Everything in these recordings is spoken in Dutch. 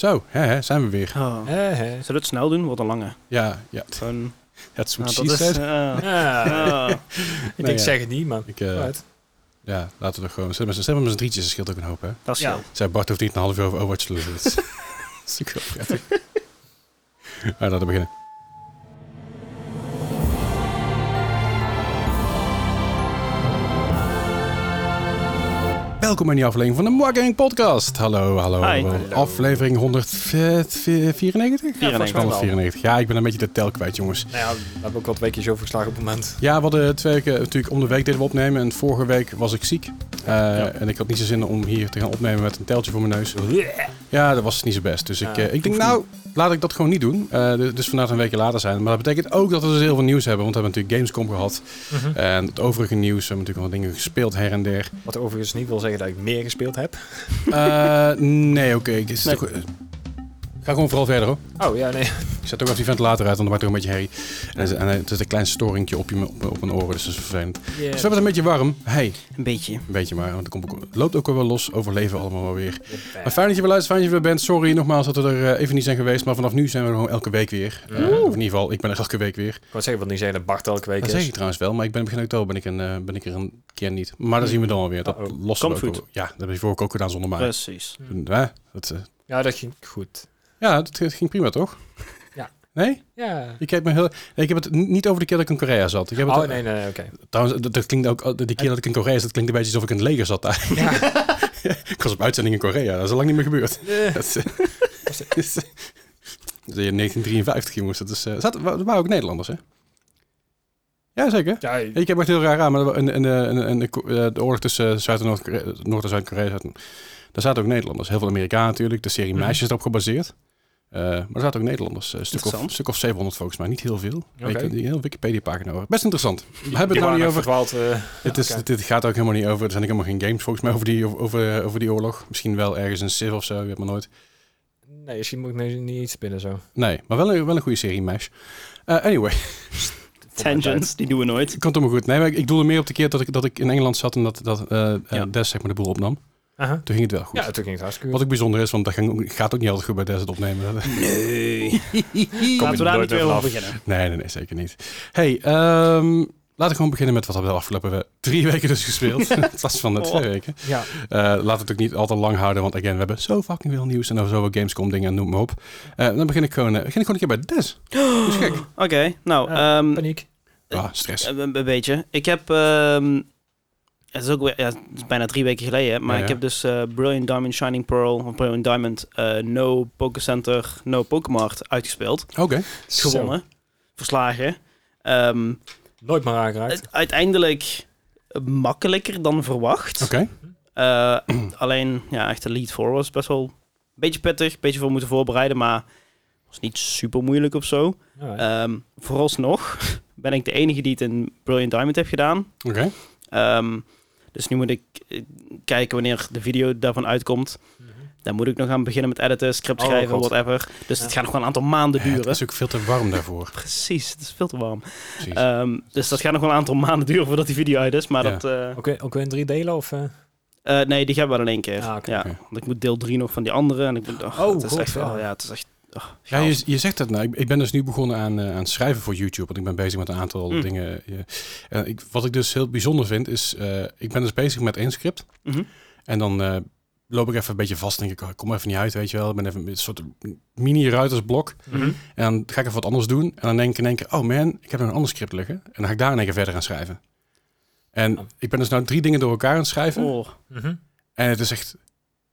Zo, hè, hè, zijn we weer. Oh. Hè, hè. Zullen we het snel doen? Wordt een lange. Ja, ja. Nou, is dat is, Ja, ik Nee, denk, ja. zeg het niet, maar... Ik, eh, ja, laten we er gewoon... Zet maar z'n met z'n drietjes, dat scheelt ook een hoop, hè. dat is Ja. Zij Bart hoeft niet een half uur over Overwatch te lullen. Dat is- dat is natuurlijk wel prettig. Maar laten we beginnen. Welkom bij die aflevering van de Marketing Podcast. Hallo, hallo. Aflevering 194? Ja, volgens mij wel. 194. Ja, ik ben een beetje de tel kwijt, jongens. Nou ja, we hebben ook al twee keer zo verslagen op het moment. Ja, we hadden twee weken natuurlijk om de week deden we opnemen. En vorige week was ik ziek. Eh, En ik had niet zo zin om hier te gaan opnemen met een teltje voor mijn neus. Ja, dat was niet zo best. Dus ik, eh, ik denk, nou, laat ik dat gewoon niet doen. Eh, dus- dus vandaag een weekje later zijn. Maar dat betekent ook dat we dus heel veel nieuws hebben. Want we hebben natuurlijk Gamescom gehad. Mhm. En het overige nieuws. We hebben natuurlijk wel dingen gespeeld her en der. Wat overigens niet wil zeggen dat ik meer gespeeld heb. Eh, nee, oké. ik is Nee. Ga gewoon vooral verder hoor. Oh ja, nee. Ik zet ook even die ventilator uit, want dan maakt het ook een beetje herrie. En, het- en het is een klein storingje op, je, op, op mijn oren, dus dat is vervelend. Dus we hebben het een beetje warm. Hey, Een beetje. een beetje maar, want het komt ook- het loopt ook wel los. Overleven allemaal wel weer. Maar fijn dat je weer luistert, fijn dat je weer bent. Sorry nogmaals dat we er eh, even niet zijn geweest, maar vanaf nu zijn we er gewoon elke week weer. Of in ieder geval, ik ben er elke week weer. Ik wou zeggen, wat niet zeggen dat Bart elke week Dat is. zeg ik trouwens wel, maar ik ben begin oktober ben ik, een, eh, ben ik er een keer niet. Maar dan zien we dan alweer. Dat ook goed. wel. Ja, dat heb je vorige ook gedaan zonder mij. Precies. Ja, dat, eh, Ja, dat ging goed. Ja, dat ging prima toch? Ja. Nee? Ja. Ik heb, me heel, nee, ik heb het niet over de keer dat ik in Korea zat. Ik heb het, Oh, nee, nee, oké. Trouwens, dat, dat klinkt ook, die keer dat ik in Korea zat, klinkt een beetje alsof ik in het leger zat daar. Ja. ik was op uitzending in Korea, dat is al lang niet meer gebeurd. Eh, Dat is, eh, dat is, dat is in 1953 jongens. Dat is, eh, wa- er waren ook Nederlanders, hè? Ja, zeker. Ja, Ik heb echt heel raar aan, maar in, in, in, in, in de, eh, de oorlog tussen Zuid- en Noord-Korea- Noord- en Zuid-Korea, zaten- daar zaten ook Nederlanders. Heel veel Amerikanen natuurlijk. De serie Mhm. Meisjes is erop gebaseerd. Eh, maar er zaten ook Nederlanders. Een stuk of, stuk of 700 volgens mij. Niet heel veel. Oké. Ik heb die hele Wikipedia-pagina over. Best interessant. We hebben het nou niet over... verdwaald, eh, Het, is, dit gaat ook helemaal niet over. Er zijn ook helemaal geen games volgens mij over die, over, over die oorlog. Misschien wel ergens een Civ of zo, je weet maar nooit. Nee, misschien moet ik nu niet iets spinnen zo. Nee, maar wel een, wel een goede serie, Mesh. Eh, anyway, Tangents, die doen we nooit. komt helemaal goed. Nee, maar ik, ik doelde meer op de keer dat ik, dat ik in Engeland zat en dat, dat eh eh, Ja. Des zeg maar de boel opnam. Toen ging het wel goed. Ja, toen ging het hartstikke Wat ook bijzonder is, want dat gaat ook niet altijd goed bij Des het opnemen. Nee. Laten we daar niet weer over beginnen. Nee, nee, nee, zeker niet. Hey, ehm, laten we gewoon beginnen met wat we de afgelopen drie weken dus gespeeld. In plaats van de twee Oh. weken. Ja. Eh, laten we het ook niet al te lang houden, want again, we hebben zo fucking veel nieuws en over zoveel Gamescom dingen en noem maar op. Eh, dan begin ik gewoon, eh, begin ik gewoon een keer bij Des. Dat is gek. Oké, nou, ehm, Paniek. Ah, stress. een, een beetje. Ik heb, ehm, het is ook weer, ja, het is bijna drie weken geleden, maar Ja, ja. ik heb dus eh, Brilliant Diamond Shining Pearl, of Brilliant Diamond, eh, No Pokécenter, No Pokémart uitgespeeld. Oké. Gewonnen. Verslagen. Ehm, Nooit meer aangeraakt. uiteindelijk makkelijker dan verwacht. Oké. Eh, alleen, ja, echt de lead voor was best wel een beetje pittig. Een beetje veel moeten voorbereiden, maar was niet super moeilijk of zo. Ehm vooralsnog ben ik de enige die het in Brilliant Diamond heeft gedaan. Oké. Ehm, dus nu moet ik eh, kijken wanneer de video daarvan uitkomt. Mhm. Dan moet ik nog aan beginnen met editen, script Oh, schrijven, God. whatever. Dus Ja. het gaat nog wel een aantal maanden Ja, Het duren. is ook veel te warm daarvoor. Precies, het is veel te warm. Ehm, dus dat gaat nog wel een aantal maanden duren voordat die video uit is. Maar Ja. dat... eh, Ook, weer- ook weer in drie delen of... eh? eh, nee, die gaan we wel in één keer. Ah, ja, oké. want ik moet deel 3 nog van die andere. En ik ben, oh, Oh, het is God, echt wel, ja. ja, het is echt... oh, ja, je, je zegt het nou. Ik, ik ben dus nu begonnen aan, eh, aan schrijven voor YouTube. Want ik ben bezig met een aantal Mm. dingen. En ik, wat ik dus heel bijzonder vind, is... eh, ik ben dus bezig met één script. Mhm. En dan eh, loop ik even een beetje vast. Denk ik, oh, ik kom even niet uit, weet je wel. Ik ben even een soort mini-ruitersblok. Mhm. En dan ga ik even wat anders doen. En dan denk ik in één keer, oh man, ik heb nog een ander script liggen. En dan ga ik daar in één keer verder aan schrijven. En Oh. ik ben dus nou drie dingen door elkaar aan het schrijven. Oh, Mhm. En het is echt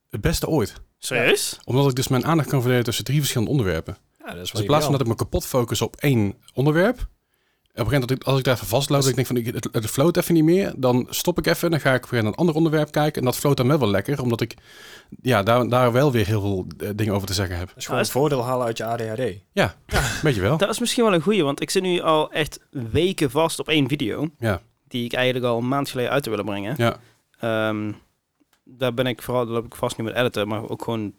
het beste ooit. Serieus? Omdat ik dus mijn aandacht kan verdelen tussen drie verschillende onderwerpen. Ja, dat is Dus in plaats van dat ik me kapot focus op één onderwerp. Op een gegeven moment, dat ik, als ik daar even vastloop, dat ik denk van, ik- het, het float even niet meer. Dan stop ik even, dan ga ik weer naar een ander onderwerp kijken. En dat float dan wel wel lekker, omdat ik ja, daar, daar wel weer heel veel eh, dingen over te zeggen heb. Dat is gewoon Ah, een voordeel halen uit je ADHD. Weet je wel? Dat is misschien wel een goeie, want ik zit nu al echt weken vast op één video. Ja. Die ik eigenlijk al een maand geleden uit te willen brengen. Ja. Ehm, daar ben ik vooral, daar loop ik vast nu met editen, maar ook gewoon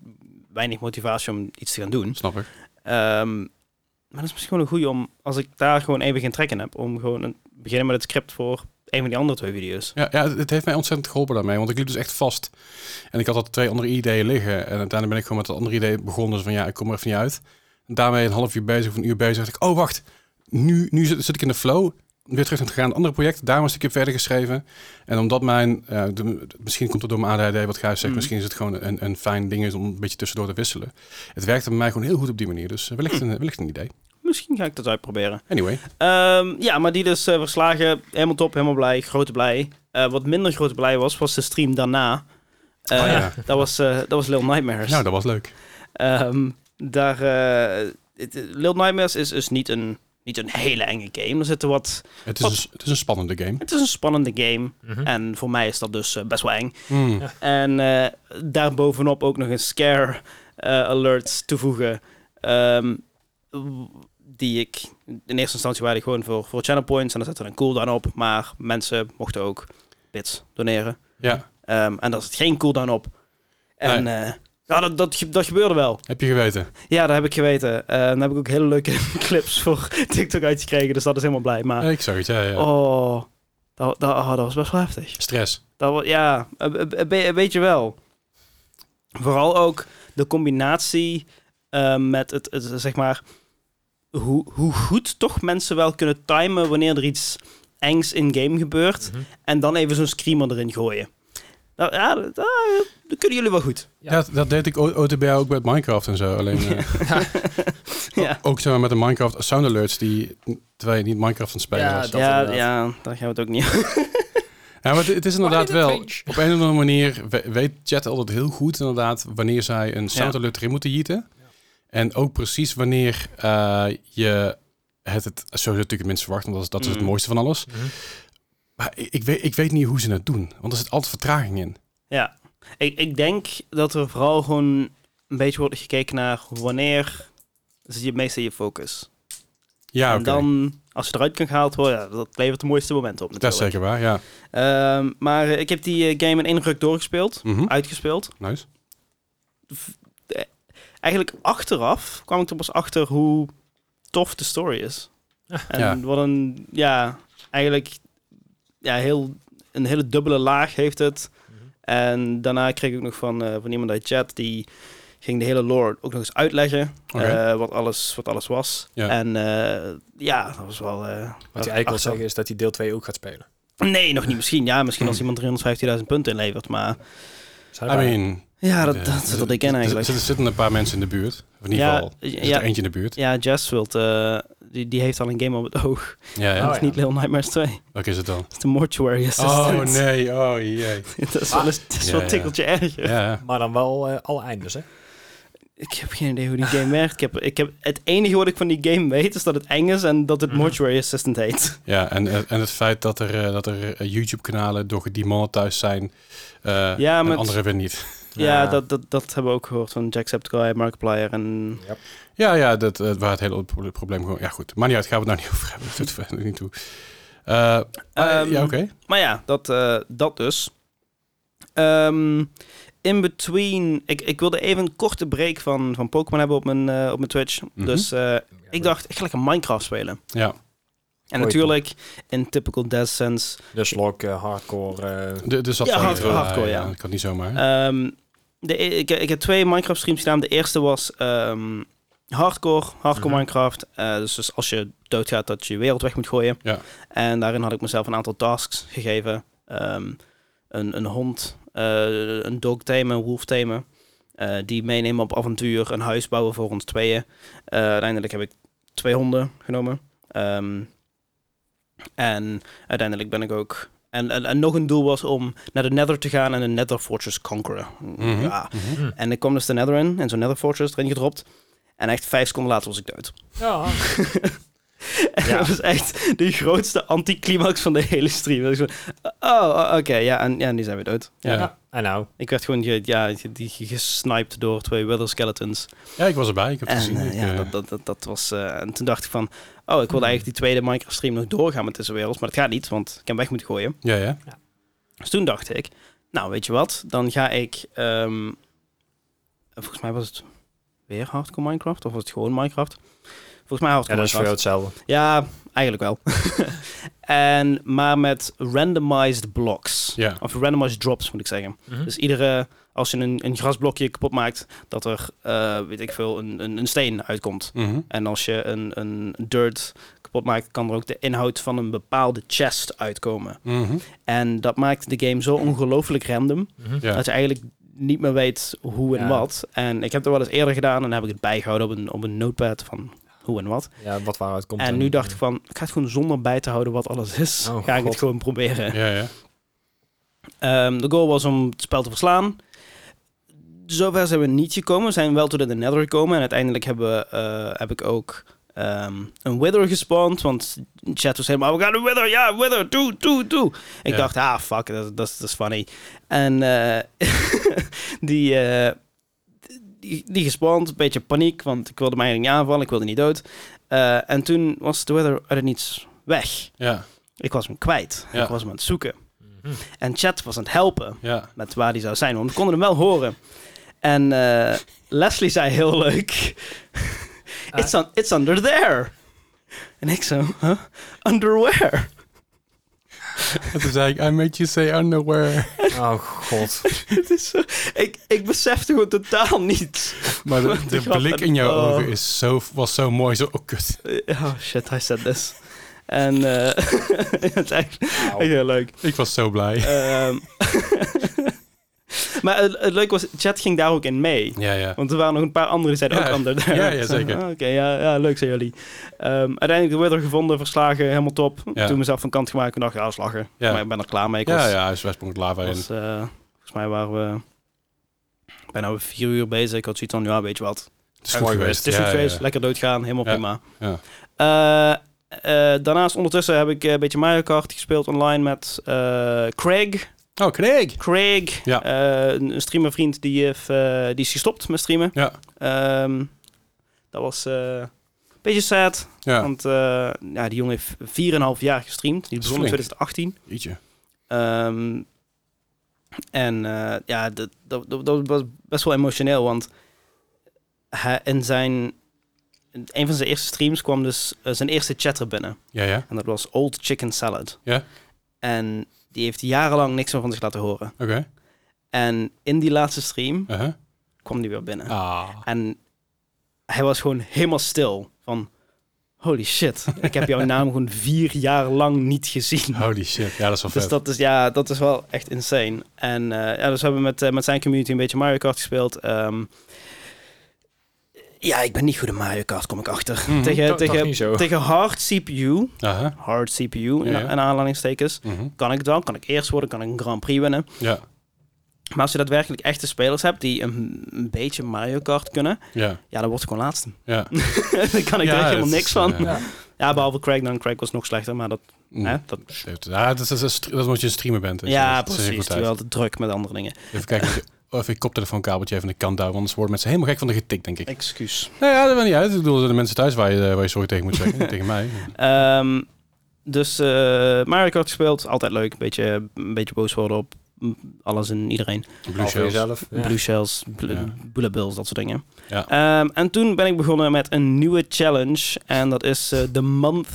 weinig motivatie om iets te gaan doen. Snap ik. Ehm, maar dat is misschien wel een goeie om, als ik daar gewoon even geen trek in heb, om gewoon een, beginnen met het script voor een van die andere twee video's. Ja, ja, het heeft mij ontzettend geholpen daarmee, want ik liep dus echt vast. En ik had al twee andere ideeën liggen. En uiteindelijk ben ik gewoon met dat andere idee begonnen. Dus van ja, ik kom er even niet uit. En daarmee een half uur bezig of een uur bezig. dacht ik, oh wacht, nu, nu zit, zit ik in de flow. Weer terug naar het gaan, andere project. Daar was ik keer verder geschreven. En omdat mijn, eh, de- misschien komt het door mijn ADHD, wat Gijs zegt. Mhm. Misschien is het gewoon een, een fijn ding om een beetje tussendoor te wisselen. Het werkte bij mij gewoon heel goed op die manier. Dus eh, wellicht, een, wellicht een idee. Misschien ga ik dat uitproberen. Anyway, Ehm, ja, maar die dus eh, verslagen. Helemaal top, helemaal blij. Grote blij. Wat minder grote blij was, was de stream daarna. Oh ja. dat, was, dat was Little Nightmares. nou dat was leuk. Ehm, daar, Little Nightmares is, is niet, een, niet een hele enge game. Er zitten wat... Het is, Wat? een, het is een spannende game. Het is een spannende game. Mhm. En voor mij is dat dus eh, best wel eng. Hmm. Ja. En eh daarbovenop ook nog een scare eh, alert toevoegen. ehm, die ik in eerste instantie waren die gewoon voor, voor channel points. En daar zette een cooldown op. Maar mensen mochten ook bits doneren. Ja, Ehm, en daar zit geen cooldown op. En eh, ja, dat, dat, ge- dat gebeurde wel. heb je geweten. Ja, dat heb ik geweten. Eh dan heb ik ook hele leuke clips voor TikTok uitgekregen. Dus dat is helemaal blij. Maar ik zag het, ja. ja. oh, dat, dat, oh, dat was best wel heftig. Stress. Dat, ja, een be- een beetje wel. Vooral ook de combinatie eh, met het, het, zeg maar, hoe, hoe goed toch mensen wel kunnen timen wanneer er iets engs in-game gebeurt. Mhm. En dan even zo'n screamer erin gooien. Nou, ja, dat, dat- dat kunnen jullie wel goed. Ja. Dat, dat deed ik o- OTB ook met Minecraft en zo. Alleen eh, Ja, ook zeg maar, met de Minecraft sound alerts die terwijl je niet Minecraft aan het spelen Ja, was. dat ja, ja, daar gaan we het ook niet Ja, maar het, het is inderdaad wel. change? Op een of andere manier we- weet chat altijd heel goed inderdaad wanneer zij een sound alert erin moeten jieten. En ook precies wanneer eh, je het, het sowieso natuurlijk het minst verwacht, want dat is, dat is het Mm. mooiste van alles. Mhm. Maar ik, ik, weet, ik weet niet hoe ze het doen, want er zit altijd vertraging in. Ja, ik, ik denk dat er vooral gewoon een beetje wordt gekeken naar wanneer zit je het meest in je focus. Ja, en oké. dan, als je eruit kan gehaald worden, ja, dat levert de mooiste momenten op Dat natuurlijk. is zeker waar, ja. Ehm, maar eh, ik heb die eh, game in één ruk doorgespeeld, Mhm. uitgespeeld. Nice. Eigenlijk achteraf kwam ik er pas achter hoe tof de story is. En Ja. wat een, ja, eigenlijk ja, heel, een hele dubbele laag heeft het. Mhm. En daarna kreeg ik nog van, eh, van iemand uit chat die ging de hele lore ook nog eens uitleggen. Eh, wat, alles, wat alles was. Ja. En eh, ja, dat was wel... eh, Wat hij eigenlijk wil zeggen is dat hij deel 2 ook gaat spelen. Nee, nog niet. Misschien. Ja, misschien als iemand 350.000 punten inlevert. Maar I mean... ja, dat, dat ik ken eigenlijk. Er er zitten een paar mensen in de buurt. Of in ieder Ja, geval, er zit ja. er eentje in de buurt. Ja, Jess wilt, eh, die, die heeft al een game op het oog. Ja, ja. dat Oh, is ja. niet Little Nightmares 2. Welke is het dan? Dat is de Mortuary Assistant. Oh nee, oh jee. dat is wel, een, dat is wel tikkeltje erger. Ja, Maar dan wel eh, alle eindes, hè? Ik heb geen idee hoe die game werkt. Ik heb, ik heb, het enige wat ik van die game weet is dat het eng is en dat het Mhm. Mortuary Assistant heet. ja en, eh, en het feit dat er, eh, dat er YouTube-kanalen door gedemonetized zijn eh Ja, en met- andere weer niet. Ja, Ja. Dat, dat, dat hebben we ook gehoord van Jacksepticeye, Markiplier en... Ja, ja, dat eh, waar het hele pro- probleem gewoon... Ja goed, maar niet uit, gaan we het nou niet over hebben. Dat doet verder niet toe. Eh, maar, Ehm, ja, oké. Maar ja, dat, eh, dat dus. Ehm, in between... Ik, ik wilde even een korte break van, van Pokémon hebben op mijn, eh, op mijn Twitch. Mhm. Dus eh, ik dacht, ik ga lekker Minecraft spelen. Ja, En Goeie natuurlijk, in typical Death Sense... Dus log, eh, hardcore. de, dus dat Ja, hardcore, hardcore, ja. Ik kan niet zomaar. Ehm, de, e- ik, ik heb twee Minecraft streams gedaan. De eerste was ehm, hardcore, hardcore Mhm. Minecraft. Eh, dus, dus als je doodgaat, dat je je wereld weg moet gooien. Ja. En daarin had ik mezelf een aantal tasks gegeven. Ehm, een, een hond, eh, een dog tamen, een wolf tamen. eh, die meenemen op avontuur, een huis bouwen voor ons tweeën. Uiteindelijk heb ik twee honden genomen. Ehm, en uiteindelijk ben ik ook... En, en, en nog een doel was om naar de Nether te gaan en de Nether Fortress conqueren. Mhm, Ja. mhm. En ik kwam dus de Nether in en zo'n Nether Fortress erin gedropt. En echt vijf seconden later was ik dood. ja. En Ja. dat was echt de grootste anticlimax van de hele stream. Dat ik zo, oh, oké, ja, en ja, nu zijn we dood. Ja. Ja. ja. En nou. Ik werd gewoon ge, ja, gesniped door twee Wither Skeletons. Ja, ik was erbij. Ik heb het En gezien. eh, Ik, ja, eh, dat, dat, dat, dat was... eh, en toen dacht ik van... Oh, ik wilde eigenlijk die tweede Minecraft stream nog doorgaan met deze wereld. Maar dat gaat niet, want ik heb hem weg moeten gooien. ja, ja. Dus toen dacht ik... Nou, weet je wat? Dan ga ik... ehm, volgens mij was het weer hardcore Minecraft. Of was het gewoon Minecraft? Volgens mij Ja, hardcore dat is voor jou hetzelfde. Ja, eigenlijk wel. En, maar met randomized blocks. Ja. Of randomized drops, moet ik zeggen. Mhm. Dus iedere, als je een, een grasblokje kapot maakt, dat er, eh, weet ik veel, een, een, een steen uitkomt. Mhm. En als je een, een dirt kapot maakt, kan er ook de inhoud van een bepaalde chest uitkomen. Mhm. En dat maakt de game zo ongelooflijk random. Ja. dat je eigenlijk niet meer weet hoe en Ja. wat. En ik heb het wel eens eerder gedaan en dan heb ik het bijgehouden op een, op een notepad van hoe en wat. Ja, wat waaruit komt. En nu dacht ik van, ik ga het gewoon zonder bij te houden wat alles is. Oh, ga ik God. het gewoon proberen. Ja, ja. Ehm, de goal was om het spel te verslaan. Zover zijn we niet gekomen. We zijn wel tot in de nether gekomen. En uiteindelijk hebben we, eh, heb ik ook ehm, een wither gespawned. Want chat was helemaal, we gaan een wither. Ja, wither, doe, doe, doe. Ik Ja. dacht, ah, fuck, dat, dat, is- funny. En eh, die, eh, die, die een beetje paniek. Want ik wilde mij niet aanvallen. Ik wilde niet dood. Eh, en toen was de wither uit niets weg. Ja, Ik was hem kwijt. Ja. Ik was hem aan het zoeken. Mhm. En chat was aan het helpen ja. met waar die zou zijn. Want we konden hem wel horen. En Leslie zei heel leuk... it's, on, it's under there. En ik zo, huh? Underwear? En toen zei ik, I made you say underwear. Oh god. Het is zo, ik, ik besefte gewoon totaal niet. Maar de, blik in jouw Oh. ogen is zo, was zo mooi. Zo, oh kut. Oh shit, I said this. En eh het is echt Wauw. echt heel leuk. Ik was zo blij. Ehm, maar het, het leuke was, chat ging daar ook in mee. Ja, ja. Want er waren nog een paar anderen die zeiden Ja, ook there. ja, ja, zeker. Ah, Oké, ja, ja, leuk zijn jullie. Ehm, uiteindelijk de weather gevonden, verslagen, helemaal top. Toen mezelf van kant gemaakt en dacht, ja. Ja. Maar ik ben er klaar mee. Ik was, Ja, ja, hij is Westpoint lava in. was, eh, volgens mij waren we bijna vier uur bezig. Ik had zoiets van, ja, weet je wat. Het is goed geweest. Het is goed geweest, lekker doodgaan, helemaal prima. ja. Eh, eh, daarnaast ondertussen heb ik een beetje Mario Kart gespeeld online met Craig. Oh, Craig. Craig, Ja. eh, een streamervriend, die, heeft, eh, die is gestopt met streamen. Ja. Ehm, dat was eh, een beetje sad, Ja, want eh, ja, die jongen heeft 4,5 jaar gestreamd. Die begon in flink. 2018. ietsje. Ehm, en eh, ja, dat, dat, dat, was best wel emotioneel, want hij in zijn... een van zijn eerste streams kwam dus eh, zijn eerste chatter binnen. Ja, ja. En dat was Old Chicken Salad. Ja. En die heeft jarenlang niks meer van zich laten horen. Oké. En in die laatste stream Uh-huh. kwam die weer binnen. Ah. En hij was gewoon helemaal stil. Van, holy shit, ik heb jouw naam gewoon vier jaar lang niet gezien. Holy shit. Ja, dat is wel vet. Dus dat is, ja, dat is wel echt insane. En eh, ja, dus we hebben met, eh, met zijn community een beetje Mario Kart gespeeld. Ehm, ja, ik ben niet goed in Mario Kart, kom ik achter. Mhm. tegen, tegen, tegen hard CPU, hard CPU in, Ja, ja. in aanhalingstekens, Mhm. kan ik wel. Kan ik eerst worden, kan ik een Grand Prix winnen. Ja, Maar als je daadwerkelijk echte spelers hebt die een, een beetje Mario Kart kunnen, ja, ja, dan word ik gewoon laatste. ja. Daar kan ik Ja, er echt helemaal niks is, van. eh, Ja. Ja, behalve Craig dan. Craig was nog slechter, maar dat... Mm. Hè, dat Ja, dat is, dat is, dat is omdat je een streamer bent. dus ja, precies. Terwijl het druk met andere dingen. Even kijken of je koptelefoonkabeltje even aan de kant houden, anders worden mensen helemaal gek van de getikt, denk ik. Excuus. Nou ja, dat maakt niet uit. Ik bedoel, de mensen thuis waar je, waar je sorry tegen moet zeggen, tegen mij. Ehm, dus eh Mario Kart gespeeld, altijd leuk. Beetje, een beetje boos worden op alles en iedereen. Blue shells. jezelf. Ja. Blue shells, bl- Ja. bullet bills, dat soort dingen. Ja. Ehm, en toen ben ik begonnen met een nieuwe challenge. En dat is eh, The Month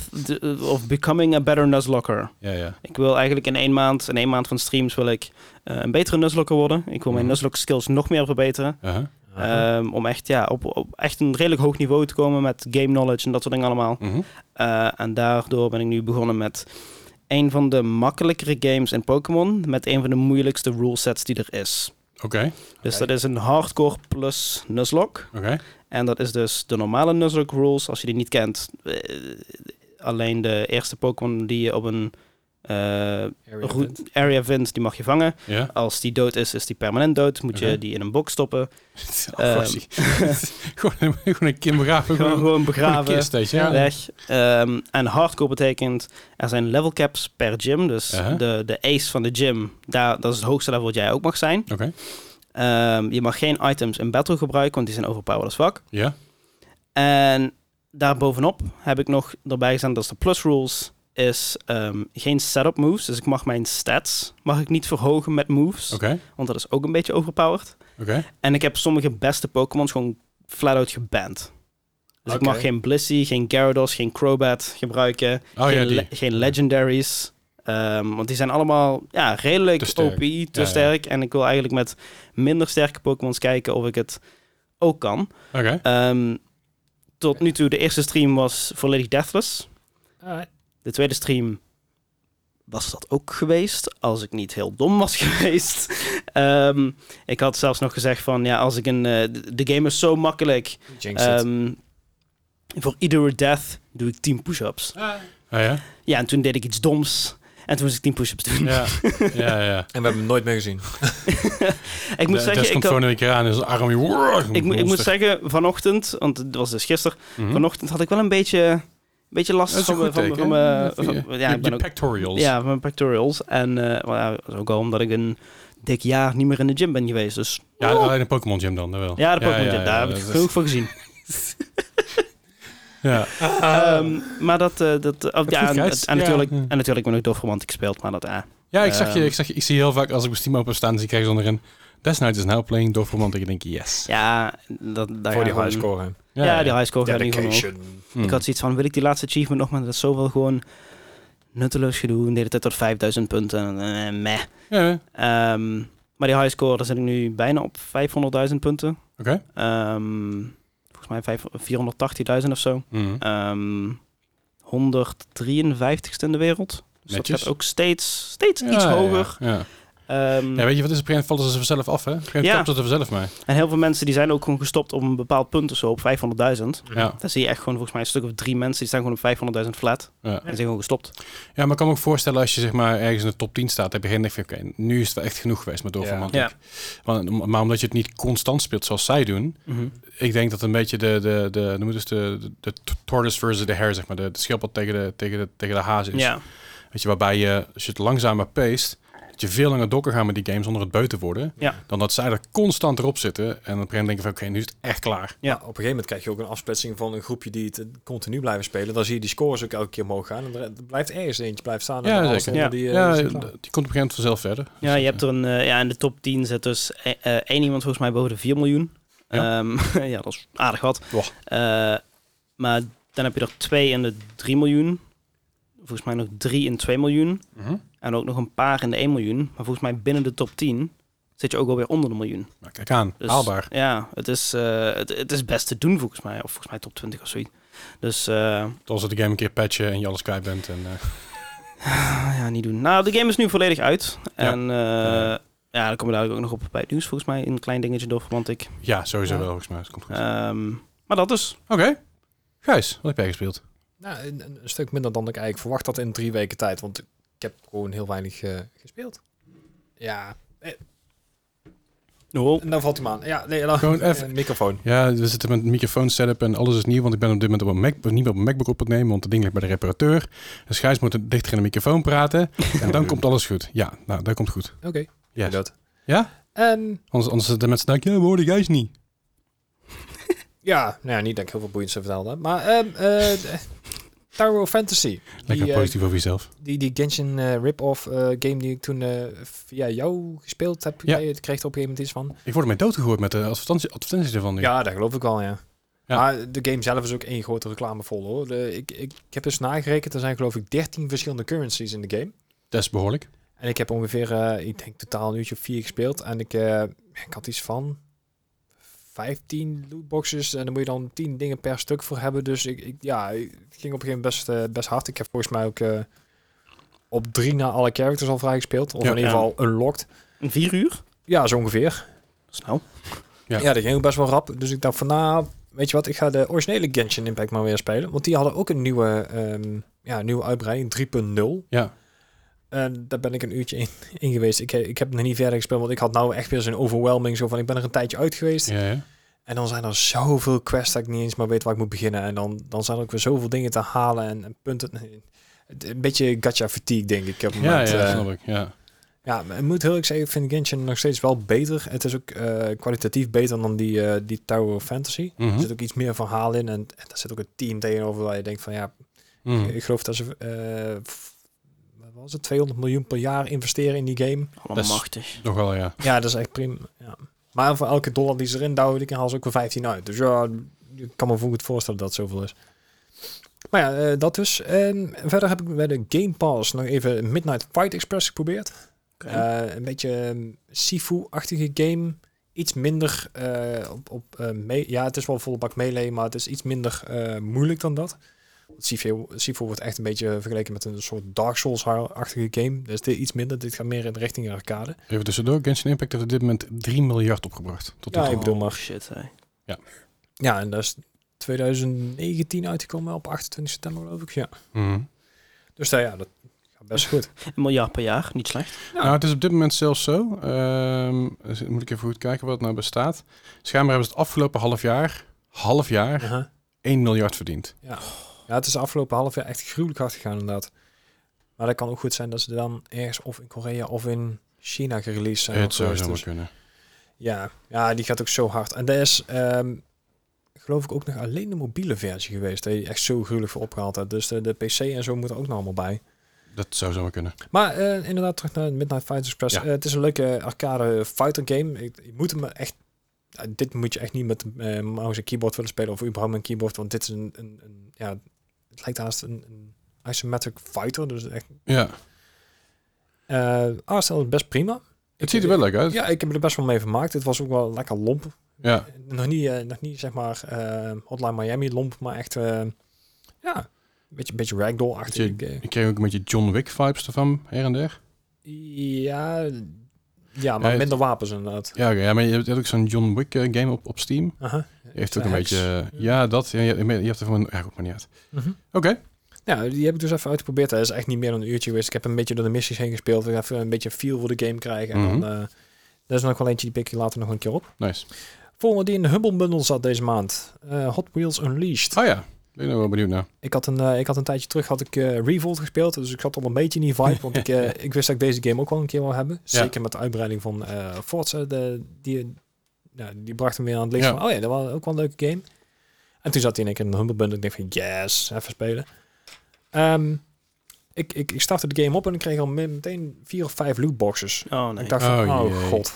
of Becoming a Better Nuzlocker. Ja, ja. Ik wil eigenlijk in één maand, in één maand van streams, wil ik eh, een betere Nuzlocker worden. Ik wil mijn Mhm. Nuzlocke skills nog meer verbeteren. Uh-huh. Ehm, om echt, ja, op, op echt een redelijk hoog niveau te komen met game knowledge en dat soort dingen allemaal. Mhm. Eh, en daardoor ben ik nu begonnen met een van de makkelijkere games in Pokémon. Met een van de moeilijkste rulesets die er is. Oké, Dus dat is een hardcore plus Nuzlocke. oké. En dat is dus de normale Nuzlocke rules. Als je die niet kent, eh, alleen de eerste Pokémon die je op een Area route- event. area vindt, die mag je vangen. Ja. Als die dood is, is die permanent dood. Moet je die in een box stoppen. Gossie. gewoon, een- kind begraven. Gewoon, Gewoon, gewoon een begraven. kist, weet je. Ja. weg. Ehm, en hardcore betekent, er zijn level caps per gym. Dus Uh-huh. de, de ace van de gym, daar, dat is het hoogste level wat jij ook mag zijn. Oké, Ehm, je mag geen items in battle gebruiken, want die zijn overpowered as fuck. ja. En daarbovenop heb ik nog erbij gezet, dat is de plus rules, is ehm, geen setup moves. Dus ik mag mijn stats mag ik niet verhogen met moves, Oké, want dat is ook een beetje overpowered. oké. En ik heb sommige beste Pokémons gewoon flat-out geband. Dus ik mag geen Blissey, geen Gyarados, geen Crobat gebruiken. Oh geen, ja, die. le- geen Legendaries. Ehm, want die zijn allemaal ja, redelijk Te sterk. OP, te Ja, ja. sterk. En ik wil eigenlijk met minder sterke Pokémons kijken of ik het ook kan. Oké. Ehm, tot nu toe, de eerste stream was volledig deathless. De tweede stream was dat ook geweest, als ik niet heel dom was geweest. Ehm, ik had zelfs nog gezegd van, ja, als ik een... eh, de- game is zo makkelijk. Ehm, voor iedere death doe ik 10 push-ups. Ah, ja? Ja, en toen deed ik iets doms. En toen moest ik 10 push-ups doen. Ja. ja, ja. En we hebben hem nooit meer gezien. ik moet De- zeggen, ik, komt had- gewoon een keer aan en zijn arm weer... ik, moet- ik moet zeggen, vanochtend, want het was dus gisteren, Mhm. vanochtend had ik wel een beetje, beetje last Dat is van, mijn- van, teken, van, hè? mijn- Van je- van- ja, je- ik ben je ook, pectorials. ja, van mijn pectorials. En well, ja, dat is ook al omdat ik een dik jaar niet meer in de gym ben geweest. Dus Ja, alleen een Pokémon Gym dan, wel. ja, de Pokémon ja, Gym, daar heb ik genoeg van gezien. Ja. Ehm, maar dat, eh, dat oh, ja, en, natuurlijk, en natuurlijk ben ik Dofromantic gespeeld, maar dat, ja. Ja, ik zag, je, ik zag je, ik zie heel vaak als ik mijn Steam open staan, zie ik ergens onderin. This night is now playing Dofromant. Ik denk, yes. Ja, dat, daar Voor die high score. hè. Ja, die highscore gaat niet omhoog. Dedication. Hm. Ik had zoiets van, wil ik die laatste achievement nog, maar dat is zoveel gewoon nutteloos gedoe. De hele tijd tot 5000 punten. eh, meh. Ja, Ehm, maar die highscore, daar zit ik nu bijna op 500.000 punten. oké. Ehm, volgens mij vijf- 480.000 of zo. Mhm. Ehm 153ste in de wereld. Dus dat gaat ook steeds, steeds Ja, iets ja, hoger. Ja, ja. Ehm, Ja, weet je wat is? Op een gegeven moment vallen ze vanzelf af, hè? Op een gegeven Ja. moment ja. ze er vanzelf mee. En heel veel mensen die zijn ook gewoon gestopt op een bepaald punt of zo, op 500.000. Ja. Dan zie je echt gewoon volgens mij een stuk of drie mensen die staan gewoon op 500.000 flat. Ja. En zijn gewoon gestopt. ja, maar ik kan me ook voorstellen als je zeg maar ergens in de top 10 staat, heb je geen denk van, oké, nu is het wel echt genoeg geweest met Dofromant. Ja. Maar, maar omdat je het niet constant speelt zoals zij doen, ik denk dat een beetje de, de, de, noem het de, de, de tortoise versus de hare, zeg maar, de, de schildpad tegen de, tegen de, tegen de haas is. Ja. Weet je, waarbij je, als je het langzamer pace, dat je veel langer door kan gaan met die games zonder het beu te worden, Ja. dan dat zij er constant erop zitten en op een gegeven moment denken van, oké, nu is het echt klaar. Ja. Ja. Op een gegeven moment krijg je ook een afsplitsing van een groepje die het eh, continu blijven spelen. Dan zie je die scores ook elke keer omhoog gaan. En er blijft ergens eentje blijft staan. en Ja, zeker. onder Die, eh, ja, die komt op een gegeven moment vanzelf verder. Ja, je hebt er een, eh, ja, in de top 10 zit dus eh, eh, één iemand volgens mij boven de 4 miljoen. Ja. Ja, ja dat is aardig wat. Wow. Eh, maar dan heb je er twee in de 3 miljoen. Volgens mij nog drie in 2 miljoen. Mhm. En ook nog een paar in de 1 miljoen. Maar volgens mij binnen de top 10 zit je ook alweer onder de miljoen. Maar kijk aan, Dus, haalbaar. Ja, het is, eh, het, het is best te doen volgens mij. Of volgens mij top 20 of zoiets. Dus eh, Als we de game een keer patchen en je alles kwijt bent. En, eh, ja, niet doen. Nou, de game is nu volledig uit. Ja. En Ja. ja, dan komen we dadelijk ook nog op bij het nieuws volgens mij. Een klein dingetje door, want ik... ja, sowieso Ja. wel, volgens mij. Dat komt goed. Ehm, maar dat dus. Oké. Gijs, wat heb jij gespeeld? Nou, een, een- een stuk minder dan ik eigenlijk verwacht had in drie weken tijd. Want ik heb gewoon heel weinig eh, gespeeld. Ja, Oh. en dan valt hij aan. Ja, nee, dan, Gewoon eh, even- microfoon. Ja, we zitten met een microfoon setup en alles is nieuw, want ik ben op dit moment op een Mac, niet meer op een MacBook op het nemen, want het ding ligt bij de reparateur. Dus Gijs moet dichter in de microfoon praten en dan komt alles goed. Ja, nou, dat komt goed. Oké, Yes. dat. Ja? En Anders, anders zitten de mensen denken, ja, we hoorden Gijs niet. ja, nou ja, niet dat ik heel veel boeiends te vertellen heb. Maar ehm eh, Tower of Fantasy. Lekker Die, eh, positief over jezelf. Die, die Genshin eh, rip-off eh, game die ik toen via jou gespeeld heb, Ja. je kreeg er op een gegeven moment iets van. Ik word ermee doodgegooid met de advertentie, advertenties ervan nu. Ja, dat geloof ik wel, ja. Ja. Maar de game zelf is ook één grote reclame vol, hoor. De, ik, ik, ik heb eens nagerekend, er zijn geloof ik 13 verschillende currencies in de game. Dat is behoorlijk. En ik heb ongeveer, ik denk totaal een uurtje of vier gespeeld. En ik, ik had iets van 15 lootboxes. En dan moet je dan 10 dingen per stuk voor hebben. Dus ik, ik ja, het ging op een gegeven moment best, eh, best hard. Ik heb volgens mij ook eh, op drie na alle characters al vrij gespeeld. Of Ja. in ieder Ja. geval unlocked. Een vier uur? Ja, zo ongeveer. Snel. Ja. Ja, dat ging ook best wel rap. Dus ik dacht van, nou, weet je wat, ik ga de originele Genshin Impact maar weer spelen. Want die hadden ook een nieuwe, ehm, ja, nieuwe uitbreiding, 3.0. Ja. En daar ben ik een uurtje in, in geweest. Ik, ik heb nog niet verder gespeeld, want ik had nou echt weer zo'n overwhelming. Zo van, ik ben er een tijdje uit geweest. Ja, ja. En dan zijn er zoveel quests dat ik niet eens maar weet waar ik moet beginnen. En dan, dan zijn er ook weer zoveel dingen te halen en, en punten. Een beetje gacha fatigue, denk ik. Op het Ja, moment, ja, eh, snap ik. Ja. ja, maar ik moet heel eerlijk zeggen, ik vind Genshin nog steeds wel beter. Het is ook eh, kwalitatief beter dan die, eh, die Tower of Fantasy. Mhm. Er zit ook iets meer verhaal in. En, en daar zit ook een team tegenover waar je denkt van ja, Mhm. ik geloof dat ze eh, was het, 200 miljoen per jaar investeren in die game. Allemaal Dat is- machtig. Nog wel, ja. Ja, dat is echt prima. Ja. Maar voor elke dollar die ze erin douwen, die kan ze ook weer 15 uit. Dus ja, ik kan me goed voorstellen dat het zoveel is. Maar ja, eh, dat dus. En verder heb ik bij de Game Pass nog even Midnight Fight Express geprobeerd. Eh, een beetje ehm, Sifu-achtige game. Iets minder eh, op, op eh, me- ja, het is wel volle bak melee, maar het is iets minder eh, moeilijk dan dat. Want Sifu, Sifu wordt echt een beetje vergeleken met een soort Dark Souls-achtige game. Dus dit iets minder. Dit gaat meer in de richting arcade. Even tussendoor, Genshin Impact heeft op dit moment 3 miljard opgebracht. Tot Ja, ik bedoel maar. shit, hè. Ja, en dat is 2019 uitgekomen op 28 september, geloof ik. Ja. Mhm. Dus nou ja, dat gaat best goed. Een miljard per jaar, niet slecht. Ja. Nou, het is op dit moment zelfs zo. ehm, dus moet ik even goed kijken wat het nou bestaat. Schijnbaar hebben ze het afgelopen half jaar, half jaar, Aha. 1 miljard verdiend. Ja. Ja, het is de afgelopen half jaar echt gruwelijk hard gegaan inderdaad. Maar dat kan ook goed zijn dat ze dan ergens of in Korea of in China gereleased zijn. het zou zomaar Dus kunnen. ja, ja, die gaat ook zo hard. En dat is, ehm, geloof ik, ook nog alleen de mobiele versie geweest. Je echt zo gruwelijk voor opgehaald hebt. Dus de, de PC en zo moet er ook nog allemaal bij. Dat zou zomaar kunnen. Maar eh, inderdaad, terug naar Midnight Fighter Express. Ja. Eh, het is een leuke arcade fighter game. Ik, je moet hem echt... ja, dit moet je echt niet met eh mouse en keyboard willen spelen. Of überhaupt met een keyboard. Want dit is een... een, een ja, het lijkt haast een, een isometric fighter. Dus echt... Ja, eh artstyle is best prima. het ziet er wel leuk uit. Ja, ik heb er best wel mee vermaakt. Het was ook wel lekker lomp. Ja. Nog niet, eh, nog niet zeg maar eh, Hotline Miami lomp. Maar echt... ja, een beetje, beetje ragdoll-achtig. Ik kreeg ook een beetje John Wick vibes ervan, her en der. ja, ja, maar Ja, minder wapens inderdaad. Ja, oké, ja maar je hebt ook zo'n John Wick eh, game op, op Steam. Aha. Heeft ook een heks. beetje... eh, ja, dat. Ja, je, je hebt er gewoon... Ja, goed, maar niet uit. Mhm. Oké. Ja, die heb ik dus even uitgeprobeerd. Dat is echt niet meer dan een uurtje geweest. Ik heb een beetje door de missies heen gespeeld. Ik even een beetje een feel voor de game krijgen. En Mhm. dan, eh er is nog wel eentje, die pik je later nog een keer op. Nice. Volgende die in de Humble Bundle zat deze maand. Eh, Hot Wheels Unleashed. Ah ja, ben ik nog wel benieuwd naar. Ik, had een, ik had een tijdje terug had ik eh, Revolt gespeeld. Dus ik zat al een beetje in die vibe. Want ik, eh, ik wist dat ik deze game ook wel een keer wil hebben. Ja. Zeker met de uitbreiding van eh Forza. De, die, ja, die bracht hem weer aan het licht Ja. van... Oh ja, dat was ook wel een leuke game. En toen zat hij in één keer in de Humble Bundle. Ik dacht van yes, even spelen. Ehm, ik, ik, ik startte de game op en ik kreeg al me- meteen vier of vijf lootboxes. Oh nee. Ik dacht van, Oh, oh, god.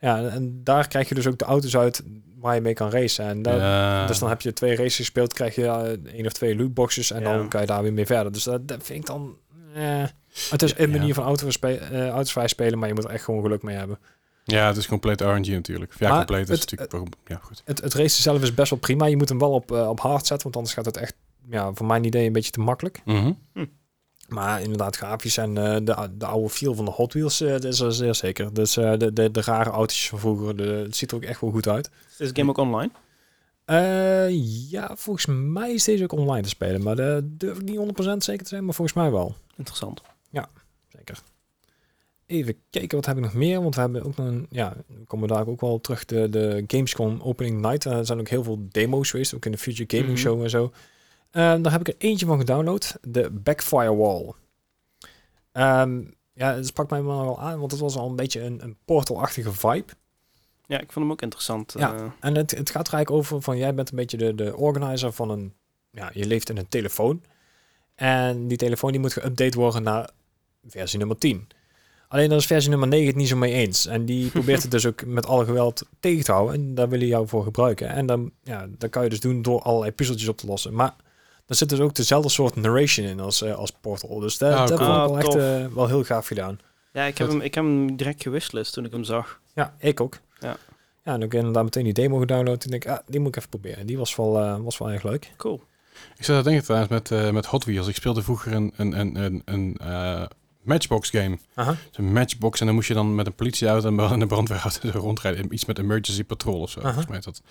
Ja, en daar krijg je dus ook de auto's uit waar je mee kan racen. En Ja. dus dan heb je twee races gespeeld, krijg je eh, één of twee lootboxes en Ja. dan kan je daar weer mee verder. Dus dat, dat vind ik dan... Eh. Het is een ja. manier van auto spe eh, auto's vrij spelen, maar je moet er echt gewoon geluk mee hebben. Ja, het is compleet RNG natuurlijk. Ja, Maar compleet is het- natuurlijk... wel- ja, goed. Het, het racen zelf is best wel prima. Je moet hem wel op, eh, op hard zetten, want anders gaat het echt, ja, voor mijn idee, een beetje te makkelijk. Mhm. Maar inderdaad, grafisch en eh, de, de oude feel van de Hot Wheels, eh, dat is er zeer zeker. Dus eh, de, de, de rare autootjes van vroeger, de, het ziet er ook echt wel goed uit. Is deze game ook online? Eh, ja, volgens mij is deze ook online te spelen, maar dat durf ik niet 100% zeker te zijn, maar volgens mij wel. Interessant. Even kijken, wat heb ik nog meer? Want we hebben ook nog een, ja, we komen daar ook wel terug, de, de Gamescom Opening Night. Er zijn ook heel veel demo's geweest, ook in de Future Gaming Mhm. Show en zo. Eh, daar heb ik er eentje van gedownload, de Backfire Wall. Ehm, ja, het sprak mij wel aan, want het was al een beetje een, een portal-achtige vibe. Ja, ik vond hem ook interessant. Ja. eh. En het, het gaat er eigenlijk over van, jij bent een beetje de, de organizer van een, ja, je leeft in een telefoon. En die telefoon die moet geüpdate worden naar versie nummer 10. Alleen daar is versie nummer 9 het niet zo mee eens. En die probeert het dus ook met alle geweld tegen te houden. En daar wil je jou voor gebruiken. En dan, ja, dat kan je dus doen door allerlei puzzeltjes op te lossen. Maar er zit dus ook dezelfde soort narration in als, eh, als Portal. Dus dat, dat cool. vond ik wel echt eh, wel heel gaaf gedaan. ja, ik heb, hem, ik heb hem direct gewishlist toen ik hem zag. Ja, ik ook. Ja. Ja, en ook inderdaad meteen die demo gedownload. En denk ik, ah, die moet ik even proberen. Die was wel, eh, was wel erg leuk. Cool. Ik zat te denken trouwens met, eh, met Hot Wheels. Ik speelde vroeger een, een, een, een, een eh, Matchbox game. Aha. Zo'n Matchbox en dan moest je dan met een politieauto en een brandweerauto rondrijden. Iets met Emergency Patrol of zo. Volgens mij dat.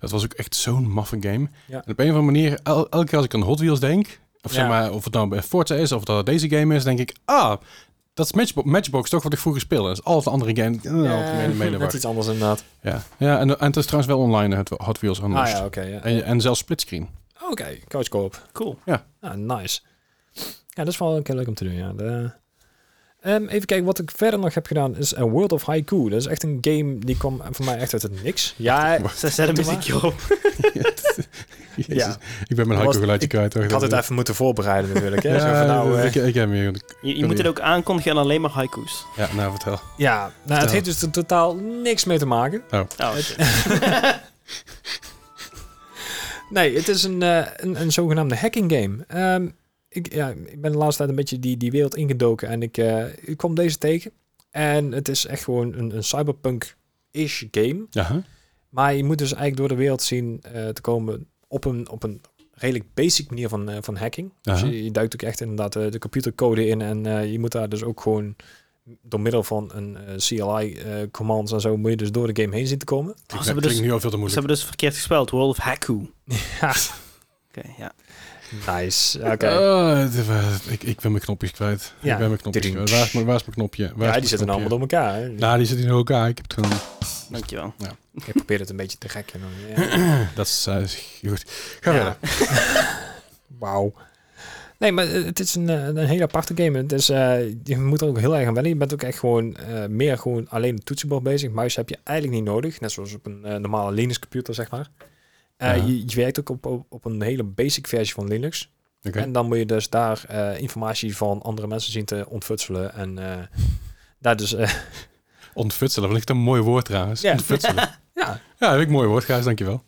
Dat was ook echt zo'n maffe game. Ja. En op een of andere manier, el- elke keer als ik aan Hot Wheels denk, of zeg Ja. maar, of het nou bij Forza is of dat het deze game is, denk ik, ah, dat is Matchbox, Matchbox toch wat ik vroeger speelde. Dat is altijd een andere game. Ja, de war. net iets anders inderdaad. Ja, ja en, en het is trouwens wel online, het Hot Wheels Ah Unleashed. ja, oké. ja. en, en zelfs splitscreen. Oké, coach co-op. Cool. Ah, nice. Ja, dat is wel een keer leuk om te doen, ja. De, Ehm, even kijken, wat ik verder nog heb gedaan is een World of Haiku. Dat is echt een game die kwam voor mij echt uit het niks. Ja, Ze zetten Doe muziekje op. Jezus, Ja. Ik ben mijn haiku geluidje kwijt. ik had het even moeten voorbereiden natuurlijk. Hè. Zo Ja, van, nou, eh, ik, ik heb meer. Je, je moet het ook aankondigen en alleen maar haiku's. Ja, nou vertel. ja, nou, het heeft dus er totaal niks mee te maken. Oh, shit. Nee, het is een, eh, een, een zogenaamde hacking game. Ehm, ik, ja, ik ben de laatste tijd een beetje die, die wereld ingedoken en ik, eh, ik kwam deze tegen. En het is echt gewoon een, een cyberpunk-ish game. Maar je moet dus eigenlijk door de wereld zien eh, te komen op een, op een redelijk basic manier van, eh, van hacking. Dus je, je duikt ook echt inderdaad eh, de computercode in en eh, je moet daar dus ook gewoon door middel van een eh, CLI-commands en zo moet je dus door de game heen zien te komen. Oh, ze hebben dus, nu al veel te ze moeilijk. hebben dus verkeerd gespeld. World of Haku. Ja, Oké, ja. Nice. Oké. Oh, het- eh, ik, ik ben mijn knopjes kwijt. Ja. Ik ben mijn knopjes kwijt. Waar is mijn, waar is mijn knopje? Waar is ja, die zitten allemaal door elkaar. Hè? Nou, die zitten in elkaar. Ik heb het gewoon... Dankjewel. Ik probeer het een beetje te gekken. Dan, ja. Dat is eh, goed. Ga Ja. verder. Wauw. Nee, maar eh, het is een, eh, een hele aparte game. Het is, eh, je moet er ook heel erg aan wennen. Je bent ook echt gewoon eh, meer gewoon alleen het toetsenbord bezig. Muis heb je eigenlijk niet nodig. Net zoals op een eh, normale Linux computer, zeg maar. Eh, Ja. je, je werkt ook op, op, op een hele basic versie van Linux. En dan moet je dus daar eh, informatie van andere mensen zien te ontfutselen. En eh, daar dus... Ontfutselen, wat ligt een mooi woord trouwens. Ja. Ontfutselen. ja, Ja, heb ik een mooi woord, Gijs, dankjewel.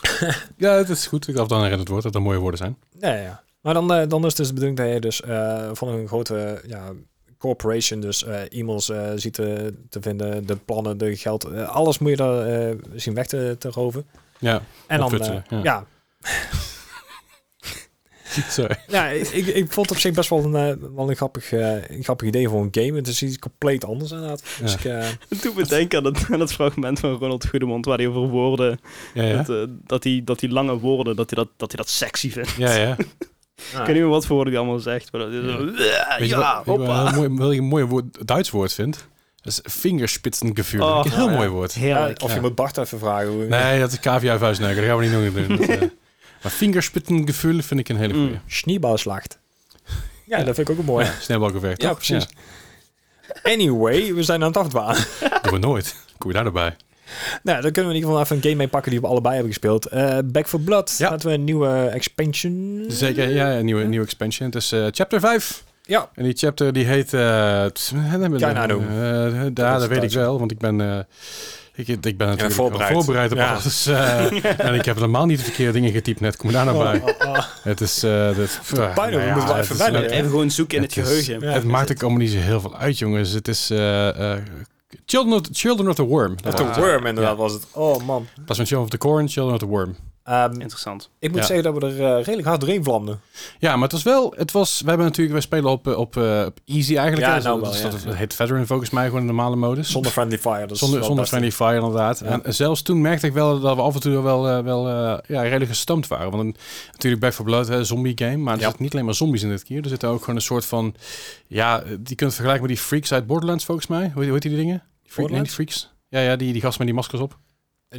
ja, het is goed. Ik gaf dan herinnerd woord dat er mooie woorden zijn. Ja, ja. Maar dan, dan is het dus de bedoeling dat je dus van een grote ja, corporation dus e-mails ziet te, te vinden, de plannen, de geld, alles moet je daar zien weg te, te roven. Ja, En dan, eh, ja. ja. sorry. Ja, ik, ik vond het op zich best wel een, eh, wel een, grappig, eh, een grappig idee voor een game. Het is iets compleet anders inderdaad. Dus Ja. ik, eh, Het doet me denken aan het, aan het fragment van Ronald Goedemond waar hij over woorden, Ja, ja. dat, eh, dat, die, dat die lange woorden, dat hij dat, dat, hij dat sexy vindt. Ja, ja. Ik weet niet meer wat voor woorden hij allemaal zegt. Maar dat is zo, ja, Weet je ja, wat, weet je wat hoppa. een mooi, wil je een mooi woord, Duits woord vindt? Dat is vingerspitsengevoel. Oh, een heel ja. mooi woord. Heerlijk. of je moet Bart even vragen. Hoe, Nee, dat is KVA vuistneuken. Dat gaan we niet nog doen. Dat, eh, maar vingerspitsengevoel vind ik een hele goeie. Mm. Ja, dat vind ik ook een mooi. Ja. Ja, precies. Anyway, we zijn aan het afdwalen. Ja, doen we nooit. Kom je daar nou bij? Nou, dan kunnen we in ieder geval even een game mee pakken die we allebei hebben gespeeld. Eh, Back for Blood. Ja. Laten we een nieuwe expansion. Zeker, ja, een nieuwe, nieuwe expansion. Het is eh, chapter 5. Ja. En die chapter die heet... eh Ahnung. eh, eh, is ja, dat weet ik wel, want ik ben... eh, ik, ik ben natuurlijk voorbereid. voorbereid op Ja. alles. eh, en ik heb helemaal niet de verkeerde dingen getypt net. Kom je daar nou bij? Oh, oh, oh. Het is... eh dat, bijna, nou we ja, moeten wel het even is gewoon zoeken in het, Het is- geheugen. Ja. het maakt ook allemaal niet zo heel veel uit, jongens. Het is eh, eh, Children, of, Children of the Worm. Of was- Worm inderdaad Ja. was het. Oh man. Dat is van Children of the Corn, Children of the Worm. Ehm, Interessant. ik moet Ja. zeggen dat we er eh, redelijk hard doorheen vlamden. Ja, maar het was wel... Het was, we hebben natuurlijk... Wij spelen op, eh, op, eh, op easy eigenlijk. Ja, hè. nou dat, wel, ja. dat, dat heet Veteran volgens mij gewoon in de normale modus. Zonder friendly fire. Is Zonder, zonder friendly fire inderdaad. Ja. En zelfs toen merkte ik wel dat we af en toe wel, wel eh, ja, redelijk gestampt waren. Want een, natuurlijk Back 4 Blood, hè, zombie game. Maar er Ja. zitten niet alleen maar zombies in dit keer. Er zitten ook gewoon een soort van... Ja, die kunt vergelijken met die freaks uit Borderlands volgens mij. Hoe, hoe heet die dingen? Freak, nee, die Borderlands? freaks. Ja, ja die, die gasten met die maskers op.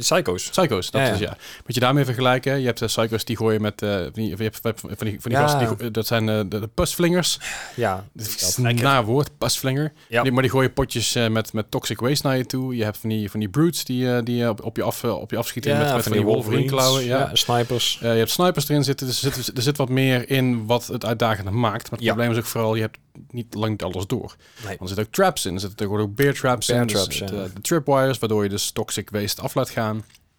Psycho's. Psycho's, dat Ja, ja. is ja. Moet je daarmee vergelijken? Je hebt uh, psycho's die gooien met... eh, van die, je hebt van die, van die Ja. gasten, die, go- dat zijn eh, de, de pusflingers. Ja. Dat naar woord, pasflinger. Ja. Maar die gooien potjes eh, met, met toxic waste naar je toe. Je hebt van die, van die brutes die, eh, die eh, op, op, je af, eh, op je afschieten met, met van die Wolverine klauwen. Ja. snipers. Eh, je hebt snipers erin zitten, dus er zit, er zit wat meer in wat het uitdagender maakt. Maar het Ja. probleem is ook vooral, je hebt niet lang niet alles door. Nee. Want er zitten ook traps in. Er zitten ook bear traps Bear in. dus traps, ja. eh, de tripwires, waardoor je dus toxic waste af laat gaan.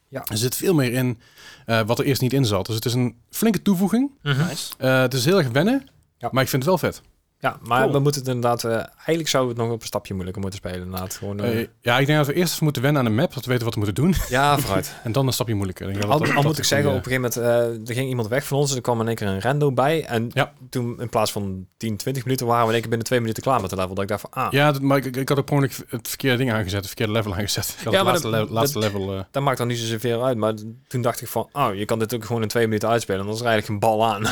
Ja. Er zit veel meer in eh, wat er eerst niet in zat. Dus het is een flinke toevoeging. Nice. Eh, het is heel erg wennen, Ja. maar ik vind het wel vet. Ja, maar Cool. we moeten het inderdaad... eh, eigenlijk zouden we het nog op een stapje moeilijker moeten spelen. Inderdaad. Gewoon, eh, Eh, ja, ik denk dat we eerst moeten wennen aan de map, dat we weten wat we moeten doen. ja, vooruit. En dan een stapje moeilijker. Ik denk dat Al, dat- al dat moet ik zeggen, op een gegeven moment, er ging iemand weg van ons en er kwam in één keer een rando bij. En Ja. toen in plaats van 10, 20 minuten waren we in één keer binnen twee minuten klaar met de level. Dat ik dacht van, ah, Ja, dat, maar ik, ik had ook ongeluk het verkeerde ding aangezet, het verkeerde level aangezet. Ja, maar laatste, dat- le- laatste level... dat maakt dan niet zo zoveel uit. Maar toen dacht ik van, oh, je kan dit ook gewoon in twee minuten uitspelen. En dan is er eigenlijk een bal aan.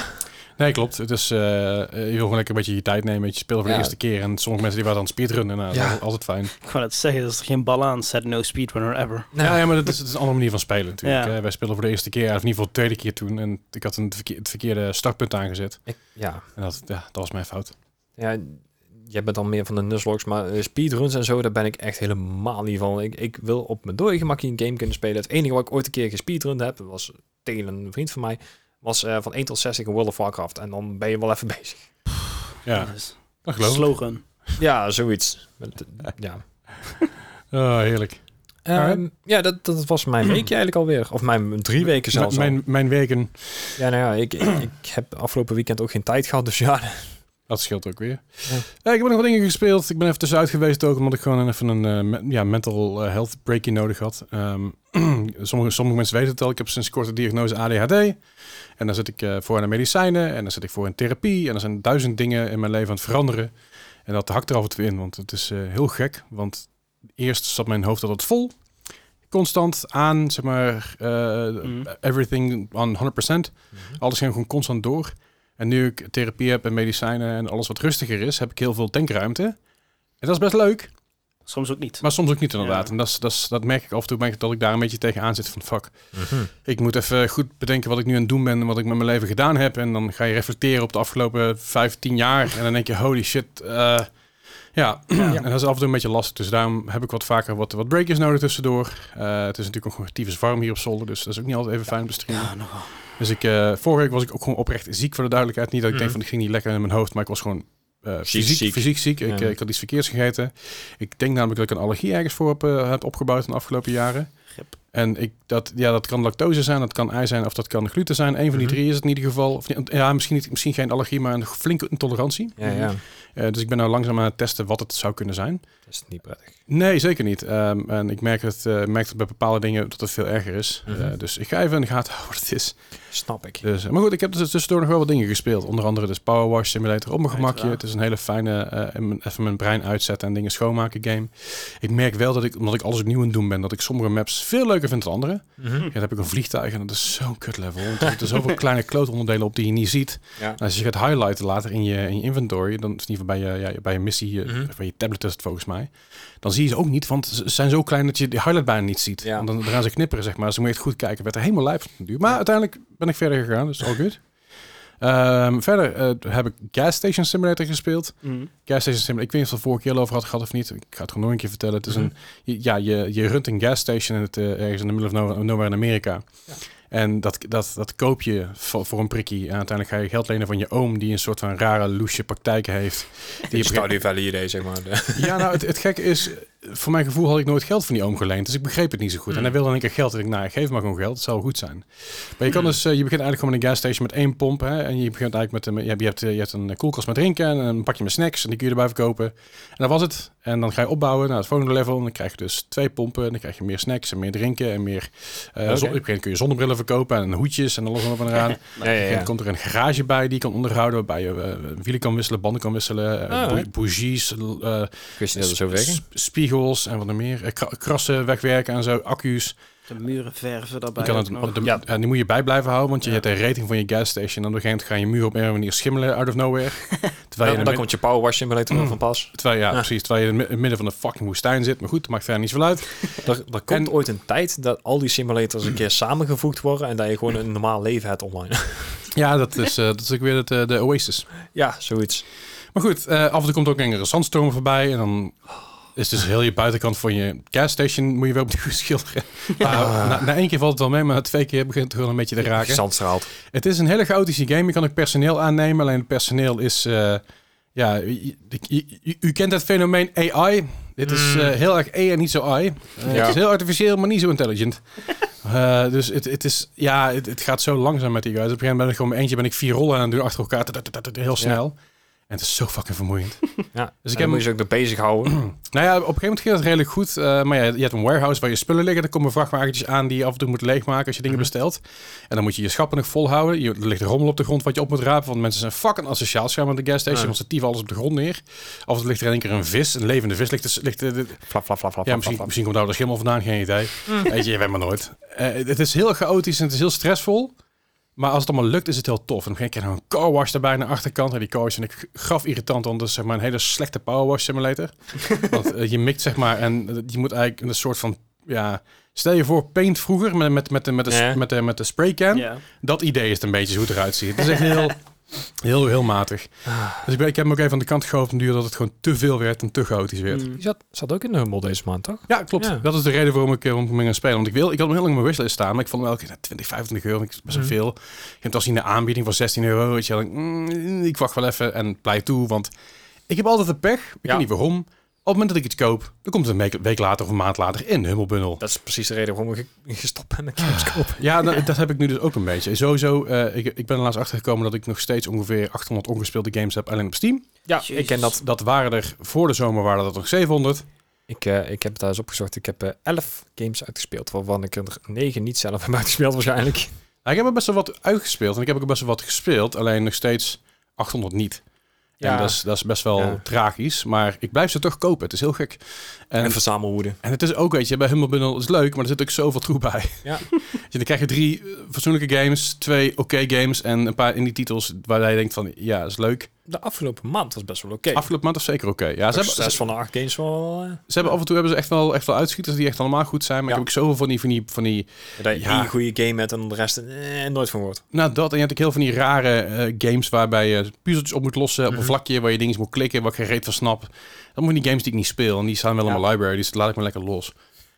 Nee, klopt. Het is, eh, eh, je wil gewoon lekker een beetje je tijd nemen, een beetje spelen voor Ja. de eerste keer. En sommige mensen die waren aan het speedrunnen, nou, Ja. dat is altijd fijn. Ik wou net zeggen, er is er geen bal aan. Set no speedrunner ever. Ja, ja, maar dat is, het is een andere manier van spelen natuurlijk. Wij speelden voor de eerste keer, of in ieder geval de tweede keer toen. En ik had een, het verkeer- het verkeerde startpunt aangezet. Ik- ja, En dat, ja, dat was mijn fout. ja, jij bent dan meer van de nuzlogs, maar eh, speedruns en zo, daar ben ik echt helemaal niet van. Ik, ik wil op mijn dode gemakje een game kunnen spelen. Het enige wat ik ooit een keer gespeedrund heb, dat was tegen een vriend van mij, was eh, van 1 tot 60 in World of Warcraft. En dan ben je wel even bezig. Ja, dat geloof ik. slogan. Ja, zoiets. Met- Ja. Oh, heerlijk. Ehm, ja, dat, dat was mijn weekje eigenlijk alweer. Of mijn drie weken zelfs. al. Mijn, mijn weken, Ja, nou ja, ik, ik, ik heb afgelopen weekend ook geen tijd gehad. Dus ja, dat scheelt ook weer. Ja. Ja, ik heb nog wat dingen gespeeld. Ik ben even tussenuit geweest ook, omdat ik gewoon even een eh, me- ja, mental eh, health breakje nodig had. Ehm, sommige, sommige mensen weten het al. Ik heb sinds kort de diagnose ADHD. En daar zit ik eh, voor aan de medicijnen. En daar zit ik voor in therapie. En er zijn duizend dingen in mijn leven aan het veranderen. En dat hakt er af en toe in, want het is eh, heel gek. Want eerst zat mijn hoofd altijd vol. Constant aan, zeg maar, eh, Mm. everything on 100%. Alles ging gewoon constant door. En nu ik therapie heb en medicijnen en alles wat rustiger is, heb ik heel veel denkruimte. En dat is best leuk, Soms ook niet. maar soms ook niet inderdaad. Ja. En dat, is, dat, is, dat merk ik af en toe, merk ik dat ik daar een beetje tegenaan zit van fuck. Mhm. Ik moet even goed bedenken wat ik nu aan het doen ben en wat ik met mijn leven gedaan heb. En dan ga je reflecteren op de afgelopen 15 jaar. En dan denk je, holy shit. eh, ja, en dat is af en toe een beetje lastig. Dus daarom heb ik wat vaker wat, wat breakjes nodig tussendoor. Eh, het is natuurlijk ook gewoon tyfus warm hier op zolder. Dus dat is ook niet altijd even fijn om te streamen. Ja, nogal. Dus ik, eh, vorige week was ik ook gewoon oprecht ziek voor de duidelijkheid. Niet dat ik denk Mhm. van ik ging niet lekker in mijn hoofd, maar ik was gewoon eh, fysiek, ziek. fysiek ziek. Ik, Ja. eh, ik had iets verkeerds gegeten. Ik denk namelijk dat ik een allergie ergens voor heb, heb opgebouwd in de afgelopen jaren. Grip. En ik, dat, ja, dat kan lactose zijn, dat kan ei zijn of dat kan gluten zijn. Een van die Mhm. drie is het in ieder geval. Of, ja, misschien, niet, misschien geen allergie, maar een flinke intolerantie. Ja, ja. Eh, dus ik ben nou langzaam aan het testen wat het zou kunnen zijn. Dat is niet prettig. Nee, zeker niet. Ehm, en ik merk het, eh, merk het bij bepaalde dingen dat het veel erger is. Mhm. Eh, dus ik ga even in de gaten houden wat het is. Snap ik. Dus, maar goed, ik heb dus tussendoor nog wel wat dingen gespeeld. Onder andere dus Power Wash Simulator op mijn gemakje. Uiteraard. Het is een hele fijne, even mijn brein uitzetten en dingen schoonmaken game. Ik merk wel dat ik, omdat ik alles opnieuw aan het doen ben, dat ik sommige maps veel leuker vind dan andere. Mhm. Ja, dan heb ik een vliegtuig en dat is zo'n kut level. Want er zitten zoveel kleine klootonderdelen op die je niet ziet. Ja. En als je gaat highlighten later in je, in je inventory, dan is in ieder bij je, ja, bij je missie, Mhm. bij je tablet is het volgens mij. Dan zie je ze ook niet, want ze zijn zo klein dat je die highlight bijna niet ziet. Ja. Want dan, dan gaan ze knipperen, zeg maar. Dus dan moet je goed kijken. werd er helemaal lijp van duur. Maar uiteindelijk ben ik verder gegaan, dus all good. Ehm, verder eh, heb ik Gas Station Simulator gespeeld. Mm. Gas Station Simulator, ik weet niet of het vorige keer al over had gehad of niet. Ik ga het gewoon nog een keer vertellen. Het is Mhm. een, ja, je, je runt een gas station in het, eh, ergens in de middle of nowhere in Amerika. Ja. En dat, dat, dat koop je voor, voor een prikkie. En uiteindelijk ga je geld lenen van je oom, die een soort van rare, loesje praktijken heeft. Die je idee, zeg maar. ja, nou, het, het gekke is, voor mijn gevoel had ik nooit geld van die oom geleend. Dus ik begreep het niet zo goed. En Hmm. hij wilde dan een keer geld. En ik, nou, geef maar gewoon geld. Het zal wel goed zijn. Maar je kan dus, eh, je begint eigenlijk gewoon met een gasstation met één pomp. Hè, en je begint eigenlijk met, een- je hebt, je hebt, je hebt een koelkast met drinken en een pakje met snacks. En die kun je erbij verkopen. En dat was het. En dan ga je opbouwen naar het volgende level. En dan krijg je dus twee pompen. En dan krijg je meer snacks en meer drinken. En meer, eh zon- een gegeven moment kun je zonnebrillen verkopen. En hoedjes en alles en op en eraan. ja, gegeven moment komt er een garage bij die je kan onderhouden. Waarbij je eh, wielen kan wisselen, banden kan wisselen. eh, Ah, bougies, eh, wist niet dat zo. Sp- Spiegels en wat er meer. Eh, kra- krassen wegwerken en zo. Accu's. De muren verven daarbij. Je kan het, nog. de- Ja. die moet je bij blijven houden, want je Ja. hebt een rating van je gasstation. En op een gegeven moment gaan je muur op een manier schimmelen out of nowhere. terwijl, je Dan, komt je Power Wash Simulator wel van pas. terwijl, ja, Ja. precies. Terwijl je in het mi- midden van de fucking woestijn zit. Maar goed, dat maakt verder niet zoveel uit. Er, er komt En- ooit een tijd dat al die simulators een keer samengevoegd worden en dat je gewoon een normaal leven hebt online. Ja, dat is, eh, dat is ook weer het, eh, de Oasis. ja, zoiets. Maar goed, eh, af en toe komt ook een zandstorm voorbij. En dan is dus heel je buitenkant van je gasstation moet je weer opnieuw schilderen. Maar na, na één keer valt het wel mee, maar na twee keer begint het gewoon een beetje te raken. Zand straalt. Het is een hele chaotische game. Je kan ook personeel aannemen. Alleen het personeel is... eh, ja, u, u- u- u kent het fenomeen AI. Dit is Mm. eh, heel erg A en niet zo I. Eh, Ja. Het is heel artificieel, maar niet zo intelligent. Eh, dus het, het is... Ja, het, het gaat zo langzaam met die guys. Op een gegeven moment ben ik gewoon eentje ben ik vier rollen aan het doen achter elkaar. Heel snel. En het is zo fucking vermoeiend. Ja, Dus ik heb- moet je ze ook nog bezighouden. Nou ja, op een gegeven moment ging dat redelijk goed. eh, maar ja, je hebt een warehouse waar je spullen liggen. Er komen vrachtwagentjes aan die je af en toe moet leegmaken als je dingen Mhm. bestelt. En dan moet je je schappen nog volhouden. Je, er ligt rommel op de grond wat je op moet rapen. Want mensen zijn fucking asociaal samen met de gasstation. Ja. Want ze tieven alles op de grond neer. Of er ligt er in één keer een vis, een levende vis. Ligt, er- ligt, er- Flap, flap, flap, flap, ja, misschien, flap. misschien komt daar de schimmel vandaan, geen idee. Weet je, je weet maar nooit. Eh, het is heel chaotisch en het is heel stressvol. Maar als het allemaal lukt, is het heel tof. En dan krijg je een car wash aan de achterkant. En die car wash vind ik graf irritant, want dat is zeg maar een hele slechte power wash simulator. want eh, je mikt zeg maar, en eh, je moet eigenlijk een soort van, ja... Stel je voor Paint vroeger met, met, met, de- met, de, met, de, met de spraycan. Dat idee is het een beetje hoe het eruit ziet. Het is echt heel, heel, heel matig. Dus ik, ben, ik heb hem ook even aan de kant geschoven duur dat het gewoon te veel werd en te chaotisch werd. Mm. Die zat, zat ook in de Humble deze maand, toch? Ja, klopt. Ja. Dat is de reden waarom ik, eh, waarom ik me gaan spelen. Want ik wil, ik had hem heel lang op mijn wishlist staan, maar ik vond hem elke keer 20, 25 euro. Ik best wel Mhm. veel. Je hebt als in de aanbieding van 16 euro. Weet je, dan, mm, ik wacht wel even en pleit toe, want ik heb altijd de pech. Ik Ja. weet niet waarom. Op het moment dat ik iets koop, dan komt het een week, later of een maand later in de Humble Bundle. Dat is precies de reden waarom ik ge- gestopt ben met games kopen. Ja, dat, dat heb ik nu dus ook een beetje. Sowieso, eh, ik, ik ben er laatst achtergekomen dat ik nog steeds ongeveer 800 ongespeelde games heb alleen op Steam. Ja, Jezus. ik ken dat. Dat waren er voor de zomer waren dat nog 700. Ik, eh, ik heb het daar eens opgezocht. Ik heb eh 11 games uitgespeeld, waarvan ik er 9 niet zelf heb uitgespeeld waarschijnlijk. Nou, ik heb er best wel wat uitgespeeld en ik heb ook best wel wat gespeeld, alleen nog steeds 800 niet. Ja. En dat is, dat is best wel Ja. tragisch, maar ik blijf ze toch kopen. Het is heel gek. En, En verzamelwoede. en het is ook, weet je, bij Humble Bundle is leuk, maar er zit ook zoveel troep bij. Ja. Dus dan krijg je drie eh, fatsoenlijke games, twee oké games en een paar indie titels waar je denkt van, ja, is leuk. De afgelopen maand was best wel oké. Afgelopen maand is zeker oké. Ja, ze hebben, zes ze, van de acht games wel... eh, ze hebben af en toe hebben ze echt wel, echt wel uitschieters die echt allemaal goed zijn, maar Ja. ik heb ook zoveel van die, van die, van die dat je Ja. goede game hebt en de rest eh, nooit van wordt. Nou, dat. En je hebt ook heel van die rare eh, games waarbij je puzzeltjes op moet lossen op Mhm. een vlakje waar je dingen moet klikken, ik geen reet van snap. Dat moet die games die ik niet speel. En die staan wel in mijn library, dus dat laat ik me lekker los.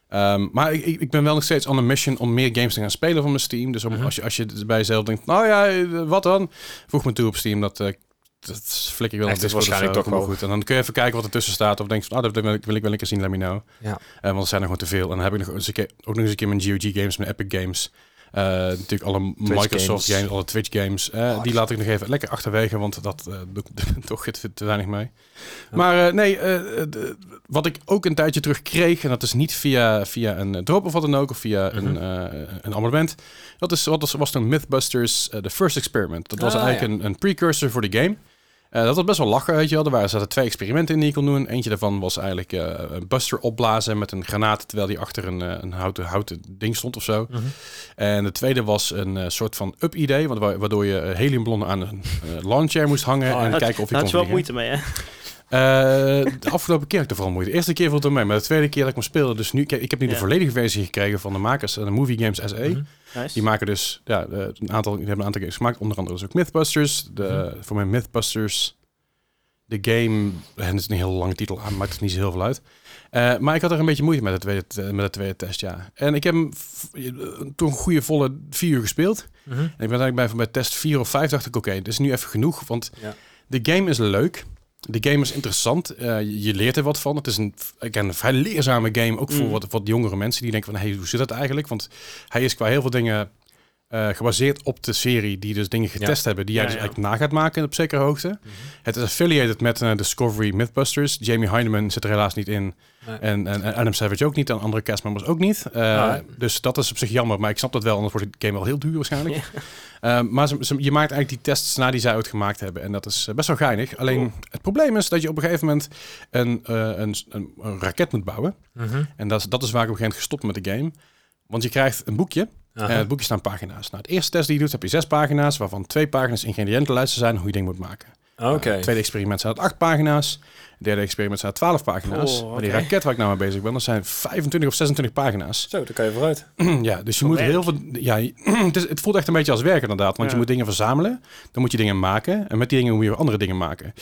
Ehm, maar ik, ik ben wel nog steeds on een mission om meer games te gaan spelen van mijn Steam. Dus om, Mhm. als, je, als je bij jezelf denkt, nou ja, wat dan? Voeg me toe op Steam. Dat, eh dat flik ik wel op is waarschijnlijk toch wel. goed. En dan kun je even kijken wat ertussen staat. Of denk van, ah, dat wil ik, wil ik wel een keer zien, let me know. Ja. Eh, want er zijn er gewoon te veel. En dan heb ik nog eens een keer, ook nog eens een keer mijn GOG games, mijn Epic games. Eh, natuurlijk alle Microsoft games. alle Twitch games. Eh, Oh, die laat ik nog even lekker achterwege, want dat eh doe ik toch te, te weinig mee. Maar nee, de- wat ik ook een tijdje terug kreeg, en dat is niet via, via een drop of wat dan ook, of via Mhm. een, eh, een abonnement. Dat is, wat was, was toen Mythbusters The First Experiment. Dat was Ah, eigenlijk een, een precursor voor de game. Eh, dat was best wel lachen, weet je wel. Er waren, zaten twee experimenten in die je kon doen. Eentje daarvan was eigenlijk eh, een buster opblazen met een granaat... terwijl die achter een, eh, een houten, houten ding stond of zo. Mhm. En de tweede was een soort van up-idee... waardoor je heliumballonnen aan een lawnchair moest hangen... Oh, en kijken of je Daar kon had je wel moeite mee, hè? Eh, de afgelopen keer had ik er vooral moeite. De eerste keer vond het mee, maar de tweede keer dat ik me speelde... dus nu, ik, ik heb nu de volledige versie gekregen van de makers... eh, de Movie Games SE... Mhm. Nice. Die maken dus ja, eh, een aantal, die hebben een aantal games gemaakt. Onder andere dus ook Mythbusters. De, Mhm. Voor mij Mythbusters. De game, en het is een heel lange titel aan, maakt het niet zo heel veel uit. Eh, maar ik had er een beetje moeite met de tweede, met de tweede test, ja. En ik heb hem f- toen een goede volle vier uur gespeeld. Mhm. En ik ben eigenlijk bij, van bij test 4 of 5 dacht ik, oké, dit is nu even genoeg. Want Ja. de game is leuk. De game is interessant. Eh, je, leert er wat van. Het is een, again, een vrij leerzame game. Ook voor Mm. wat, wat jongere mensen die denken van... Hey, hoe zit dat eigenlijk? Want hij is qua heel veel dingen eh, gebaseerd op de serie... die dus dingen getest hebben... die jij Ja, dus ja. eigenlijk na gaat maken op zekere hoogte. Mhm. Het is affiliated met eh, Discovery Mythbusters. Jamie Heineman zit er helaas niet in. Nee. En, en, en Adam Savage ook niet. En andere castmembers ook niet. Ah, dus dat is op zich jammer. Maar ik snap dat wel. Anders wordt de game wel heel duur waarschijnlijk. Ja. Eh, maar ze, ze- je maakt eigenlijk die tests na die zij uitgemaakt hebben. En dat is eh, best wel geinig. Alleen het probleem is dat je op een gegeven moment een, eh, een, een, een raket moet bouwen. Mhm. En dat is, dat is waar ik op een gegeven moment gestopt met de game. Want je krijgt een boekje. En het boekje staan pagina's. Nou, het eerste test die je doet, heb je zes pagina's. Waarvan twee pagina's ingrediëntenlijsten zijn hoe je ding moet maken. Oké. Het tweede experiment zijn het acht pagina's. Derde experiment zijn het twaalf pagina's. Oh, Maar die raket waar ik nou mee bezig ben, dat zijn 25 of 26 pagina's. Zo, daar kan je vooruit. ja, dus je Voor moet werk. heel veel... Ja, het, is, het voelt echt een beetje als werk inderdaad. Want Ja. je moet dingen verzamelen. Dan moet je dingen maken. En met die dingen moet je weer andere dingen maken.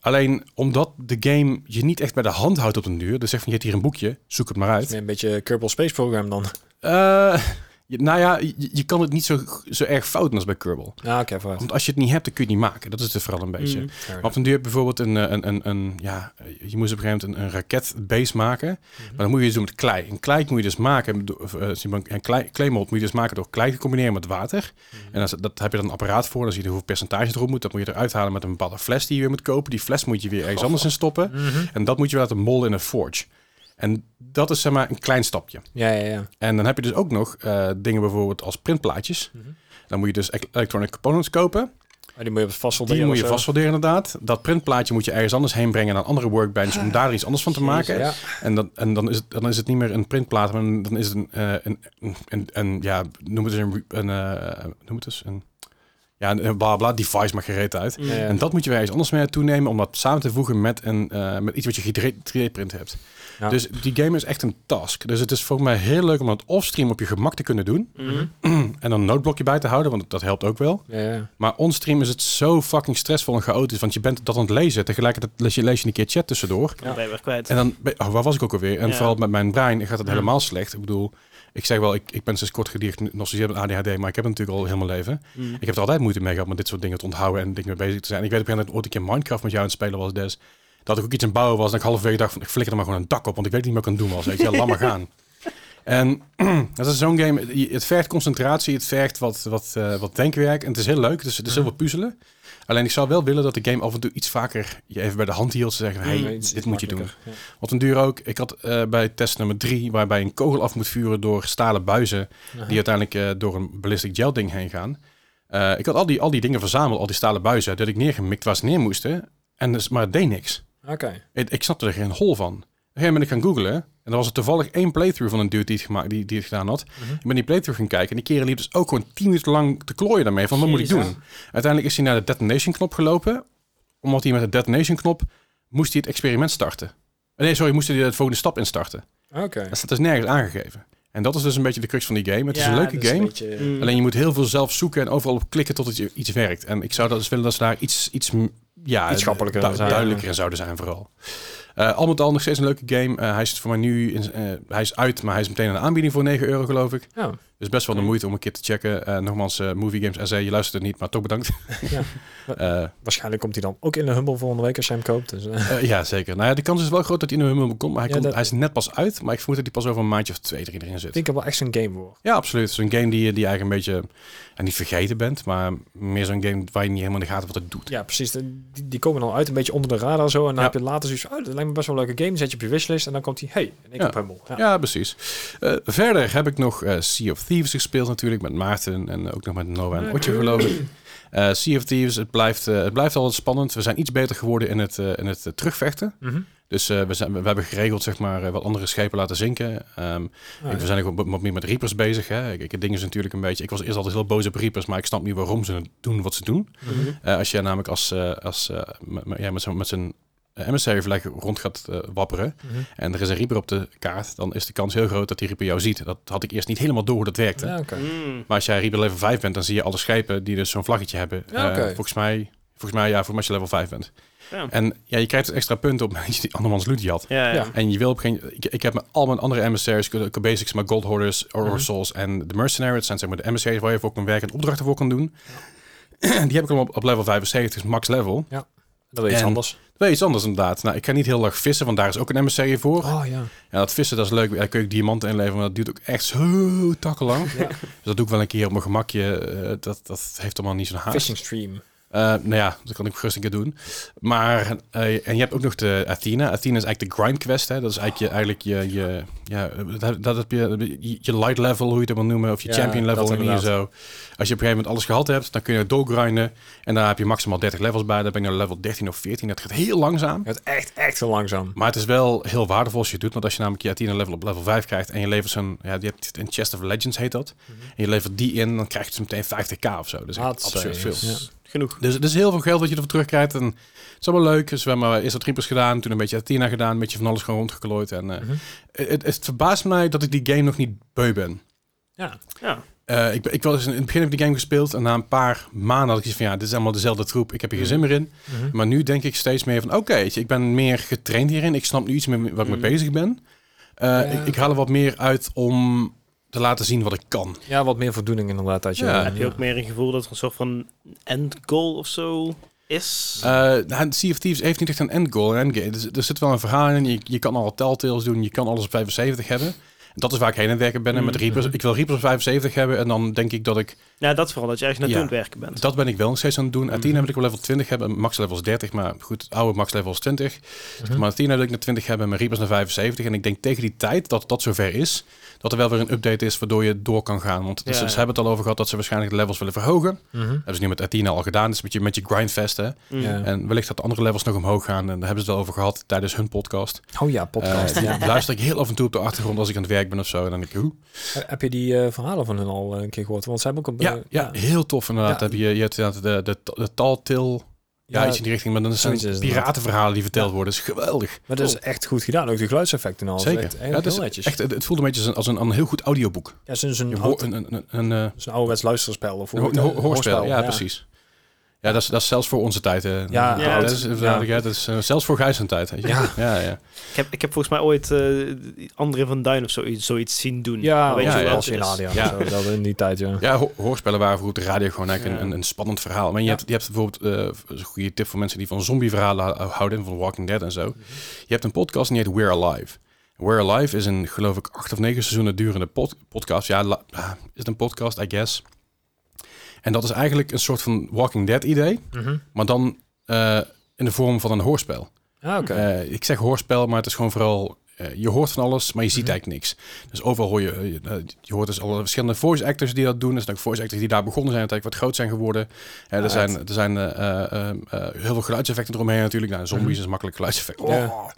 Alleen omdat de game je niet echt bij de hand houdt op den duur. Dus zeg van, je hebt hier een boekje. Zoek het maar Het is uit. een beetje Kerbal Space Program dan. Eh, je- nou ja, je, je kan het niet zo, zo erg fouten als bij Kerbal. Ah, oké, vooruit. Want als je het niet hebt, dan kun je het niet maken. Dat is het vooral een beetje. Mm. Fair Maar Op duur je bijvoorbeeld een, eh, een, een, een, ja, je moest op een gegeven moment een, een raketbase maken. Maar dan moet je dus doen met klei. En klei moet je dus maken, of, eh, en klei, kleimold moet je dus maken door klei te combineren met water. En dat, dat heb je dan een apparaat voor, dan zie je hoeveel percentage erop moet. Dat moet je eruit halen met een bepaalde fles die je weer moet kopen. Die fles moet je weer ergens anders in stoppen. Mhm. En dat moet je weer laten mollen in een forge. En dat is zeg maar een klein stapje. Ja, ja, ja. En dan heb je dus ook nog eh, dingen bijvoorbeeld als printplaatjes. Mhm. Dan moet je dus electronic components kopen. Oh, die moet je vastsolderen. Die moet je vastsolderen inderdaad. Dat printplaatje moet je ergens anders heen brengen naar een andere workbench om daar iets anders van te maken. Ja. En, dan, en dan, is het, dan is het niet meer een printplaat, maar dan is het een, eh, een, een, een, een- ja, noem het eens een, een eh, noem het eens een, ja, een bla bla device maar gereed uit. Ja, ja. En dat moet je weer ergens anders mee toenemen om dat samen te voegen met, een, eh, met iets wat je 3D-print hebt. Ja. Dus die game is echt een task. Dus het is voor mij heel leuk om dat offstream op je gemak te kunnen doen. Mhm. en dan een noodblokje bij te houden, want dat helpt ook wel. Ja, ja. Maar onstream is het zo fucking stressvol en chaotisch. Want je bent dat aan het lezen. Tegelijkertijd lees je, lees je een keer chat tussendoor. Dan ben je weer kwijt. En dan, ben- oh, waar was ik ook alweer? En Ja. vooral met mijn brein gaat het Ja. helemaal slecht. Ik bedoel, ik zeg wel, ik, ik ben sinds kort gediagnosticeerd met ADHD. Maar ik heb het natuurlijk al heel mijn leven. Mm. Ik heb er altijd moeite mee gehad met dit soort dingen te onthouden en dingen mee bezig te zijn. Ik weet op een gegeven moment ooit een keer Minecraft met jou aan het spelen was, Des. Dat ik ook iets aan het bouwen was en ik halverwege dacht van ik flikker er maar gewoon een dak op, want ik weet niet meer wat ik aan het doen was. Weet je, laat maar gaan. En dat is zo'n game, het vergt concentratie, het vergt wat, wat, eh, wat denkwerk en het is heel leuk, dus het is heel wat puzzelen. Alleen ik zou wel willen dat de game af en toe iets vaker je even bij de hand hield. Ze zeggen, hey, iets- dit moet je doen. Ja. Want een duur ook, ik had eh, bij test nummer drie, waarbij een kogel af moet vuren door stalen buizen, Aha. die uiteindelijk eh, door een ballistic gel ding heen gaan. Eh, ik had al die, al die dingen verzameld, al die stalen buizen, dat ik neergemikt ze neer moesten. En dus, maar het deed niks. Oké. Ik, ik snapte er geen hol van. Gegeven moment ben ik gaan googlen. En dan was er toevallig één playthrough van een dude die het, gemaakt, die, die het gedaan had. Mhm. Ik ben die playthrough gaan kijken. En die kerel liep dus ook gewoon 10 minuten lang te klooien daarmee. Van wat moet ik doen? Uiteindelijk is hij naar de detonation knop gelopen. Omdat hij met de detonation knop moest hij het experiment starten. Eh, Nee, sorry, moest hij de volgende stap instarten. Oké. Dat staat dus nergens aangegeven. En dat is dus een beetje de crux van die game. Het is Ja, een leuke game. beetje- Mm. Alleen je moet heel veel zelf zoeken en overal op klikken tot het je iets werkt. En ik zou dat dus willen dat ze daar iets, iets, ja, Iets schappelijker du- duidelijker in zouden zijn vooral. Eh, al met al nog steeds een leuke game. Eh, hij is voor mij nu in, eh, hij is uit, maar hij is meteen een aanbieding voor 9 euro geloof ik. Ja. Dus best wel de moeite om een keer te checken. Nogmaals, Movie Games SE, je luistert het niet, maar toch bedankt. Ja. Waarschijnlijk komt hij dan ook in de Humble volgende week als je hem koopt. Dus, ja, zeker. Nou ja, de kans is wel groot dat hij in een Humble komt, maar hij, Ja, komt, dat- hij is net pas uit. Maar ik vermoed dat hij pas over een maandje of twee, drie erin ik zit. denk dat wel echt zo'n game wordt. Ja, absoluut. Zo'n game die, je- die eigenlijk een beetje, en niet vergeten bent, maar meer zo'n game waar je niet helemaal in de gaten wat het doet. Ja, precies. De- Die, die komen dan uit een beetje onder de radar zo. En dan heb je later zoiets oh, dat lijkt me best wel een leuke game. Zet je op je wishlist en dan komt hij, hey, en ik Ja. heb Humble. Ja. Ja, precies. Eh, verder heb ik nog eh, Sea of Thieves gespeeld natuurlijk met Maarten en ook nog met Noah en Otje geloof ik. Eh, sea of Thieves, het blijft, eh, het blijft altijd spannend. We zijn iets beter geworden in het, eh, in het terugvechten. Mhm. Dus eh, we, zijn, we, hebben geregeld zeg maar eh, wat andere schepen laten zinken. Ehm, Ah, ik- we zijn ook wat, wat meer met Reapers bezig. Hè. Ik, ik, het ding is natuurlijk een beetje... Ik was eerst altijd heel boos op Reapers, maar ik snap nu waarom ze doen wat ze doen. Mhm. Eh, als je namelijk als, eh, als, eh, m- m- ja, met zo'n met eh, vlag rond gaat eh, wapperen Mhm. en er is een Reaper op de kaart, dan is de kans heel groot dat die Reaper jou ziet. Dat had ik eerst niet helemaal door hoe dat werkte. Ja, oké. Mm. Maar als jij Reaper level 5 bent, dan zie je alle schepen die dus zo'n vlaggetje hebben. Ja, Eh, volgens mij, volgens mij ja, voor als je level 5 bent. Ja. En ja, je krijgt een extra punten op mensen die andermans loot had. Ja, ja. Ja. En je wil op geen... Ik, ik heb met al mijn andere emissaries, heb basics, maar gold hoarders, Aurora Mhm. souls en de mercenary. Het zijn zeg maar de emissaries waar je voor kan werken en opdrachten voor kan doen. die heb ik allemaal op, op level 75, dus max level. Dat weet je iets anders. Wel iets anders inderdaad. Nou, ik ga niet heel erg vissen, want daar is ook een emissary voor. Oh ja. Ja, dat vissen dat is leuk. Daar kun je ook diamanten inleveren, maar dat duurt ook echt zo takkenlang. ja. Dus dat doe ik wel een keer op mijn gemakje. Eh, dat, dat heeft allemaal niet zo'n haast. Fishing stream. Eh, nou ja, dat kan ik gerust een keer doen. Maar, eh, en je hebt ook nog de Athena. Athena is eigenlijk de grind quest. Hè? Dat is eigenlijk je, eigenlijk je, je ja, dat, dat heb je, je, light level, hoe je het wil noemen, of je Ja, champion level en hier zo. Als je op een gegeven moment alles gehad hebt, dan kun je doorgrinden. En daar heb je maximaal 30 levels bij. Dan ben je naar level 13 of 14. Dat gaat heel langzaam. Het echt, echt heel langzaam. Maar het is wel heel waardevol als je het doet. Want als je namelijk je Athena level op level 5 krijgt en je levert zo'n, ja, je hebt een Chest of Legends heet dat. En je levert die in, dan krijg je dus meteen 50k of zo. Dus dat is, absurd veel. ja. Genoeg. Dus het is heel veel geld dat je ervoor terugkrijgt. En het is allemaal leuk. Dus we hebben maar eerst wat Reapers gedaan, toen een beetje Athena gedaan, een beetje van alles gewoon rondgeklooid. En eh, Mhm. het, het verbaast mij dat ik die game nog niet beu ben. Ja. Ja. Eh, ik, ben- ik was in het begin heb ik die game gespeeld en na een paar maanden had ik iets van ja, dit is allemaal dezelfde troep. Ik heb hier geen zin meer in. Mhm. Maar nu denk ik steeds meer van oké, ik ben meer getraind hierin. Ik snap nu iets meer waar ik Mm. mee bezig ben. Eh, Ja. ik, ik haal er wat meer uit om te laten zien wat ik kan. ja, wat meer voldoening inderdaad. Dat je, Ja. Heb je ook meer een gevoel dat er een soort van end goal of zo is? Eh nou, Sea of Thieves heeft niet echt een endgoal. Een endgame. Er, er zit wel een verhaal in. Je, je kan al telltales doen. Je kan alles op 75 hebben. Dat is waar ik heen aan het werken ben. En met Mhm. Reapers, ik wil Reapers op 75 hebben. En dan denk ik dat ik... ja, dat is vooral dat je ergens naartoe Ja. aan het werken bent. Dat ben ik wel nog steeds aan het doen. Athena Mhm. heb ik op level 20 hebben. Max level is 30. Maar goed, oude max level is 20. Mhm. Maar Athena wil ik naar 20 hebben. En mijn Reapers naar 75. En ik denk tegen die tijd dat dat zover is... dat er wel weer een update is waardoor je door kan gaan. Want Ja, ze, ja. ze hebben het al over gehad dat ze waarschijnlijk de levels willen verhogen. Mhm. hebben ze nu met Athena al gedaan. Dus met je, met je grindfest, hè. Ja. En wellicht dat de andere levels nog omhoog gaan. En daar hebben ze het al over gehad tijdens hun podcast. Oh ja, podcast. Eh, ja. luister ik heel af en toe op de achtergrond als ik aan het werk ben of zo. En dan denk ik, hoe? Heb je die eh, verhalen van hun al eh, een keer gehoord? Want zij hebben ook een... Ja, eh, ja, heel tof inderdaad. Ja. Heb je, je hebt inderdaad de, de, de taltil, ja, iets in die richting. Maar dan zijn het piratenverhalen die verteld worden. Dat is geweldig. Maar dat is echt goed gedaan. Ook de geluidseffecten en alles. Zeker. Echt, heel netjes. echt, het, voelde een beetje als een, heel goed audioboek. ja, het is een, een, een, eh, een ouderwets luisterspel. Of een hoorspel. Ja, precies. Ja, dat is, dat is zelfs voor onze tijd. eh. Ja, Ja, dat is, ja. dat is eh, zelfs voor Gijs zijn tijd. Weet je? Ja. ja, ja. Ik heb, ik heb volgens mij ooit eh André van Duin of zoiets, zoiets zien doen. Ja, weet ja, je als het in. Adriaan. Ja. Ja. Dat in die tijd, ja. Ja, ho- hoorspellen waren vroeger op de radio gewoon eigenlijk Ja. een, een, een spannend verhaal. Maar je, Ja. hebt, je hebt bijvoorbeeld, eh, een goede tip voor mensen die van zombieverhalen hou- houden, van Walking Dead en zo. Je hebt een podcast en die heet We're Alive. We're Alive is een, geloof ik, acht of negen seizoenen durende pod- podcast. Ja, la- ah, is het een podcast, I guess. En dat is eigenlijk een soort van Walking Dead idee, Mhm. maar dan eh, in de vorm van een hoorspel. Ah. Eh, ik zeg hoorspel, maar het is gewoon vooral... eh, je hoort van alles, maar je ziet Mhm. eigenlijk niks. Dus overal hoor je... eh, je hoort dus alle verschillende voice actors die dat doen. Er zijn ook voice actors die daar begonnen zijn... en uiteindelijk wat groot zijn geworden. Eh, er Right. zijn, er zijn eh, eh, eh, eh, heel veel geluidseffecten eromheen natuurlijk. Nou, zombies Mhm. is makkelijk geluidseffect. Ja. Oh.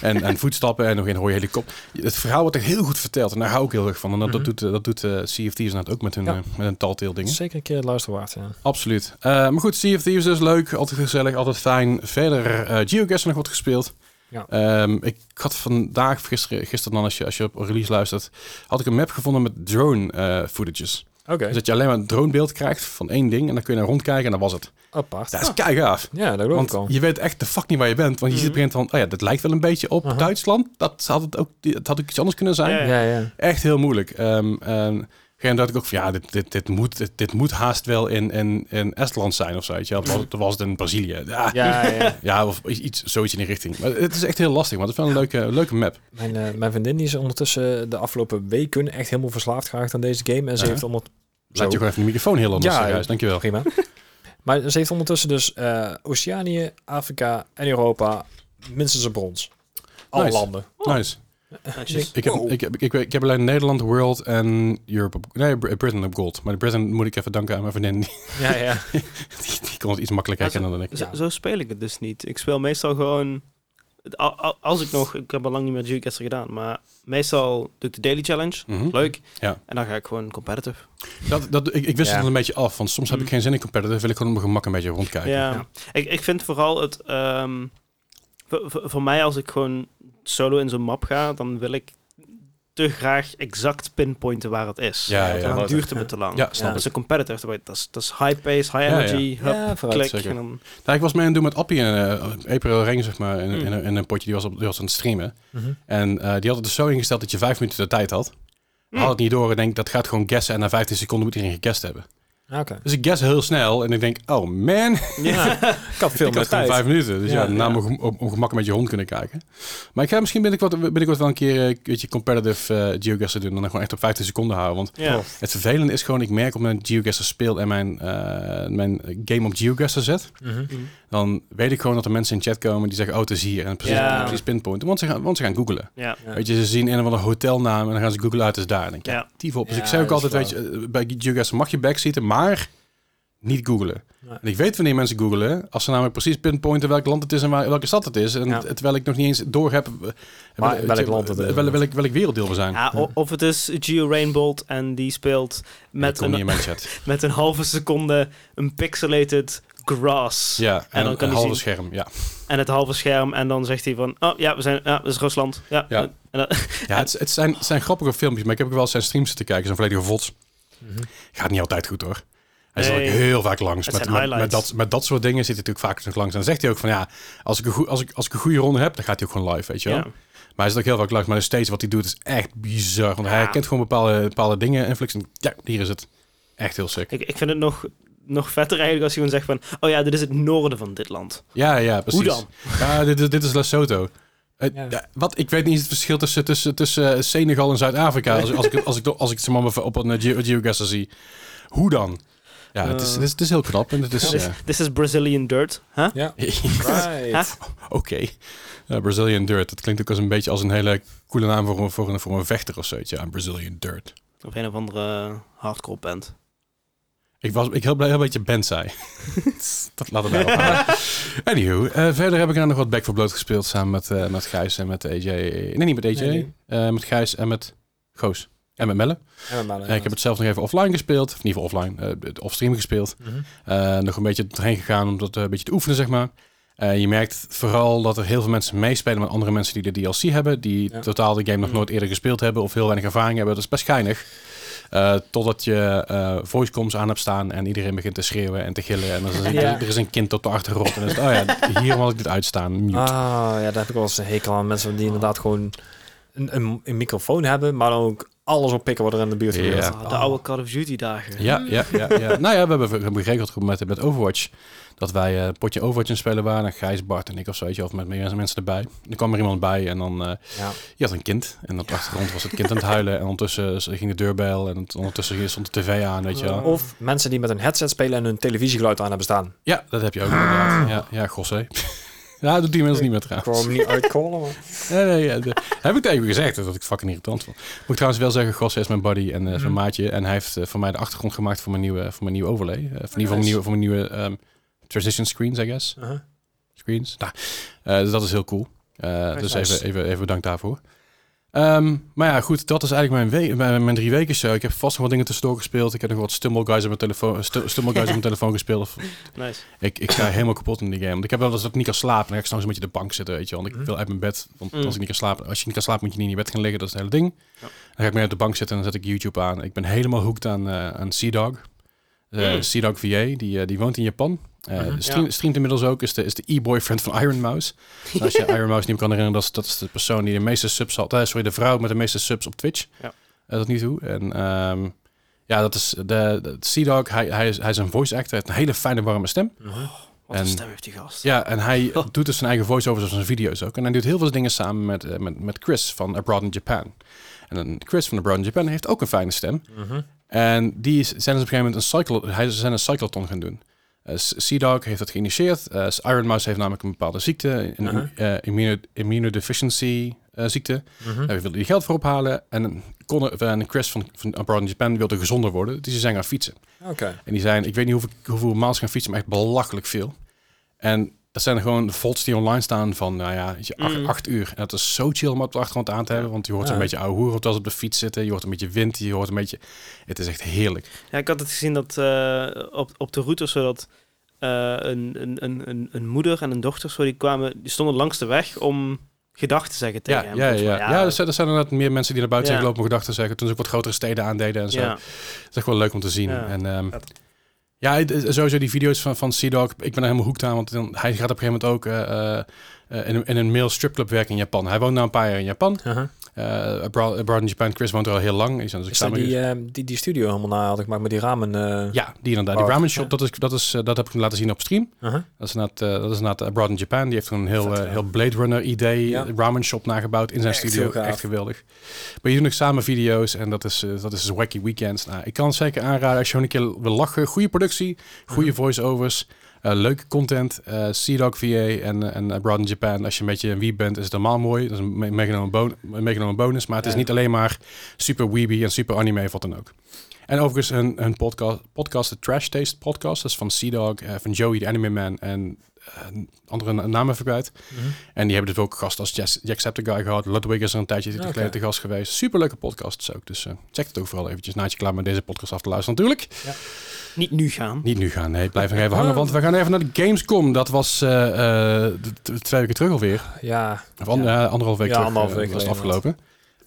En, en voetstappen en nog een hoor je helikopter. Het verhaal wordt echt heel goed verteld. En daar hou ik heel erg van. En dat, Mhm. doet, eh, dat doet eh Thieves net ook met hun, Ja. eh, met hun talteel dingen. Zeker een keer het luisteren waard, ja. Absoluut. Eh, maar goed, Thieves is leuk. Altijd gezellig, altijd fijn. Verder, eh GeoGuessr nog wat gespeeld. Ja. Ehm, ik had vandaag, gisteren, gisteren dan, als je, als je op release luistert, had ik een map gevonden met drone eh footages. Dus dat je alleen maar een dronebeeld krijgt van één ding en dan kun je naar rondkijken en dat was het. apart. Dat is kei gaaf. Ja, dat geloof ik al. Want je weet echt de fuck niet waar je bent. Want je een gegeven moment van, oh ja, dat lijkt wel een beetje op. Duitsland. Dat had, het ook, dat had ook iets anders kunnen zijn. Ja, Ja, ja. Echt heel moeilijk. Ehm en geen dacht ik ook van ja, dit, dit, dit, moet, dit, dit moet haast wel in, in, in Estland zijn of zo. Weet je. Dat was, dat was het in Brazilië. Ja, ja. Ja, ja. of iets, zoiets in die richting. Maar het is echt heel lastig, maar het is wel een leuke, leuke map. Mijn, eh, mijn vriendin die is ondertussen de afgelopen weken echt helemaal verslaafd geraakt aan deze game. En ze heeft onder... Laat je gewoon even de microfoon heel anders Ja, juist. Dankjewel. Prima. maar ze heeft ondertussen dus eh, Oceanië, Afrika en Europa minstens een brons. Alle Nice. landen. Nice. Netjes. Ik heb, Wow. ik, heb, ik, ik heb alleen Nederland, World en Europe op, nee, Br- Britain op gold. Maar de Britain moet ik even danken aan mijn vriendin. Die, Ja, ja. die, die kon het iets makkelijker Ja, herkennen dan ik. Zo, zo speel ik het dus niet. Ik speel meestal gewoon... Als ik nog... Ik heb al lang niet meer Geocaster gedaan, maar meestal doe ik de daily challenge. Mhm. Leuk. Ja. En dan ga ik gewoon competitive. Dat, dat, ik, ik wist Ja. het een beetje af, want soms heb ik Mm. geen zin in competitive. Wil ik gewoon op mijn gemak een beetje rondkijken. Ja. Ja. Ik, ik vind vooral het... ehm, voor, voor- voor mij, als ik gewoon solo in zo'n map ga, dan wil ik te graag exact pinpointen waar het is. Ja, ja, dan duurt het me te lang. Ja, snap Ja. Dat is een competitive. dat weet- Dat is, dat is high pace, high Ja, ja. energy, hup, Ja, vooruit. klik. En dan, ik was mee aan het doen met Appie en uh, April Ring, zeg maar, in, Mm. in, een- in een potje. Die was, op, die was aan het streamen. Mhm. En eh, die had het dus zo ingesteld dat je vijf minuten de tijd had. Mm. Had het niet door en denk, dat gaat gewoon guessen. En na 15 seconden moet iedereen gegest hebben. Oké. Dus ik guess heel snel en ik denk, oh man, ja. Ik had veel ik meer tijd. vijf minuten. Dus ja, Ja, na ja. mijn gem- op, op gemak met je hond kunnen kijken. Maar ik ga misschien binnenkort, binnenkort wel een keer een beetje competitive eh geoguessr doen. En dan gewoon echt op 15 seconden houden. Want ja. het vervelende is gewoon, ik merk op mijn geoguessr speel en mijn, eh, mijn game op geoguessr zet. Mhm. Dan weet ik gewoon dat er mensen in chat komen die zeggen, oh het is hier. En precies, Ja. precies pinpointen. Want ze gaan, want ze gaan googlen. Ja. Weet je, ze zien een of andere hotelnaam en dan gaan ze googlen uit, het is daar. En denk ik, ja, tief op. Dus Ja, ik zei ook altijd, weet je, eh, bij GeoGuessr mag je backseaten, maar niet googlen. Nee. En ik weet wanneer mensen googlen, als ze namelijk precies pinpointen welk land het is en waar, welke stad het is. En Ja. terwijl ik nog niet eens door heb eh, Maar welk land het is. wel- welk, welk werelddeel we zijn. Ja, of het is Geo Rainbolt en die speelt met een, met een halve seconde een pixelated grass. Ja, en, dan kan een hij halve zien. scherm. Ja, En het halve scherm. En dan zegt hij van, oh ja, we zijn, ja, dat is Rusland. Ja. Ja. En dan- ja het, het, zijn, het zijn grappige filmpjes, maar ik heb ook wel zijn streams te kijken. Zo'n volledige vots. Mhm. Gaat niet altijd goed hoor. Hij zit Nee. ook heel vaak langs. Het Met, zijn met, dat, met dat soort dingen zit hij natuurlijk vaak nog langs. En dan zegt hij ook van ja, als ik een, goe- als ik, als ik een goede ronde heb, dan gaat hij ook gewoon live, weet je wel. ja. Maar hij zit ook heel vaak langs. Maar steeds wat hij doet is echt bizar. Want hij kent gewoon bepaalde, bepaalde dingen. En Flix, en ja, hier is het. Echt heel sick. Ik, ik vind het nog, nog vetter eigenlijk als je gewoon zegt van, oh ja, dit is het noorden van dit land. Ja, ja, precies. Hoe dan? Ja, dit, is- dit is Lesotho. Eh, Ja. ja, wat? Ik weet niet het verschil tussen, tussen, tussen eh, Senegal en Zuid-Afrika. Als, als ik, als ik, als ik het zeg maar op een uh, Geo- geoguessr zie. Hoe dan? Ja, het, is, Eh. het, is, het is heel knap. En het is... This, eh, this is Brazilian dirt. Huh? Ja. Oké. Right. Brazilian Dirt. Dat klinkt ook als een beetje als een hele coole naam voor een, voor een, voor een vechter of zoiets. Ja, Brazilian Dirt. Of een of andere hardcore band. Ik was ik heel blij heel beetje band zei. dat laten we daarop Anywho, eh, verder heb ik er nog wat Back for Blood gespeeld samen met, eh, met Gijs en met AJ. Nee, niet met AJ. Nee, nee. Eh, met Gijs en met Goos. En met Melle. En met Eh, ik heb het zelf nog even offline gespeeld. Of geval offline. eh offstream gespeeld. Mhm. Eh, nog een beetje erheen gegaan om dat eh, een beetje te oefenen, zeg maar. Eh, je merkt vooral dat er heel veel mensen meespelen met andere mensen die de DLC hebben. Die Ja. totaal de game nog Mm. nooit eerder gespeeld hebben of heel weinig ervaring hebben. Dat is best geinig. Eh, totdat je eh voicecoms aan hebt staan en iedereen begint te schreeuwen en te gillen. En dan is er, er is een kind op de achtergrond. En dan is het, oh ja, hier had ik dit uitstaan. Mute. Ah, ja, daar heb ik wel eens een hekel aan. Mensen die inderdaad gewoon een, een, een microfoon hebben, maar dan ook alles oppikken wat er in de buurt Ja. gebeurt. Ah, de oude Call of Duty dagen. Ja, ja, ja, ja. nou ja, we hebben, we hebben geregeld met, met Overwatch dat wij eh, een potje Overwatch in spelen waren. En Gijs, Bart en ik of zo, weet je, of met meer mensen erbij. Er kwam er iemand bij en dan, eh, Ja. je had een kind. En op de achtergrond was het kind aan het huilen. En ondertussen ging de deurbel en ondertussen stond de tv aan, weet je wel. Of mensen die met een headset spelen en hun televisiegeluid aan hebben staan. Ja, dat heb je ook inderdaad. Ja, ja gossé. Ja, dat doet die mensen niet meer Ik trouwens. wou hem niet uitcallen, maar... Nee, nee, ja, de- heb ik tegen gezegd dat ik fucking irritant vond. Moet ik trouwens wel zeggen, Gosse is mijn buddy en eh, is mijn Mhm. maatje. En hij heeft eh, voor mij de achtergrond gemaakt voor mijn nieuwe, voor mijn nieuwe overlay. Eh, voor, geval mijn nieuwe, voor mijn nieuwe ehm, transition screens, I guess. Uh-huh. Screens. Nou, eh, dus dat is heel cool. Dus even, even, even bedankt daarvoor. Ehm, maar ja, goed, dat is eigenlijk mijn, we- mijn, mijn drie weken show. Ik heb vast nog wat dingen tussendoor gespeeld. Ik heb nog wat Stumble Guys op mijn telefoon, Stu- Stumble Guys op mijn telefoon gespeeld. Nice. Ik, ik ga helemaal kapot in die game. Want ik heb wel eens dat ik niet kan slapen. Dan ga ik s'nachts een beetje op de bank zitten, weet je. Want ik Mhm. wil uit mijn bed. Want Mm. als ik niet kan slapen, als je niet kan slapen, moet je niet in je bed gaan liggen. Dat is het hele ding. Ja. Dan ga ik meer op de bank zitten en dan zet ik YouTube aan. Ik ben helemaal hooked aan, eh aan Sea-Dog. Eh, Mm. VA, die, eh, die woont in Japan. Eh Mhm. stream- Ja. Streamt inmiddels ook, is de, is de e-boyfriend van Iron Mouse. En als je Iron Mouse niet meer kan herinneren, dat is, dat is de persoon die de meeste subs had. sorry, de vrouw met de meeste subs op Twitch. Ja. Tot nu toe. En ehm, ja, dat is de, Sea-Dog. Hij, hij, is, hij is een voice actor. Hij heeft een hele fijne, warme stem. Uh-huh. Wat En- een stem heeft die gast. Ja, en hij doet dus zijn eigen voice-overs op zijn video's ook. En hij doet heel veel dingen samen met, met, met Chris van Abroad in Japan. En dan Chris van Abroad in Japan heeft ook een fijne stem. Uh-huh. En die zijn dus op een gegeven moment een, hij, zijn een cycloton gaan doen. Eh, Sea Dog heeft dat geïnitieerd. Eh, Iron Mouse heeft namelijk een bepaalde ziekte, een Uh-huh. uh immuno, immunodeficiency eh, ziekte. Uh-huh. Daar wilde hij geld voor ophalen. En, kon, en Chris van, van Abroad in Japan wilde gezonder worden. Dus ze zijn gaan fietsen. Oké. En die zijn, ik weet niet hoeveel, hoeveel miles gaan fietsen, maar echt belachelijk veel. En dat zijn gewoon de volts die online staan van, nou ja, je, acht, Mm. acht uur. En dat is zo chill om op de achtergrond aan te hebben, want je hoort Ja. een beetje ouwe hoer op op de fiets zitten. Je hoort een beetje wind, je hoort een beetje... Het is echt heerlijk. Ja, ik had het gezien dat eh, op, op de route zodat eh, een, een, een, een, een moeder en een dochter zo die kwamen, die stonden langs de weg om gedag te zeggen tegen Ja, hem. ja, ja. ja. mij. er, zijn, er zijn inderdaad meer mensen die naar buiten Ja. zijn gelopen om gedachten te zeggen. Toen ze ook wat grotere steden aandeden en zo. ja. Het is echt wel leuk om te zien. Ja. En ehm, Vet. Ja, sowieso die video's van, van Sea-Dog, ik ben er helemaal hoekt aan, want dan, hij gaat op een gegeven moment ook eh, eh, in, een, in een male stripclub werken in Japan. Hij woont nu een paar jaar in Japan. Uh-huh. Eh Abroad, Abroad in Japan, Chris woont er al heel lang. Die Is dat samen die, eh, die, die studio helemaal na had ik gemaakt met die ramen? eh Ja, die inderdaad. Die Oh, ramen shop, ja. dat, is, dat, is, dat heb ik hem laten zien op stream. uh-huh. Dat is inderdaad, dat is inderdaad Abroad in Japan. Die heeft een heel, Vet, heel Blade Runner idee, Ja. ramen shop nagebouwd in zijn Echt studio. Echt geweldig. Maar je doet ook samen video's en dat is, dat is Wacky Weekends. Nou, ik kan het zeker aanraden als je gewoon een keer wil lachen. Goede productie, goede voice-overs. eh, leuke content, eh Sea-Dog VA en, eh, en Abroad in Japan. Als je een beetje een wie bent, is het helemaal mooi. Dat is een me- meegenomen, bon meegenomen bonus. Maar het is niet alleen maar super weeby en super anime of wat dan ook. En overigens een, een podcast, podcast, de Trash Taste podcast. Dat is van Sea-Dog, eh, van Joey, de Anime Man en eh, andere na- naam even kwijt. Mhm. En die hebben dus ook gast als Jess- Jacksepticeye gehad. Ludwig is er een tijdje geleden te gast geweest. Superleuke podcasts ook. Dus eh, check het ook vooral eventjes naast je klaar met deze podcast af te luisteren natuurlijk. Niet nu gaan. Niet nu gaan, nee. Blijf nog even hangen, want we gaan even naar de Gamescom. Dat was eh, eh, twee weken terug alweer. Ja, Of an- Ja. eh, anderhalf week Ja, terug anderhalf eh, week was het afgelopen.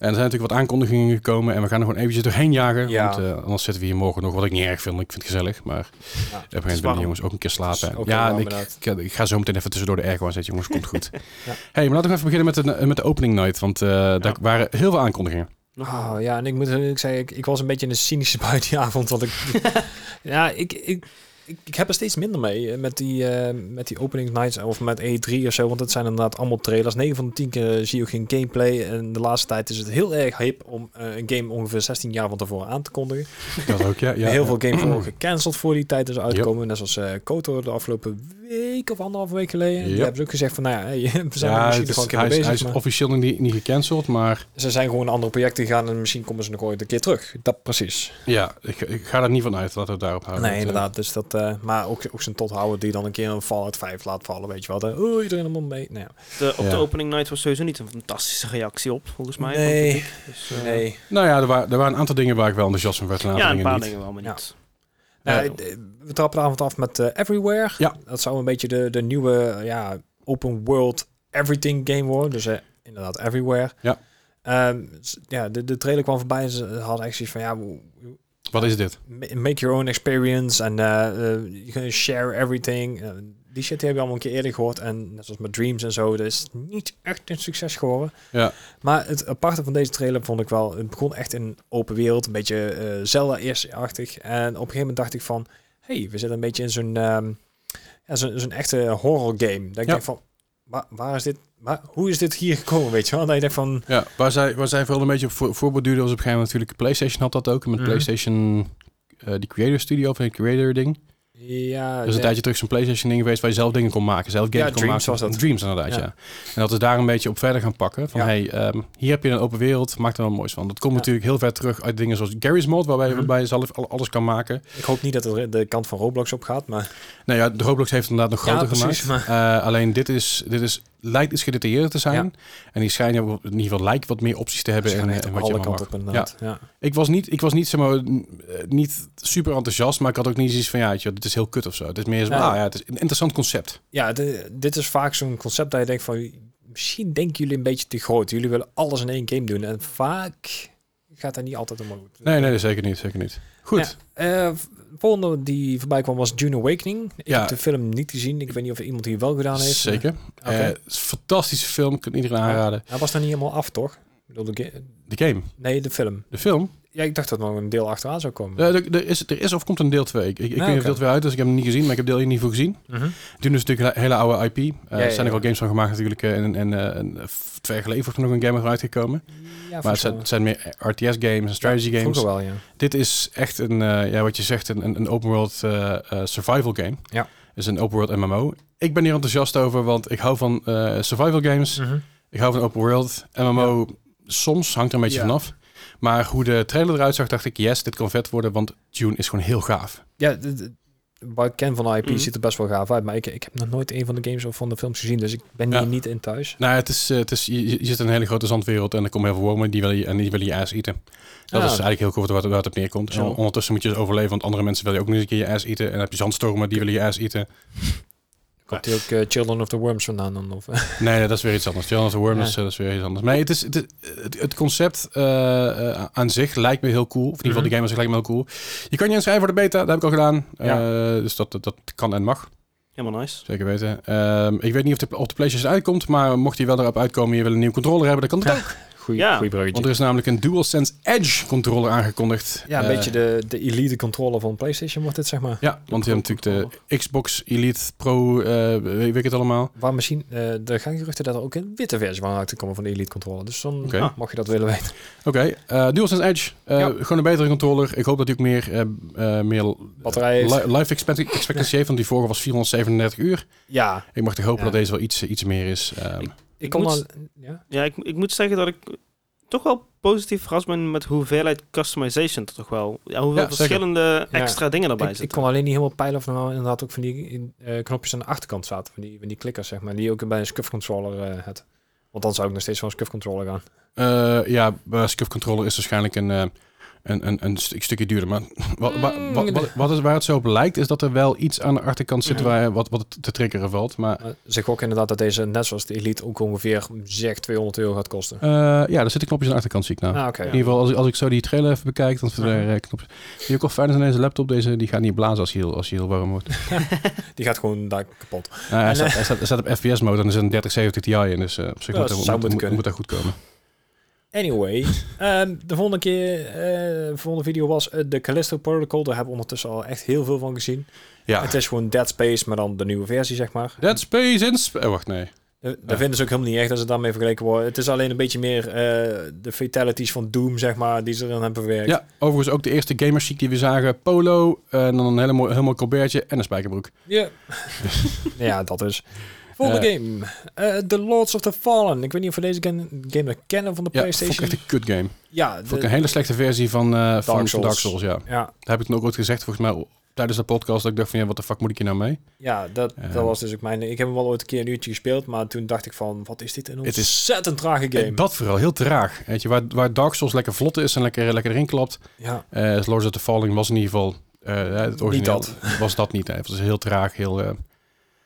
En er zijn natuurlijk wat aankondigingen gekomen. En we gaan er gewoon eventjes doorheen jagen. Ja. Want eh, anders zitten we hier morgen nog. Wat ik niet erg vind, ik vind het gezellig. Maar Ja. op een gegeven moment jongens ook een keer slapen. Ook ja, ik, inderdaad. ik, ik ga zo meteen even tussendoor de aan zetten. Jongens, komt goed. Ja. hey, maar laten we even beginnen met de, met de opening night. Want eh, daar waren heel veel aankondigingen. Oh, ja, en ik moet ik zei, ik, ik was een beetje een cynische avond, want ik, ja, ik, ik, ik, ik heb er steeds minder mee eh, met die, eh, met die opening nights of met E3 of zo, want het zijn inderdaad allemaal trailers. 9 van de 10 keer zie je ook geen gameplay en de laatste tijd is het heel erg hip om eh, een game ongeveer 16 jaar van tevoren aan te kondigen. Dat ook, ja. ja heel ja. veel games worden gecanceld voor die tijd is uitkomen, net zoals eh Koto de afgelopen week of anderhalve week geleden. Die Yep. hebben ze ook gezegd van, nou ja, we zijn er Ja, misschien het nog is, wel een hij, keer is, mee hij bezig. is maar- officieel nog niet, niet gecanceld, maar ze zijn gewoon andere projecten gegaan en misschien komen ze nog ooit een keer terug. Dat precies. ja, ik, ik ga er niet van uit. Laten we het daarop houden. nee, inderdaad. Dus dat, eh, maar ook, ook zijn tot houden die dan een keer een Fallout 5 laat vallen, weet je wel. De, oh, iedereen helemaal mee. Nou, ja. De, op Ja. de opening night was sowieso niet een fantastische reactie op, volgens mij. Nee. Dus, eh, nee. Nou ja, er waren, er waren een aantal dingen waar ik wel enthousiast van werd. en Ja, een paar niet. dingen wel, maar Ja. niet. D- we trappen de avond af met eh, Everywhere. Ja. Dat zou een beetje de, de nieuwe ja, open world everything game worden. Dus eh, inderdaad Everywhere. Ja. Ehm, ja, de, de trailer kwam voorbij en ze hadden echt zoiets van, ja, Wat is dit? ma- make your own experience en eh eh, you can share everything. Die shit die heb je allemaal een keer eerder gehoord. En net zoals met Dreams en zo, dat is niet echt een succes geworden. Ja. Maar het aparte van deze trailer vond ik wel, het begon echt in open wereld, een beetje eh Zelda eerste-achtig. En op een gegeven moment dacht ik van, hey, we zitten een beetje in zo'n ehm, ja, zo'n echte horror game. Ik Ja. denk van, waar, waar is dit, waar, hoe is dit hier gekomen, weet je wel? Dat je denkt van, Ja, waar zij, waar zij vooral een beetje voor, voorborduurde was op een gegeven moment natuurlijk PlayStation had dat ook. Met Mhm. PlayStation, eh die Creator Studio of een Creator ding. Ja, Er is een tijdje terug zo'n PlayStation ding geweest waar je zelf dingen kon maken. Zelf games Ja, kon Dreams maken. was dat. Dreams inderdaad, ja. Ja. En dat is daar een beetje op verder gaan pakken. Van hey, ehm, hier heb je een open wereld, maak er wel moois van. Dat komt natuurlijk heel ver terug uit dingen zoals Gary's Mod, waarbij je Mhm. waarbij je zelf al- alles kan maken. ik hoop niet dat het de kant van Roblox op gaat, maar Nou ja, de Roblox heeft het inderdaad nog groter precies, gemaakt. Eh, alleen dit is, dit is, lijkt iets gedetailleerder te zijn. Ja. En die schijnen in ieder geval lijkt wat meer opties te hebben. En, gaan en wat je alle allemaal kanten op inderdaad. Ja. Ik was niet, ik was niet, zeg maar, eh, niet super enthousiast, maar ik had ook niet zoiets van, ja, je, dit is heel kut of zo. Het is meer zo, Nee. ah, ja, het is een interessant concept. Ja, de- dit is vaak zo'n concept dat je denkt van... Misschien denken jullie een beetje te groot. Jullie willen alles in één game doen. En vaak gaat dat niet altijd helemaal goed. Nee, nee, zeker niet, zeker niet. Goed. Eh, volgende die voorbij kwam was Dune Awakening. Ik Ja. heb de film niet gezien. Ik weet niet of iemand hier wel gedaan heeft. Zeker. Oké. Eh, fantastische film, kan iedereen aanraden. Hij was dan niet helemaal af, toch? Bedoel, de De game, nee, de film. de film. Ja, ik dacht dat er nog een deel achteraan zou komen. Eh, er, er is, er is of komt een deel 2. Ik, ik, ik weet oké. deel 2 uit is, ik heb hem niet gezien, maar ik heb deel 1 niet voor gezien. Mhm. Toen is natuurlijk een hele oude IP. Eh, ja, er zijn er wel games van gemaakt natuurlijk. eh, En, en, eh, en, eh, twee jaar geleden nog een game eruit gekomen. Maar het zijn, mij. het zijn meer RTS games en strategy games. Wel, ja. Dit is echt een, eh, ja, wat je zegt, een, een, open world eh, eh, survival game. Ja. Is een open world MMO. Ik ben hier enthousiast over, want ik hou van eh, survival games. Mhm. Ik hou van open world. MMO soms hangt er een beetje Ja. vanaf. Maar hoe de trailer eruit zag, dacht ik, yes, dit kan vet worden, want Dune is gewoon heel gaaf. Ja, wat ik ken van de IP Mhm. ziet er best wel gaaf uit. Maar ik, ik heb nog nooit een van de games of van de films gezien. Dus ik ben hier niet in thuis. Nou, het is, eh, het is, je, je zit in een hele grote zandwereld en er komen heel veel wormen die willen je, en die willen je ass eten. Dat Ah. is eigenlijk heel goed waar het op neerkomt. Ondertussen moet je dus overleven, want andere mensen willen je ook nog eens een keer je ass eten. En dan heb je zandstormen, die willen je ass eten. Komt ook eh, Children of the Worms vandaan dan? Of, Nee, nee, dat is weer iets anders. Children of the Worm Ja. is, eh, dat is weer iets anders. Maar het, is, het, is- het, het concept eh, eh, aan zich lijkt me heel cool. Of in ieder geval, Mhm. de game aan zich lijkt me heel cool. Je kan je inschrijven voor de beta, dat heb ik al gedaan. Ja. Eh, dus dat, dat, dat kan en mag, Helemaal nice. zeker weten. Ehm, ik weet niet of de, of de PlayStation uitkomt, maar mocht die wel erop uitkomen en je wil een nieuwe controller hebben, dan kan dat ook. Goeie, Ja. goeie bruggetje. Want er is namelijk een DualSense Edge controller aangekondigd. ja, een Eh, beetje de, de elite controller van PlayStation wordt dit, zeg maar. Ja, want je hebt natuurlijk de Xbox Elite Pro, eh weet ik het allemaal. Waar misschien, eh er gaan geruchten dat er ook een witte versie van uit te komen van de elite controller. Dus dan ah, mag je dat willen weten. Oké, eh DualSense Edge, eh, Ja. gewoon een betere controller. Ik hoop dat hij ook meer, eh, eh, meer Batterij heeft. li- life expectancy heeft, want die vorige was 437 uur. Ja, Ik mag toch hopen Ja. dat deze wel iets, iets meer is. Ehm, ik Ik moet- al... Ja? Ja, ik, ik moet zeggen dat ik toch wel positief verrast ben met hoeveelheid customization. er Toch wel. Ja, hoeveel Ja, zeker. verschillende Ja. extra dingen erbij Ik, ik zitten. kon alleen niet helemaal peilen of er nou inderdaad ook van die eh, knopjes aan de achterkant zaten. Van die, van die klikkers, zeg maar. Die je ook bij een SCUF controller eh had. Want dan zou ik nog steeds van een SCUF controller gaan. eh, ja, bij SCUF controller is waarschijnlijk een, eh, een, een, een st- stukje duurder. Maar wat, wat, wat, wat, wat is, waar het zo op lijkt, is dat er wel iets aan de achterkant zit Mhm. waar, wat, wat te triggeren valt. Maar zeg ook inderdaad dat deze, net zoals de Elite, ook ongeveer zeg 200 euro gaat kosten. eh, ja, er zitten knopjes aan de achterkant, zie ik nou. Ah. In ieder geval, als ik, als ik zo die trailer even bekijk, dan zitten er Mhm. eh, knopjes. Die ook wel fijn is aan deze laptop, deze, die gaat niet blazen als hij heel, als heel warm wordt. Die gaat gewoon daar kapot. Nou, hij, En, staat, eh, hij, staat, hij staat op FPS-mode en er zit een 3070 Ti in, dus eh, op zich Ja, moet, moet, zou moet, moeten moet, kunnen. moet dat goed komen. Anyway, ehm, de volgende keer, eh, de volgende video was eh, de Callisto Protocol. Daar hebben we ondertussen al echt heel veel van gezien. Ja, Het is gewoon Dead Space, maar dan de nieuwe versie, zeg maar. Dead Space in... Sp- oh, wacht, nee. Daar daar vinden ze ook helemaal niet echt als het daarmee vergeleken wordt. Het is alleen een beetje meer eh, de fatalities van Doom, zeg maar, die ze dan hebben verwerkt. Ja, overigens ook de eerste gamerchic die we zagen. Polo, eh, en dan een hele mooi, heel mooi colbertje en een spijkerbroek. Ja, ja dat is. Volgende Eh. game. Eh, The Lords of the Fallen. Ik weet niet of we deze game, game nog kennen van de Ja, PlayStation. echt een kut game. Ja, Vond ik de- een hele slechte versie van, eh van, van Souls. Dark Souls, ja. ja, Dat heb ik toen ook ooit gezegd, volgens mij, tijdens de podcast. Dat ik dacht van, ja, wat de fuck moet ik hier nou mee? ja dat, Ja. dat was dus ook mijn... Ik heb hem wel ooit een keer een uurtje gespeeld, maar toen dacht ik van, wat is dit een Het is- ontzettend trage game. Dat vooral, heel traag. Weet je, waar, waar Dark Souls lekker vlot is en lekker, lekker erin klapt. ja, Lords of the Falling was in ieder geval... eh, het origineel dat. Was dat niet. Hè. Het was heel traag, heel...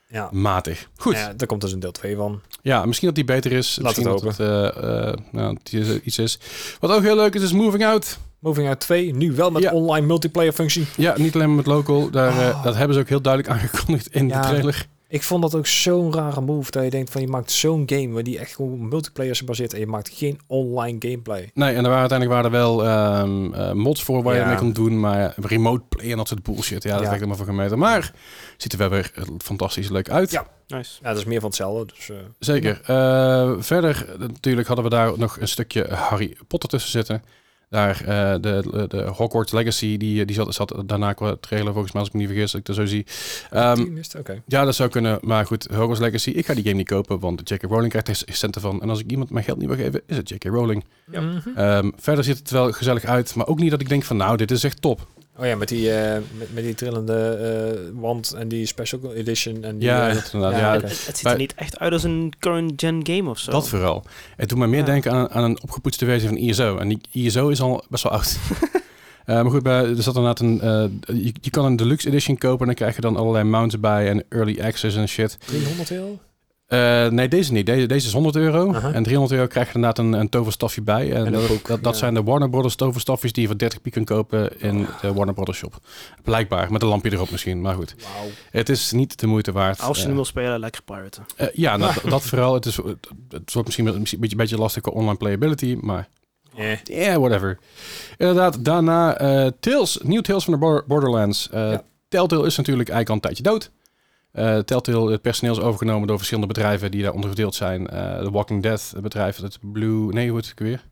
Ja. matig. Goed. Ja, daar komt dus een deel 2 van. Ja, misschien dat die beter is. Laat misschien het dat het eh, eh, nou, dat die, iets is. Wat ook heel leuk is, is Moving Out. Moving Out 2, nu wel met Ja. online multiplayer functie. Ja, niet alleen maar met local. Daar, eh, Oh. dat hebben ze ook heel duidelijk aangekondigd in Ja. de trailer. Ik vond dat ook zo'n rare move. Dat je denkt van je maakt zo'n game waar die echt gewoon op multiplayer is gebaseerd. En je maakt geen online gameplay. Nee, en er waren uiteindelijk waren er wel ehm, eh, mods voor waar je mee kon doen. Maar remote play en dat soort bullshit. Ja, dat Ja. werkt helemaal voor gemeten. Maar ziet er wel weer eh, fantastisch leuk uit. Ja. Nice. Ja, dat is meer van hetzelfde. Dus, eh, Zeker. Eh, verder natuurlijk hadden we daar nog een stukje Harry Potter tussen zitten. Daar eh, de, de Hogwarts Legacy, die, die zat, zat daarna qua trailer volgens mij, als ik me niet vergis, als ik dat zo zie. Ehm, ja, dat zou kunnen. Maar goed, Hogwarts Legacy, ik ga die game niet kopen, want J.K. Rowling krijgt er centen van. En als ik iemand mijn geld niet wil geven, is het J.K. Rowling. Ja. Mhm. Ehm, verder ziet het wel gezellig uit, maar ook niet dat ik denk van, nou, dit is echt top. Oh ja, met die, eh, met, met die trillende eh, wand en die special edition. En die, Ja, eh, dat inderdaad. ja, Ja, oké. Het, het ziet Maar- er niet echt uit als een current gen game of zo. Dat vooral. Het doet me meer Ja. denken aan, aan een opgepoetste versie van ISO. En die ISO is al best wel oud. Eh, maar goed, bij, er zat inderdaad een... eh, je, je kan een deluxe edition kopen en dan krijg je dan allerlei mounts bij en early access en shit. 300 euro? Eh, nee, deze niet. Deze, deze is 100 euro. En 300 euro krijg je inderdaad een, een toverstafje bij. En, En dat, boek, dat, dat ja. zijn de Warner Brothers toverstafjes die je voor 30 piek kunt kopen in de Warner Brothers shop. Blijkbaar, met een lampje erop misschien. Maar goed, het is niet de moeite waard. Als je Eh, hem wil spelen, lekker piraten. eh, ja, nou, dat vooral. Het, is, het, het wordt misschien een beetje, beetje, beetje lastig qua online playability, maar Eh. yeah, whatever. Inderdaad, daarna eh Tales, nieuw Tales van de Bor- Borderlands. Eh, Ja. Telltale is natuurlijk eigenlijk al een tijdje dood. Eh Telltale, het personeel is overgenomen door verschillende bedrijven die daar onder verdeeld zijn. Eh The Walking Dead, het bedrijf, het Blue, nee, hoe heet het ook weer?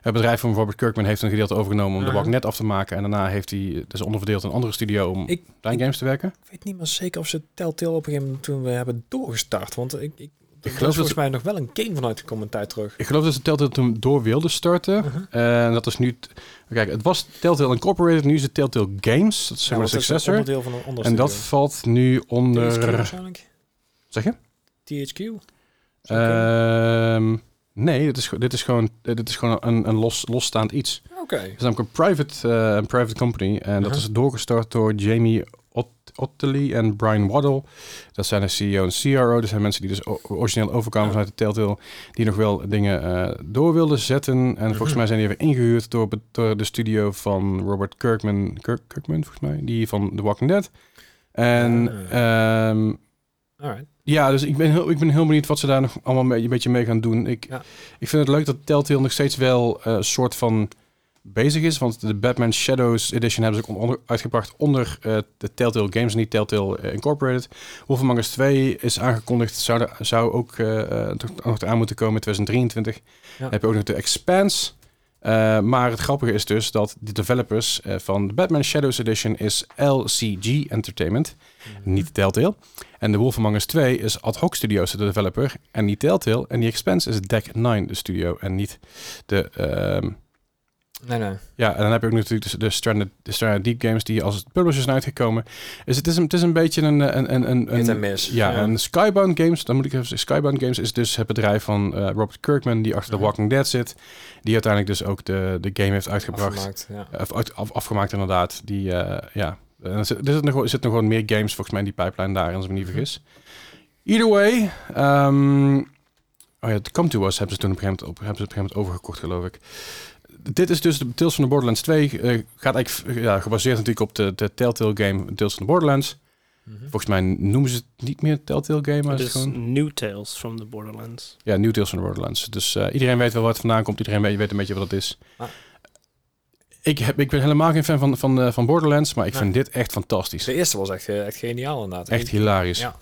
Het bedrijf van Robert Kirkman heeft een gedeelte overgenomen om Aha. Walking Dead af te maken. En daarna heeft hij, dus onderverdeeld in een andere studio om Ik- daar in games te werken. Ik weet niet meer zeker of ze Telltale op een gegeven moment toen we hebben doorgestart. Want ik, ik, er geloof volgens mij nog wel een game vanuit een tijd terug. Ik geloof dat ze Telltale toen door wilde starten. Uh-huh. En dat is nu... Kijk, het was Telltale Incorporated, nu is het Telltale Games. Dat is de is een successor. onderdeel van een En dat valt nu onder... THQ waarschijnlijk? Zeg je? THQ? Ehm, nee, dit is, dit is gewoon, eh, dit is gewoon een, een los, losstaand iets. Oké. Het is namelijk een private, een private company. En dat Uh-huh. is doorgestart door Jamie Ot- Ottley en Brian Waddle. Dat zijn de CEO en CRO. Dat zijn mensen die dus origineel overkwamen Ja. vanuit de Telltale. Die nog wel dingen eh, door wilden zetten. En volgens Mhm. mij zijn die weer ingehuurd door, de studio van Robert Kirkman. Kirk, Kirkman, volgens mij. Die van The Walking Dead. En Ah. ehm, Alright. ja, dus ik ben, heel, ik ben heel benieuwd wat ze daar nog allemaal mee, een beetje mee gaan doen. Ik, Ja. ik vind het leuk dat Telltale nog steeds wel eh, een soort van bezig is. Want de Batman Shadows Edition hebben ze ook onder, uitgebracht onder eh, de Telltale Games, niet Telltale eh, Incorporated. Wolf Among Us 2 is aangekondigd, zou, zou ook eh, nog aan moeten komen in 2023. Ja. Dan heb je ook nog de Expanse. Maar het grappige is dus dat de developers van de Batman Shadows Edition is LCG Entertainment, niet Telltale. En de Wolf Among Us 2 is Ad Hoc Studios, de developer, en niet Telltale. En die Expanse is Deck 9, de studio, en niet de... Nee, nee. ja, en dan heb je ook natuurlijk de, de, Stranded, de Stranded Deep Games die als publishers zijn uitgekomen. Dus het is een, het is een beetje een... een, een, een, een- en miss. ja, Ja. en Skybound Games, dan moet ik even zeggen, Skybound Games is dus het bedrijf van eh, Robert Kirkman, die achter The Mhm. Walking Dead zit. Die uiteindelijk dus ook de, de game heeft uitgebracht. Afgemaakt, ja. Eh, af, afgemaakt inderdaad. Die, eh, ja. En er, zit, er, zit nog, er zitten nog gewoon meer games volgens mij in die pipeline daar, als ik me niet vergis. Either way, ehm, oh ja, het Come To Us hebben ze toen op een gegeven moment, op, hebben ze op een gegeven moment overgekocht, geloof ik. Dit is dus de Tales van the Borderlands 2. eh, gaat eigenlijk ja, gebaseerd natuurlijk op de, de Telltale game Tales van the Borderlands. Mhm. Volgens mij noemen ze het niet meer Telltale game, maar Het het is gewoon... New Tales from the Borderlands. Ja, New Tales van the Borderlands. Dus eh, iedereen weet wel waar het vandaan komt. Iedereen weet, weet een beetje wat het is. Ah. Ik, heb, ik ben helemaal geen fan van, van, eh, van Borderlands, maar ik Nee. vind dit echt fantastisch. De eerste was echt, echt geniaal inderdaad. Echt hilarisch. Ja.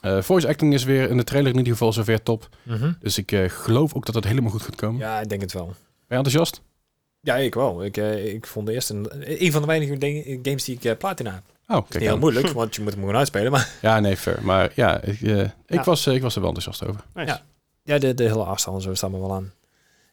Eh, voice acting is weer in de trailer in ieder geval zover top. Mhm. Dus ik eh, geloof ook dat het helemaal goed gaat komen. Ja, ik denk het wel. Ben je enthousiast? Ja, ik wel. Ik, eh, ik vond de eerste een, een van de weinige dingen, games die ik eh, platina heb. Oh, Niet kijk heel moeilijk, want je moet hem gewoon uitspelen. Maar Ja, nee, fair. Maar ja, ik, eh, ik, Ja. Was, ik was er wel enthousiast over. Nice. Ja. ja, de, de hele afstand en zo staan me wel aan.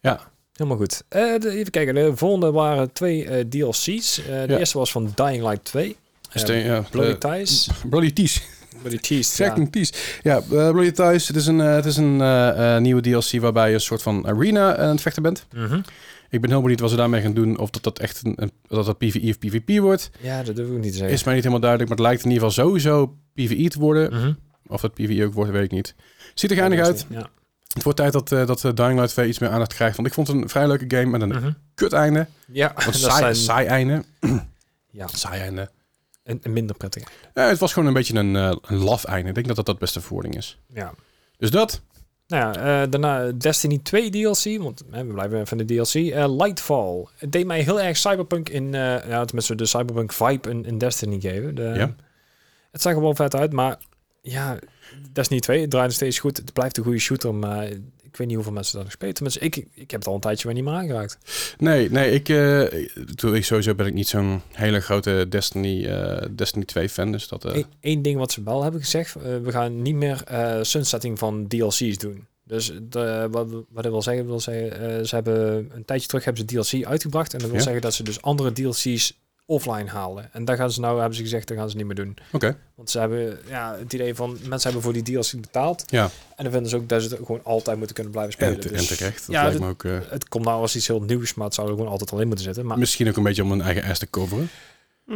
Ja. Helemaal goed. Eh, de- even kijken. De volgende waren twee eh, DLC's. Eh, de Ja. eerste was van Dying Light 2. Dus Eh, de- ja, Bloody Ties. Bloody Tees. Bloody Ties. Ja. Tees. Ja, Bloody Ties. Het is een, eh, het is een eh, eh, nieuwe DLC waarbij je een soort van arena aan het vechten bent. Mhm. Ik ben heel benieuwd wat ze daarmee gaan doen. Of dat dat echt een, een- dat dat PvE of PvP wordt. ja, dat durf ik niet te zeggen. Is mij niet helemaal duidelijk. Maar het lijkt in ieder geval sowieso PvE te worden. Mhm. Of dat PvE ook wordt, weet ik niet. Ziet er geinig Ja, uit. Ja. Het wordt tijd dat, eh, dat eh, Dying Light 2 iets meer aandacht krijgt. Want ik vond het een vrij leuke game met een Mhm. kut einde. Ja, Een dat saai, zijn saai einde. ja, Saai einde. een, een minder prettig. Ja, het was gewoon een beetje een, eh, een laf einde. Ik denk dat dat het beste verwoording is. Ja. Dus dat. Nou ja, eh, daarna Destiny 2 DLC, want we blijven even van de DLC. Eh, Lightfall. Het deed mij heel erg Cyberpunk in, eh ja, tenminste de Cyberpunk vibe in, in Destiny geven. De, Ja. Het zag er wel vet uit, maar ja, Destiny 2 het draait nog steeds goed. Het blijft een goede shooter, maar ik weet niet hoeveel mensen dat nog spelen. Tenminste, ik, ik heb het al een tijdje weer niet meer aangeraakt. Nee, nee, ik, ik sowieso ben ik niet zo'n hele grote Destiny, eh, Destiny 2 fan. Dus dat. Eén één ding wat ze wel hebben gezegd, we gaan niet meer sunsetting van DLC's doen. Dus de, wat, wat dat wil zeggen, wil zeggen ze hebben een tijdje terug hebben ze DLC uitgebracht. En dat wil Ja. zeggen dat ze dus andere DLC's offline halen. En daar gaan ze nou, hebben ze gezegd, dat gaan ze niet meer doen. Oké. Want ze hebben ja, het idee van, mensen hebben voor die DLC betaald. Ja. En dan vinden ze ook dat ze het gewoon altijd moeten kunnen blijven spelen. En, te- Dus en terecht. Dat ja, lijkt dat- me ook. eh, Het komt nou als iets heel nieuws, maar het zou er gewoon altijd al in moeten zitten. Maar Misschien ook een beetje om een eigen ass te coveren.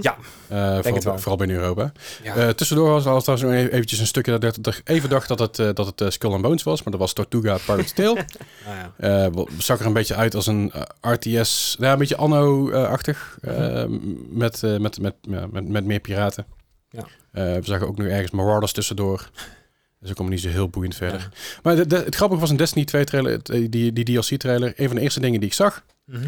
Ja, Eh, het vooral, wel. vooral binnen Europa. ja, Eh, tussendoor was was trouwens nog eventjes een stukje dat ik even dacht dat het, eh, dat het Skull and Bones was. Maar dat was Tortuga Pirate's Tale. nou ja. Eh, wel- zag er een beetje uit als een RTS, nou, een beetje Anno-achtig. eh, met, eh, met, met, ja, met, met meer piraten. Ja. Eh, we zagen ook nog ergens Marauders tussendoor. Dus ik kom niet zo heel boeiend verder. Ja. Maar de, de- het grappige was een Destiny 2 trailer, die, die DLC-trailer. Een van de eerste dingen die ik zag. Mhm.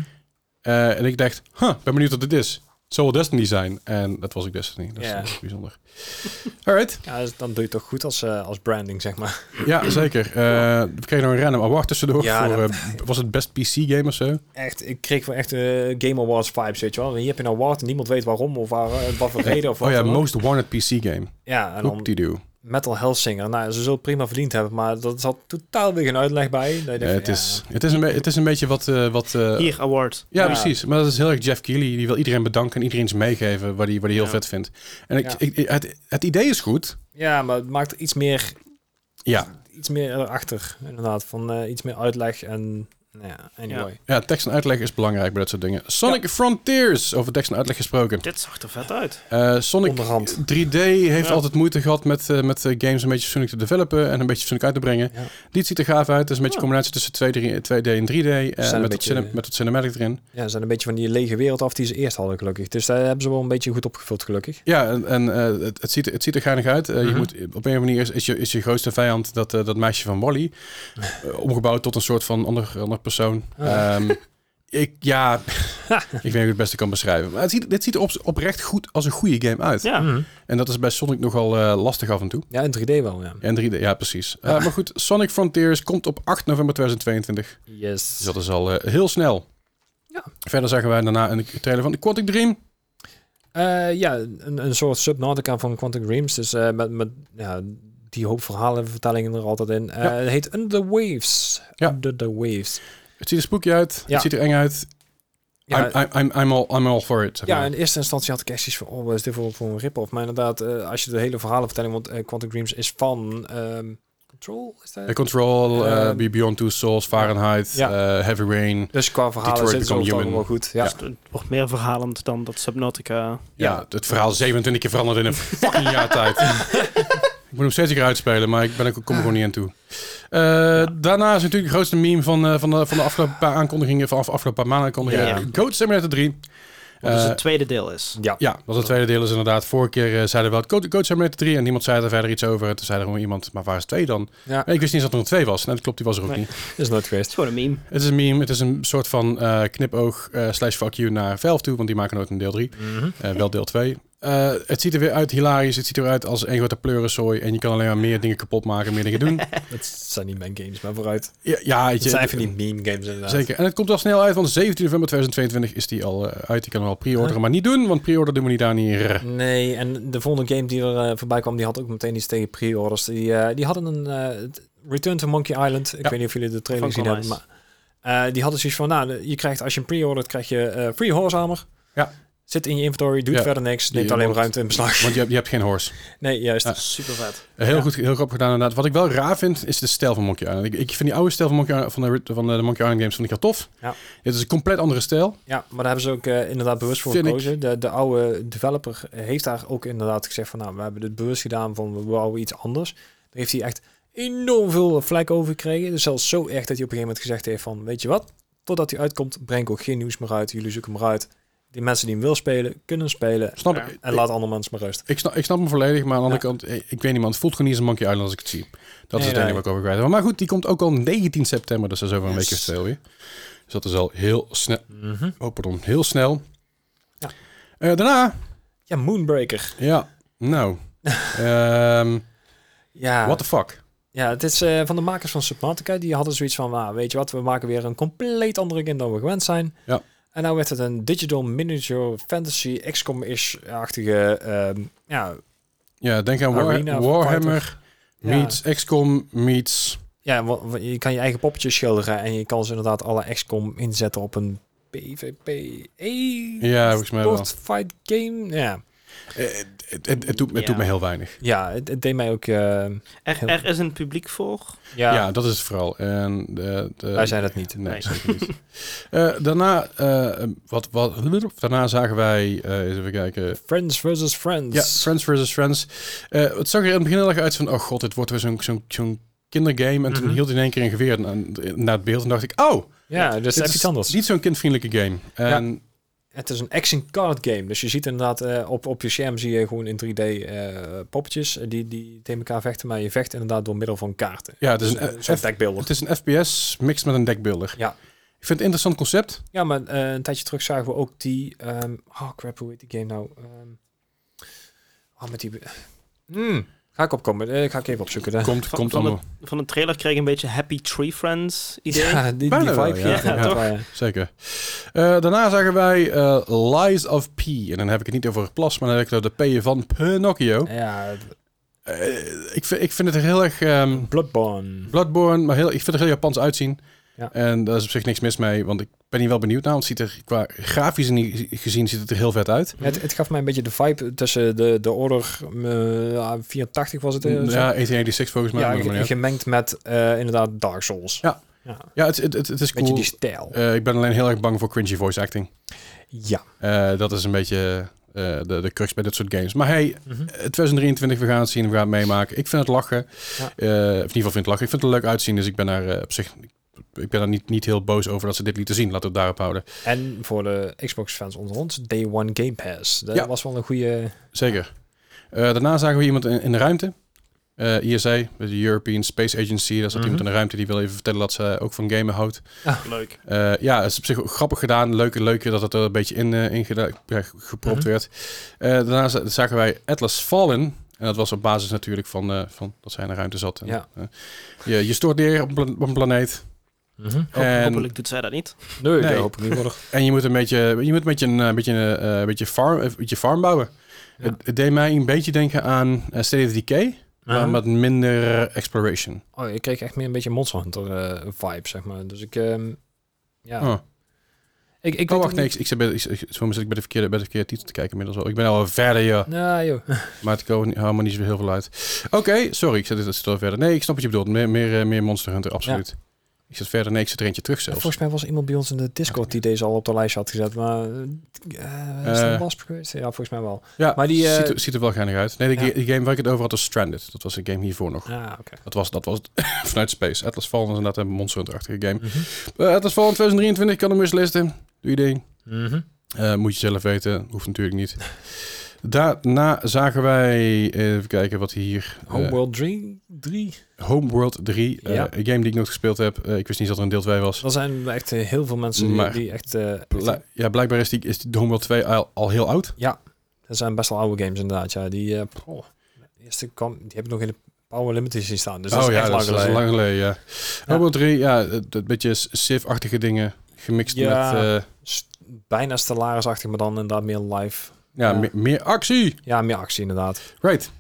Eh, en ik dacht, huh, ben benieuwd wat dit is. Zal wel Destiny zijn. En dat was ook Destiny. Dat is Ja. bijzonder. Alright. Ja, dus dan doe je het toch goed als, eh, als branding, zeg maar. Ja, zeker. Eh, we kregen nog een random award tussendoor. Ja, voor, dat- eh, was het best PC game of zo? Echt, ik kreeg wel echt Game Awards vibes, weet je wel. Hier heb je een award en niemand weet waarom of waar, wat voor reden of wat Oh ja. Most Wanted PC Game. Ja, en dan Hoop-de-doo. Metal Hellsinger. Nou, ze zullen prima verdiend hebben, maar dat zat totaal weer geen uitleg bij. Dat je Ja, denkt het, is, het, is een het is een beetje wat... eh, wat eh, Hier, award. ja, Ja. precies. Maar dat is heel erg Jeff Keighley. Die wil iedereen bedanken en iedereen iets meegeven wat hij wat hij heel Ja. vet vindt. En ik, Ja. ik, het, het idee is goed. Ja, maar het maakt iets meer, Ja, iets meer erachter, inderdaad. Van eh, iets meer uitleg en, ja, anyway. ja, tekst en uitleg is belangrijk bij dat soort dingen. Sonic Frontiers, over tekst en uitleg gesproken. Dit zag er vet uit. Eh, Sonic Onderhand. 3D heeft Ja. altijd moeite gehad met, eh, met eh, games een beetje fatsoenlijk te developen en een beetje fatsoenlijk uit te brengen. Ja. Dit ziet er gaaf uit. Het is een beetje Ja. een combinatie tussen 2D, 2D en 3D. eh, een met, beetje- cine- met wat cinematic erin. Ja, ze zijn een beetje van die lege wereld af die ze eerst hadden, gelukkig. Dus daar hebben ze wel een beetje goed opgevuld, gelukkig. Ja, en, en eh, het, het, ziet, er- het ziet er geinig uit. Je Mhm. moet, op een of andere manier is, is, je, is je grootste vijand dat, dat meisje van Wally. omgebouwd tot een soort van ander, ander persoon. Ah. Ehm, ik, ja, ik weet niet hoe ik het beste kan beschrijven. Maar het ziet, dit ziet er op, oprecht goed als een goede game uit. Ja. Mhm. En dat is bij Sonic nogal eh, lastig af en toe. Ja, in 3D wel, ja. En 3D, ja precies. Eh, maar goed, Sonic Frontiers komt op 8 november 2022. Yes. Dus dat is al eh, heel snel. Ja. Verder zagen wij daarna een trailer van Quantic Dream. Eh, ja, een, een soort Subnautica van Quantum Dreams. Dus eh, met, met ja, die hoop verhalen vertellingen er altijd in. Eh, Ja. Het heet Under the Waves. Ja. Under the Waves. Het ziet er spooky uit. Ja. Het ziet er eng uit. Ja, I'm, I'm, I'm, all, I'm all for it. zeg ja, maar. in eerste instantie had ik echt iets van, oh, wat is dit voor, voor een rip-off? Maar inderdaad, eh, als je de hele verhalenvertelling, want eh, Quantum Dreams is van ehm, Control, is dat? Control, eh, Ehm, Be Beyond Two Souls, Fahrenheit, Ja. eh, Heavy Rain. Dus qua verhalen Detroit zit het allemaal goed. Ja. Dus het wordt meer verhalend dan dat Subnautica. Ja, Ja. het verhaal 27 keer veranderd in een fucking jaar tijd. ik moet hem steeds een keer uitspelen, maar ik ben er, kom er gewoon niet aan toe. Eh, Daarna is natuurlijk de grootste meme van, eh, van, de, van de afgelopen paar aankondigingen, van af, afgelopen paar maanden aankondigingen. Ja. Goat Simulator 3. Wat dus Eh, het tweede deel is. Ja. Ja, dat is het tweede deel is inderdaad. Vorige keer eh, zeiden we het Code, Code Simulator 3 en niemand zei er verder iets over. Toen zei er gewoon iemand, maar waar is 2 dan? Ja, En ik wist niet dat er een 2 was. Nee, dat klopt, die was er ook Nee. niet. is nooit Het geweest. is gewoon een meme. Het is een meme, het is een soort van eh, knipoog eh, slash fuck you naar Valve toe, want die maken nooit een deel 3. Eh, wel deel 2. Eh, het ziet er weer uit hilarisch. Het ziet eruit als een grote pleurensooi. En je kan alleen maar meer dingen kapot maken, meer dingen doen. Het zijn niet mijn games, maar vooruit. ja, Het je, zijn even niet meme games inderdaad. Zeker. En het komt al snel uit, want 17 november 2022 is die al eh, uit. Die kan hem al pre-orderen, maar niet doen, want pre-order doen we niet daar niet. Nee, en de volgende game die er eh, voorbij kwam, die had ook meteen iets tegen pre-orders. Die, eh, die hadden een eh, Return to Monkey Island. Ik Ja. weet niet of jullie de trailer gezien hebben, maar eh, die hadden zoiets van, nou, je krijgt als je een pre-ordert, krijg je eh, free horse armor. Ja. Zit in je inventory, doet Ja. verder niks, neemt Je alleen maar ruimte in beslag. Want je hebt, je hebt geen horse. Nee, juist. Ja. Super vet. Eh, Heel Ja. goed, heel grappig gedaan inderdaad. Wat ik wel raar vind, is de stijl van Monkey Island. Ik, ik vind die oude stijl van, Monkey Island, van, de, van de Monkey Island games vond ik heel tof. Ja. Het is een compleet andere stijl. Ja, maar daar hebben ze ook eh, inderdaad bewust voor Vind ik- gekozen. De, de oude developer heeft daar ook inderdaad gezegd van, nou, we hebben dit bewust gedaan van, we wouden iets anders. Daar heeft hij echt enorm veel vlek over gekregen. Dus zelfs zo erg dat hij op een gegeven moment gezegd heeft van, weet je wat, totdat hij uitkomt, breng ik ook geen nieuws meer uit. Jullie zoeken hem eruit. Die mensen die hem wil spelen, kunnen spelen. Snap ik? En laat andere mensen maar rust. Ik snap, ik snap hem volledig, maar aan de andere kant, eh, ik weet niet, man, het voelt gewoon niet als een Monkey Island als ik het zie. Dat is het enige wat ik over kwijt. Maar goed, die komt ook al 19 september, dus dat is over een Yes. stil weer. Dus dat is al heel snel. Mhm. Oh, pardon, heel snel. Ja. Eh, daarna, Ja, Moonbreaker. ja, nou, ehm Ja, what the fuck? ja het is eh, van de makers van Subnautica. Die hadden zoiets van, weet je wat, we maken weer een compleet andere game dan we gewend zijn. Ja. En nou werd het een digital miniature fantasy XCOM-ish-achtige, ehm, ja, Ja, denk aan War- Warhammer Ja. meets XCOM meets... ja, je kan je eigen poppetjes schilderen en je kan ze inderdaad alle XCOM inzetten op een PvP-E Ja, volgens mij wel. fight game. Ja, Eh, Het, het, het, doet, het Ja. doet me heel weinig. ja het, het deed mij ook... eh, Er, Heel- er is een publiek voor. ja, Ja, dat is het vooral. En de, de, wij zijn het niet. Nee, Nee. zeker niet. Eh, daarna, eh, wat, wat, daarna zagen wij, eh, eens even kijken. Friends versus Friends. Ja, Friends vs. Friends. Eh, het zag er in het begin heel erg uit van, oh god, dit wordt weer zo'n kindergame. En toen Mhm. hield hij in één keer een geweer na- naar het beeld en dacht ik, oh, Ja, dus dit is iets anders. niet zo'n kindvriendelijke game. En Het is een action card game. Dus je ziet inderdaad eh, op, op je scherm zie je gewoon in 3D eh, poppetjes eh, die, die tegen elkaar vechten. Maar je vecht inderdaad door middel van kaarten. ja, het is, Dus, een, F- zo'n deckbuilder. het is een FPS mixed met een deckbuilder. Ja. Ik vind het een interessant concept. Ja, maar een tijdje terug zagen we ook die... ehm oh crap, hoe heet die game nou? Ehm oh, met die... Hmm, ga ik opkomen. Eh, ga ik even opzoeken. Komt, Van- komt van, allemaal. de, van de trailer kreeg ik een beetje Happy Tree Friends idee. Ja, die, die vibe. ja. Ja, Ja, toch? ja. Zeker. Eh, daarna zagen wij eh, Lies of P. En dan heb ik het niet over Plas, maar dan heb ik het over de P van Pinocchio. Ja, Eh, ik, vind, ik vind het er heel erg ehm, Bloodborne. Bloodborne, maar heel, ik vind het er heel Japans uitzien. Ja. En daar is op zich niks mis mee, want ik ben hier wel benieuwd naar. Want het ziet er qua grafisch gezien ziet het er heel vet uit. Het, het gaf mij een beetje de vibe tussen de, de Order eh, 84 was het. zo. ja, 1886 volgens mij. ja, uit. gemengd met eh, inderdaad Dark Souls. Ja. ja. ja, het, het, het, het is Beetje cool. die stijl. Ik ben alleen heel erg bang voor cringy voice acting. ja. Dat is een beetje de, de crux bij dit soort games. Maar hey, Mhm. eh, 2023, we gaan het zien, we gaan het meemaken. Ik vind het lachen. Ja. Of in ieder geval vind ik het lachen. Ik vind het er leuk uitzien, dus ik ben daar op zich... Ik ben er niet, niet heel boos over dat ze dit lieten zien. Laten we het daarop houden. En voor de Xbox-fans onder ons, Day One Game Pass. Dat Ja. was wel een goede... Zeker. Eh, daarna zagen we iemand in, in de ruimte. Eh ISA, de European Space Agency. Daar zat Mhm. iemand in de ruimte die wil even vertellen dat ze ook van gamen houdt. Leuk. Eh, ja, het is op zich ook grappig gedaan. Leuk, leuk dat het er een beetje in, in gepropt Mhm. werd. Eh, daarna za- zagen wij Atlas Fallen. En dat was op basis natuurlijk van, eh, van dat zij in de ruimte zat. En, Ja. je, je stort neer op een planeet. Ho- En- Hopelijk doet zij dat niet. Nee, Nee. dat hoop ik niet worden. En je moet een beetje, je moet een beetje, een, eh, beetje, een, eh, een beetje, farm, een beetje farm bouwen. Ja. Het, het deed mij een beetje denken aan eh, State of Decay. Maar met minder exploration. Oh, ik kreeg echt meer een beetje Monster Hunter eh, vibe, zeg maar. Dus ik... ehm, ja. Oh. Ik, ik oh, wacht, nee, niet- ik, ik, zit bij, ik, ik, zo zit ik bij de verkeerde, bij de verkeerde titel te kijken inmiddels al. Ik ben al verder, ja. Nou, joh. Maar het komen helemaal niet zo heel veel uit. Oké, sorry, ik zit dit zit al verder. Nee, ik snap wat je bedoelt. Meer, meer, eh, meer Monster Hunter, absoluut. Ik zit verder. Nee, ik zit er eentje terug zelfs. Volgens mij was iemand bij ons in de Discord die deze al op de lijst had gezet. Maar eh, is dat Eh. een wasp geweest? Ja, volgens mij wel. Ja, Maar die, eh, ziet, er, ziet er wel geinig uit. Nee, de Ja. game waar ik het over had was Stranded. Dat was een game hiervoor nog. Ah, oké. Dat was, dat was vanuit Space. Atlas Fallen is inderdaad een Monster Hunter-achtige game. Mhm. Eh, Atlas Fallen 2023, kan hem eens listen. Doe je ding. Mhm. Eh, moet je zelf weten. Hoeft natuurlijk niet. Daarna zagen wij, even kijken wat hier... eh, Homeworld 3? 3? Homeworld 3. eh, Ja. een game die ik nooit gespeeld heb. Eh, ik wist niet dat er een deel 2 was. Er zijn echt eh, heel veel mensen die- Maar- die echt... eh, ja, blijkbaar is, die, is die Homeworld 2 al, al heel oud. er zijn best wel oude games inderdaad. Ja, die, eh, oh, de eerste kwam, die heb ik nog in de Power Limited zien staan. Dus dat oh is ja, echt dat lang dat geleden. lang geleden, ja. Homeworld 3, ja, het beetje Civ-achtige dingen. Gemixt Ja. met... eh, Bijna Stellaris-achtig, maar dan inderdaad meer live. Ja, Ja. Meer, meer actie. Ja, meer actie inderdaad. Right.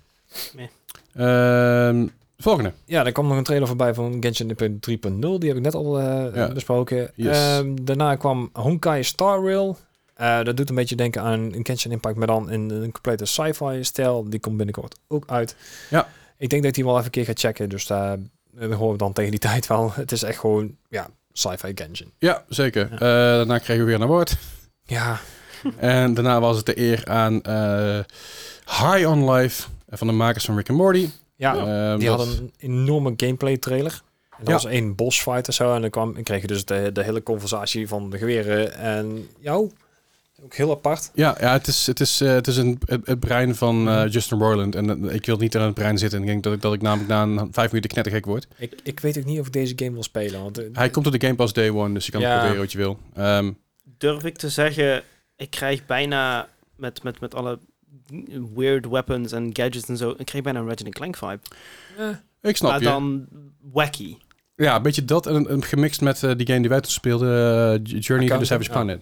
Nee. Ehm, volgende. Ja, er kwam nog een trailer voorbij van Genshin Impact 3.0. Die heb ik net al eh, Ja. besproken. Yes. Ehm, daarna kwam Honkai Star Rail. Eh, dat doet een beetje denken aan een Genshin Impact, maar dan in een complete sci-fi stijl. Die komt binnenkort ook uit. Ja. Ik denk dat ik die wel even een keer ga checken. Dus daar horen we dan tegen die tijd wel. Het is echt gewoon, ja, sci-fi Genshin. Ja, zeker. Ja. Eh, daarna kregen we weer een award. Ja, En daarna was het de eer aan eh, High on Life eh, van de makers van Rick and Morty. ja Ehm, die dat- hadden een enorme gameplay trailer. En dat Ja. was één boss fight of zo. En dan kwam, en kreeg je dus de, de hele conversatie van de geweren en jou. Ook heel apart. Ja, ja het is, het is, eh, het, is een, het, het brein van eh, Mhm. Justin Roiland. En eh, ik wil niet aan het brein zitten. En ik denk dat ik, dat ik namelijk na een vijf minuten knettergek word. Ik, ik weet ook niet of ik deze game wil spelen. Want, eh, Hij komt op de Game Pass Day One, dus je kan Ja. het proberen wat je wil. Ehm, Durf ik te zeggen, ik krijg bijna met, met, met alle weird weapons en gadgets en zo, ik krijg bijna een Resident Clank vibe. eh, ik snap maar je. dan wacky. Ja, een beetje dat en, en gemixt met eh, die game die wij toen speelden, eh, Journey to the Savage ja.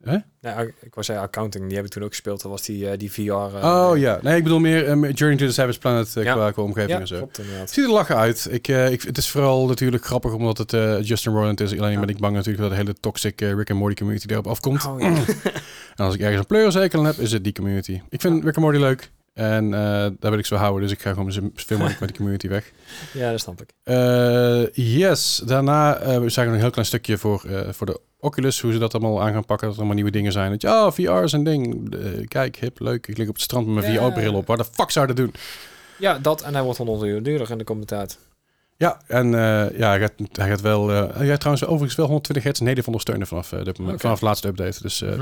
Ik wou zeggen accounting, die hebben toen ook gespeeld. Dat was die, eh, die VR. eh, oh ja, nee, ik bedoel meer eh, Journey to the Savage Planet Ja. qua, qua omgeving Ja, en zo. klopt inderdaad. Ziet er lachen uit. Ik, ik, het is vooral natuurlijk grappig omdat het Justin Roiland is. Alleen Ja. ben ik bang natuurlijk dat de hele toxic Rick and Morty community erop afkomt. Oh, ja. En als ik ergens een pleurenzekel aan heb, is het die community. Ik vind Rick and Morty leuk. En eh, daar wil ik zo houden. Dus ik ga gewoon zo veel mogelijk met die community weg. ja, dat snap ik. Eh, yes. Daarna eh we zagen een heel klein stukje voor, voor de Oculus. Hoe ze dat allemaal aan gaan pakken. Dat er allemaal nieuwe dingen zijn. Dat je, oh, VR is een ding. Kijk, hip, leuk. Ik lig op het strand met mijn Ja. VR-bril op. Waar de fuck zou je dat doen? Ja, dat en hij wordt 100 euro duurder in de tijd. Ja, en eh, ja, hij gaat, hij gaat wel... eh hij gaat trouwens overigens wel 120 hertz native ondersteunen vanaf, eh, dit moment, Oké. vanaf de laatste update. Dus eh, Hm.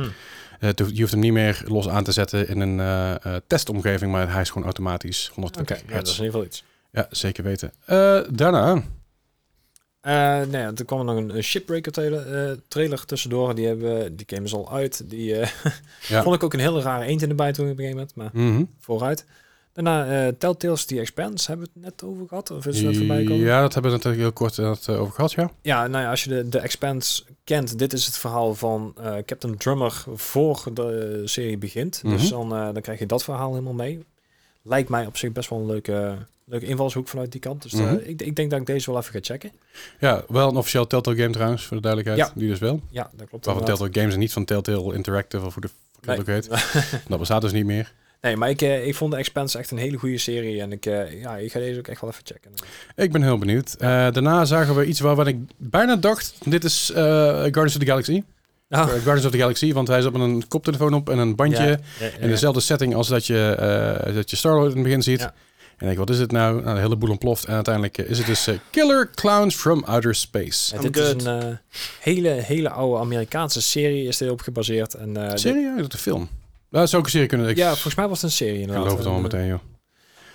eh, hoeft- je hoeft hem niet meer los aan te zetten in een eh, eh, testomgeving. Maar hij is gewoon automatisch 120 Oké, ja, dat is hertz. in ieder geval iets. Ja, zeker weten. Eh, daarna... Eh ja, er kwam nog een, een Shipbreaker trailer, eh, trailer tussendoor. Die, hebben, die game is al uit. Die eh, Ja. vond ik ook een hele rare eend in de bijt toen op een gegeven moment. Maar Mhm. vooruit. Daarna eh, Telltales The Expanse. Hebben we het net over gehad? Of is het net voorbij gekomen? Ja, dat hebben we natuurlijk heel kort eh, eh, over gehad, ja. Ja, nou ja, als je de, de Expanse kent, dit is het verhaal van Captain Drummer voor de serie begint. Mhm. Dus dan, eh, dan krijg je dat verhaal helemaal mee. Lijkt mij op zich best wel een leuke, leuke invalshoek vanuit die kant. Dus Mhm. ik, ik denk dat ik deze wel even ga checken. Ja, wel een officieel Telltale game trouwens, voor de duidelijkheid. Ja. Die dus wel. Ja, dat klopt. Waarvan. Telltale Games en niet van Telltale Interactive of hoe de fuck dat ook heet. Dat bestaat dus niet meer. Nee, maar ik, eh, ik vond de Expanse echt een hele goede serie. En ik, eh, ja, ik ga deze ook echt wel even checken. Ik ben heel benieuwd. Eh, daarna zagen we iets waarvan ik bijna dacht, dit is eh, Guardians of the Galaxy. Oh. Eh, Guardians of the Galaxy, want hij zat met een koptelefoon op en een bandje. Ja, ja, ja, In dezelfde setting als dat je, eh dat je Star-Lord in het begin ziet. Ja. En ik, wat is het nou? nou? De hele boel ontploft. En uiteindelijk eh, is het dus eh, Killer Clowns from Outer Space. Ja, dit is good. een eh, hele, hele oude Amerikaanse serie is dit op gebaseerd. En, eh, Serie? Ja, dat is een film. Dat zou ook een serie kunnen. Ik ja, volgens mij was het een serie ik inderdaad. geloof het allemaal En, eh, meteen, joh.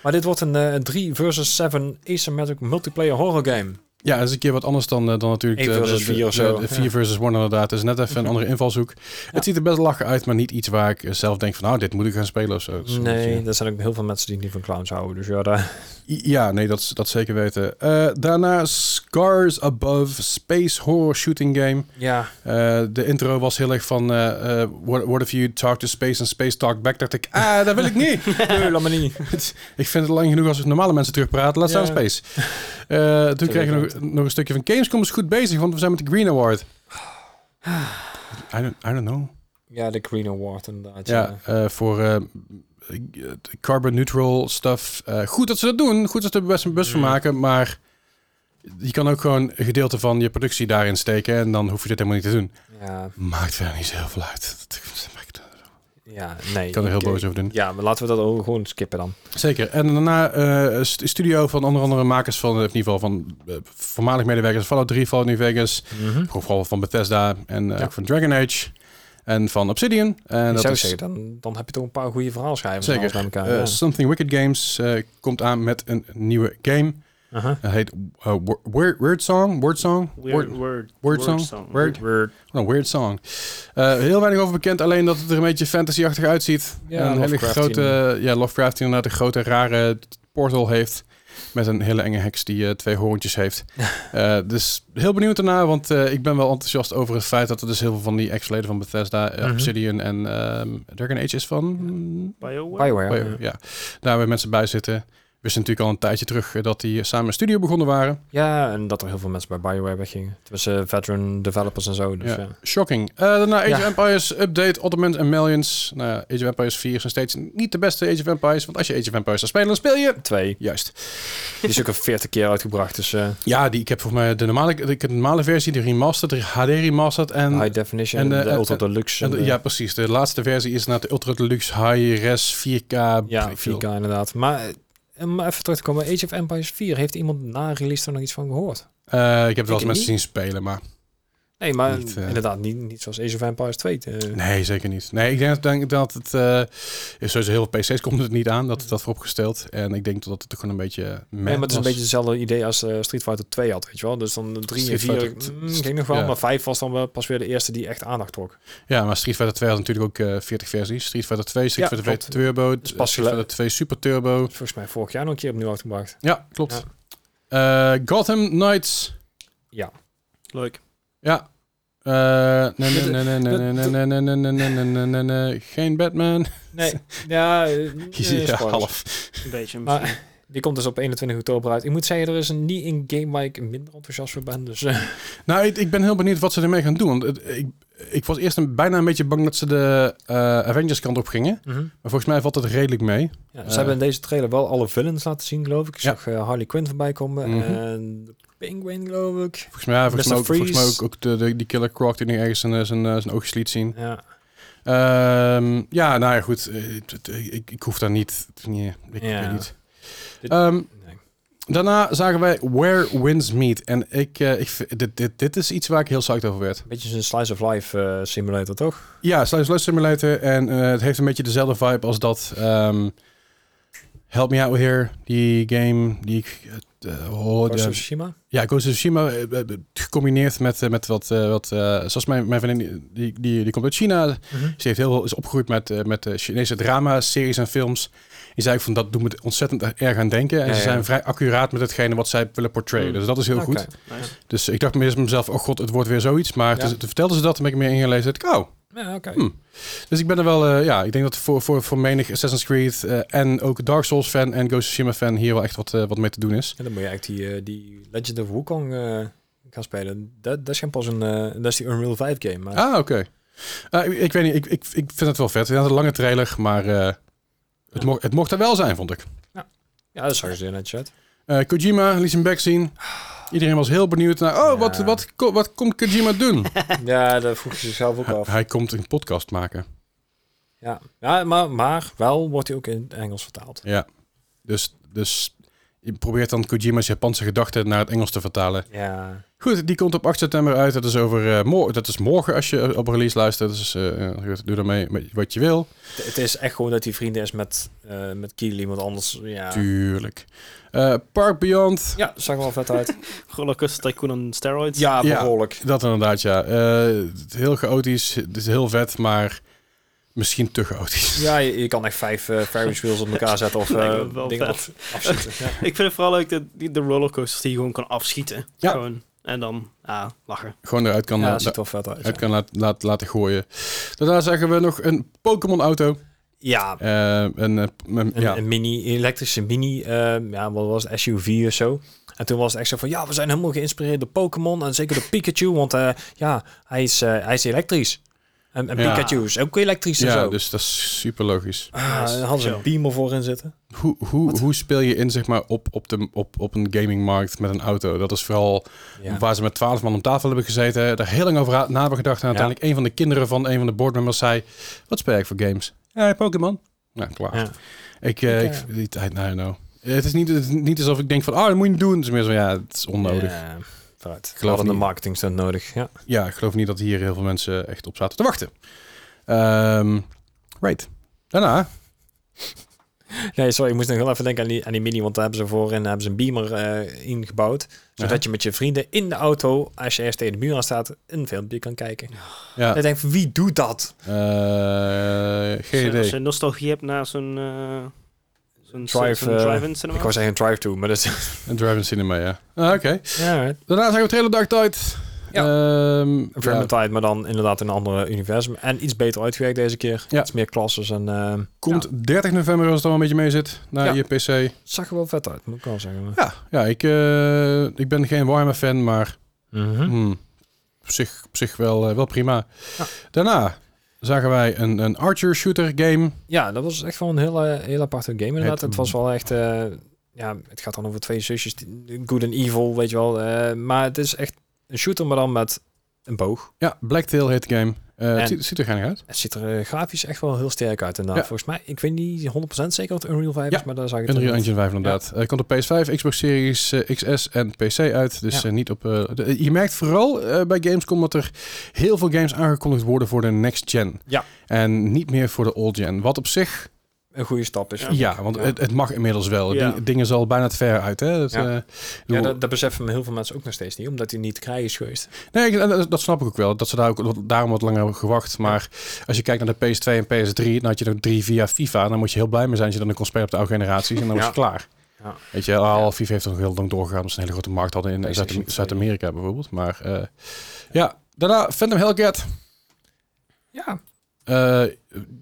Maar dit wordt een eh, 3 versus 7 asymmetric multiplayer horror game. Ja, dat is een keer wat anders dan, eh, dan natuurlijk Eén versus de, vier de, of zo, de, de ja. 4 versus 1 inderdaad. Het is net even een andere invalshoek. Het ziet er best lachen uit, maar niet iets waar ik zelf denk van... nou, dit moet ik gaan spelen of zo. Nee, er zijn ook heel veel mensen die niet van clowns houden. Dus ja, daar... Ja, nee, dat, dat zeker weten. Eh, daarna Scars Above, Space Horror Shooting Game. Ja, Eh, de intro was heel erg van... what, what if you talk to space and space talk back? Dacht ik, ah, dat wil ik niet. nee, laat maar niet. ik vind het lang genoeg als normale mensen terugpraten. Laat staan space. Toen kregen we nog, nog een stukje van Gamescom is goed bezig, want we zijn met de Green Award. I don't, I don't know. Ja, de Green Award inderdaad. Ja, eh, voor eh, carbon neutral stuff. Eh, goed dat ze dat doen. Goed dat ze er best een bus van Mm. maken. Maar je kan ook gewoon een gedeelte van je productie daarin steken. En dan hoef je dit helemaal niet te doen. Ja, Maakt verder niet zo heel veel uit. Ja, nee. Ik kan er heel ik- boos over doen. Ja, maar laten we dat ook gewoon skippen dan. Zeker. En daarna eh, een st- studio van onder andere makers van, in ieder geval van eh, voormalig medewerkers. Fallout 3, Fallout New Vegas. Gewoon vooral van Bethesda en eh, Ja. ook van Dragon Age. En van Obsidian. En ik dat zou is zeggen, dan, dan heb je toch een paar goede verhaalschrijvers Zeker. bij elkaar. eh, ja. Something Wicked Games eh, komt aan met een nieuwe game. Heet eh, Wo- Weird, Weird Song. Word Song. Weird, Word, word, word song? Word? oh, weird Song. Eh, heel weinig over bekend. Alleen dat het er een beetje fantasy-achtig uitziet. Ja, En een hele grote... Ja, Lovecraft inderdaad een grote rare portal heeft. Met een hele enge heks die eh, twee hoorntjes heeft. Eh, dus heel benieuwd ernaar. Want eh, ik ben wel enthousiast over het feit dat er dus heel veel van die ex-leden van Bethesda, Mhm. Obsidian en ehm Dragon Age is van... BioWare? Bioware. Bio- ja. ja, daar weer mensen bij zitten. Wisten natuurlijk al een tijdje terug eh, dat die samen een studio begonnen waren. Ja, en dat er heel veel mensen bij BioWare weggingen. Het was eh, veteran developers en zo. Dus, Ja. ja. Shocking. Eh, daarna Age Ja. of Empires Update, Ottomans and Millions. Nou Age of Empires 4 is nog steeds niet de beste Age of Empires. Want als je Age of Empires zou spelen, dan speel je... Twee. Juist. Die is ook al 40 keer uitgebracht. Dus eh, Ja, die, ik heb volgens mij de normale, heb de normale versie, de remastered, de HD remastered en... high definition en, en, de en- ultra deluxe. en de- en, ja, precies. De laatste versie is naar de Ultra Deluxe High Res 4K. ja, weet ik veel. 4K inderdaad. Maar om even terug te komen. Age of Empires 4. Heeft iemand na release er nog iets van gehoord? Eh, ik heb wel eens mensen zien spelen, maar Nee, maar Niet, eh. inderdaad niet, niet zoals Age of Empires 2. eh. nee, zeker niet. Nee, ik denk, denk dat het... eh is sowieso heel veel PC's komt het niet aan, dat het dat vooropgesteld. En ik denk dat het gewoon een beetje... Nee, maar het is een beetje hetzelfde idee als eh, Street Fighter 2 had, weet je wel. Dus dan 3 en Street 4 Fighter- mm, ging nog wel, ja. maar 5 was dan wel pas weer de eerste die echt aandacht trok. Ja, maar Street Fighter 2 had natuurlijk ook eh 40 versies. Street Fighter 2, Street Ja, Fighter 2 klopt. Turbo, Dus pas Street Fighter 2 Super Turbo. Volgens mij vorig jaar nog een keer opnieuw uitgebracht. Ja, klopt. Eh, Gotham Knights. Ja. Leuk. Ja. Eh, nee, nee, nee, nee, nee, nee, nee, nee, nee, nee, nee, nee, nee, nee, nee. Geen Batman. Nee, ja, eh, eh, half. Een beetje. Maar- misschien. Die komt dus op 21 oktober uit. Ik moet zeggen, er is een niet in game waar ik minder enthousiast voor ben. Dus eh, Nou, ik, ik ben heel benieuwd wat ze ermee gaan doen. Want het- ik, ik was eerst een, bijna een beetje bang dat ze de eh, Avengers kant op gingen. Maar volgens mij valt het redelijk mee. ja, ze Eh. hebben in deze trailer wel alle villains laten zien, geloof ik. Ik Ja. zag eh, Harley Quinn voorbij komen Mhm. en Penguin, geloof ik. Volgens mij, volgens Mr. mij, ook, volgens mij ook, ook de, de- die Killer Croc die nu ergens zijn, eh, zijn, eh, zijn oogjes liet zien. Ja. Ehm, ja, nou ja, goed. eh, ik, ik hoef daar niet... Nee, ik Ja. weet niet. Ehm, Nee. daarna zagen wij Where Winds Meet. En ik, ik, dit, dit, dit is iets waar ik heel psyched over werd. Beetje een slice of life eh, simulator, toch? Ja, Slice Life Simulator. En eh, het heeft een beetje dezelfde vibe als dat... ehm, Help Me Out Here, die game die ik... hoorde. Tsushima? Ja, Ghost Tsushima eh, gecombineerd met, met wat... wat zoals mijn, mijn vriendin, die, die, die komt uit China. Ze heeft heel veel is opgegroeid met, met Chinese drama-series en films. Die zei ik van dat doet me ontzettend erg aan denken. En Ja, ze ja. zijn vrij accuraat met hetgene wat zij willen portrayen. Mm. Dus dat is heel goed. Nice. Dus ik dacht mezelf, oh god, het wordt weer zoiets. Maar Ja. toen, toen vertelden ze dat, toen ben ik meer ingelezen. dacht ik, oh. Ja, oké. Hm. Dus ik ben er wel, eh, ja, ik denk dat voor, voor, voor menig Assassin's Creed eh, en ook Dark Souls fan en Ghost of Tsushima fan hier wel echt wat, eh, wat mee te doen is. En dan moet je echt die, die Legend of Wukong eh, gaan spelen. Dat, dat is geen pas een, eh, dat is die Unreal 5 game. Maar Ah, oké. Ah, ik, ik weet niet, ik, ik, ik vind het wel vet. Het had een lange trailer, maar eh, het, mocht, het mocht er wel zijn, vond ik. ja, dat zag je netjes uit. Eh, Kojima liet zijn back zien. Iedereen was heel benieuwd naar, oh, Ja. wat, wat, ko- wat komt Kojima doen? ja, dat vroeg je zichzelf ook hij, af. hij komt een podcast maken. Ja, ja maar, maar wel wordt hij ook in het Engels vertaald. Ja. Dus, dus je probeert dan Kojima's Japanse gedachten naar het Engels te vertalen. Ja, Goed, die komt op 8 september uit. Dat is, over, eh, mor- dat is morgen als je op release luistert. Dus eh, eh, goed, doe daarmee wat je wil. het, het is echt gewoon dat hij vrienden is met, eh met Keely, want anders, ja. Tuurlijk. Eh, Park Beyond. Ja, zag er wel vet uit. Rollercoaster Tycoon on steroids. ja, Ja. behoorlijk. Dat inderdaad, ja. Eh, heel chaotisch. Het is heel vet, maar misschien te chaotisch. Ja, je, je kan echt vijf eh Ferris wheels op elkaar zetten of eh, wel dingen af, afschieten. Ja. Ik vind het vooral leuk dat die, de rollercoasters die je gewoon kan afschieten. Ja. Gewoon. En dan, ja, lachen. Gewoon eruit kan, ja, dat ziet er wel vet uit. uit ja. kan laat, laat, laten gooien. Daarna zeggen we nog een Pokémon auto. Ja, Eh, een, een- een, ja. een mini, elektrische mini, eh, ja, wat was het, SUV of zo. En toen was het echt zo van, ja, we zijn helemaal geïnspireerd door Pokémon en zeker door Pikachu, want eh, ja, hij is, hij is elektrisch. En, en Ja. Pikachu is ook elektrisch en ja, zo. dus dat is super logisch. Ah, hadden ze een beamer voor in zitten. Hoe, hoe, hoe speel je in zeg maar, op, op, de, op, op een gamingmarkt met een auto? Dat is vooral Ja. waar ze met twaalf man om tafel hebben gezeten. Daar heel lang over na hebben gedacht. En uiteindelijk een van de kinderen van een van de boardmembers zei... Wat speel ik voor games? Ja, Pokémon. Nou, klaar. Ja. Ik, eh, Ik, ik, die tijd, nou, nou. Het is niet, het is niet alsof ik denk van, ah, dat moet je niet doen. Het is meer zo, ja, het is onnodig. Ja, vooruit. geloof hadden marketingstunt nodig. Ja. Ja, ik geloof niet dat hier heel veel mensen echt op zaten te wachten. Ehm right. Daarna, Nee, sorry, ik moest nog wel even denken aan die, aan die mini, want daar hebben ze voorin hebben ze een beamer eh, ingebouwd. Zodat Ja. je met je vrienden in de auto, als je eerst tegen de muur aan staat, een filmpje kan kijken. ja, En ik denk, van, wie doet dat? eh, geen Als idee. je nostalgie hebt naar zo'n... eh zo'n Drive, eh, drive-in cinema. Ik wou zeggen een drive-to, maar dat is... Een drive-in cinema, ja. Ah, Oké. ja, right. Daarna zijn we trailer Dark Tide. Ja. Ehm, ja, maar dan inderdaad in een ander universum. En iets beter uitgewerkt deze keer. Ja. Iets meer klasses en... eh, komt 30 november als het allemaal een beetje mee zit naar Ja. je PC. zag er wel vet uit, moet ik wel zeggen. maar- Ja, ja ik, eh, ik ben geen Warhammer fan, maar Mhm. hmm, op, zich, op zich wel, eh, wel prima. Ja. Daarna zagen wij een, een Archer shooter game. Ja, dat was echt wel een heel, eh, heel aparte game inderdaad. Het- Het, was wel echt... eh, ja, het gaat dan over twee zusjes, good en evil, weet je wel. eh, maar het is echt een shooter, maar dan met een boog. Ja, Blacktail heet de game. Eh, het ziet, er geinig uit. Het ziet er eh, grafisch echt wel heel sterk uit inderdaad. Ja. Volgens mij, ik weet niet 100% zeker wat Unreal 5 Ja, is, maar daar zag ik Unreal Engine 5 inderdaad. Eh komt op PS5, Xbox Series eh, XS en PC uit. Dus Ja. niet op... de- je merkt vooral bij Gamescom dat er heel veel games aangekondigd worden voor de next gen. Ja. En niet meer voor de old gen. Wat op zich... een goede stap is. Ja. want ja. Het, het mag inmiddels wel. Ja. Ding- dingen zal bijna te ver uit. Hè? Dat, Ja. eh, dat, dat beseffen heel veel mensen ook nog steeds niet, omdat hij niet te krijgen is geweest. Nee, ik- dat, dat snap ik ook wel. Dat ze daar ook wat- daarom wat langer hebben gewacht. Maar als je kijkt naar de PS2 en PS3, dan had je er drie via FIFA. Dan moet je heel blij mee zijn als je dan kon spelen op de oude generaties. En dan was je klaar. Ja. Weet je, al FIFA heeft nog heel lang doorgegaan. Omdat ze een hele grote markt hadden in PlayStation Zuid- 2. Zuid-Amerika bijvoorbeeld. Maar eh, ja, daarna Phantom Hellcat. Ja, Eh,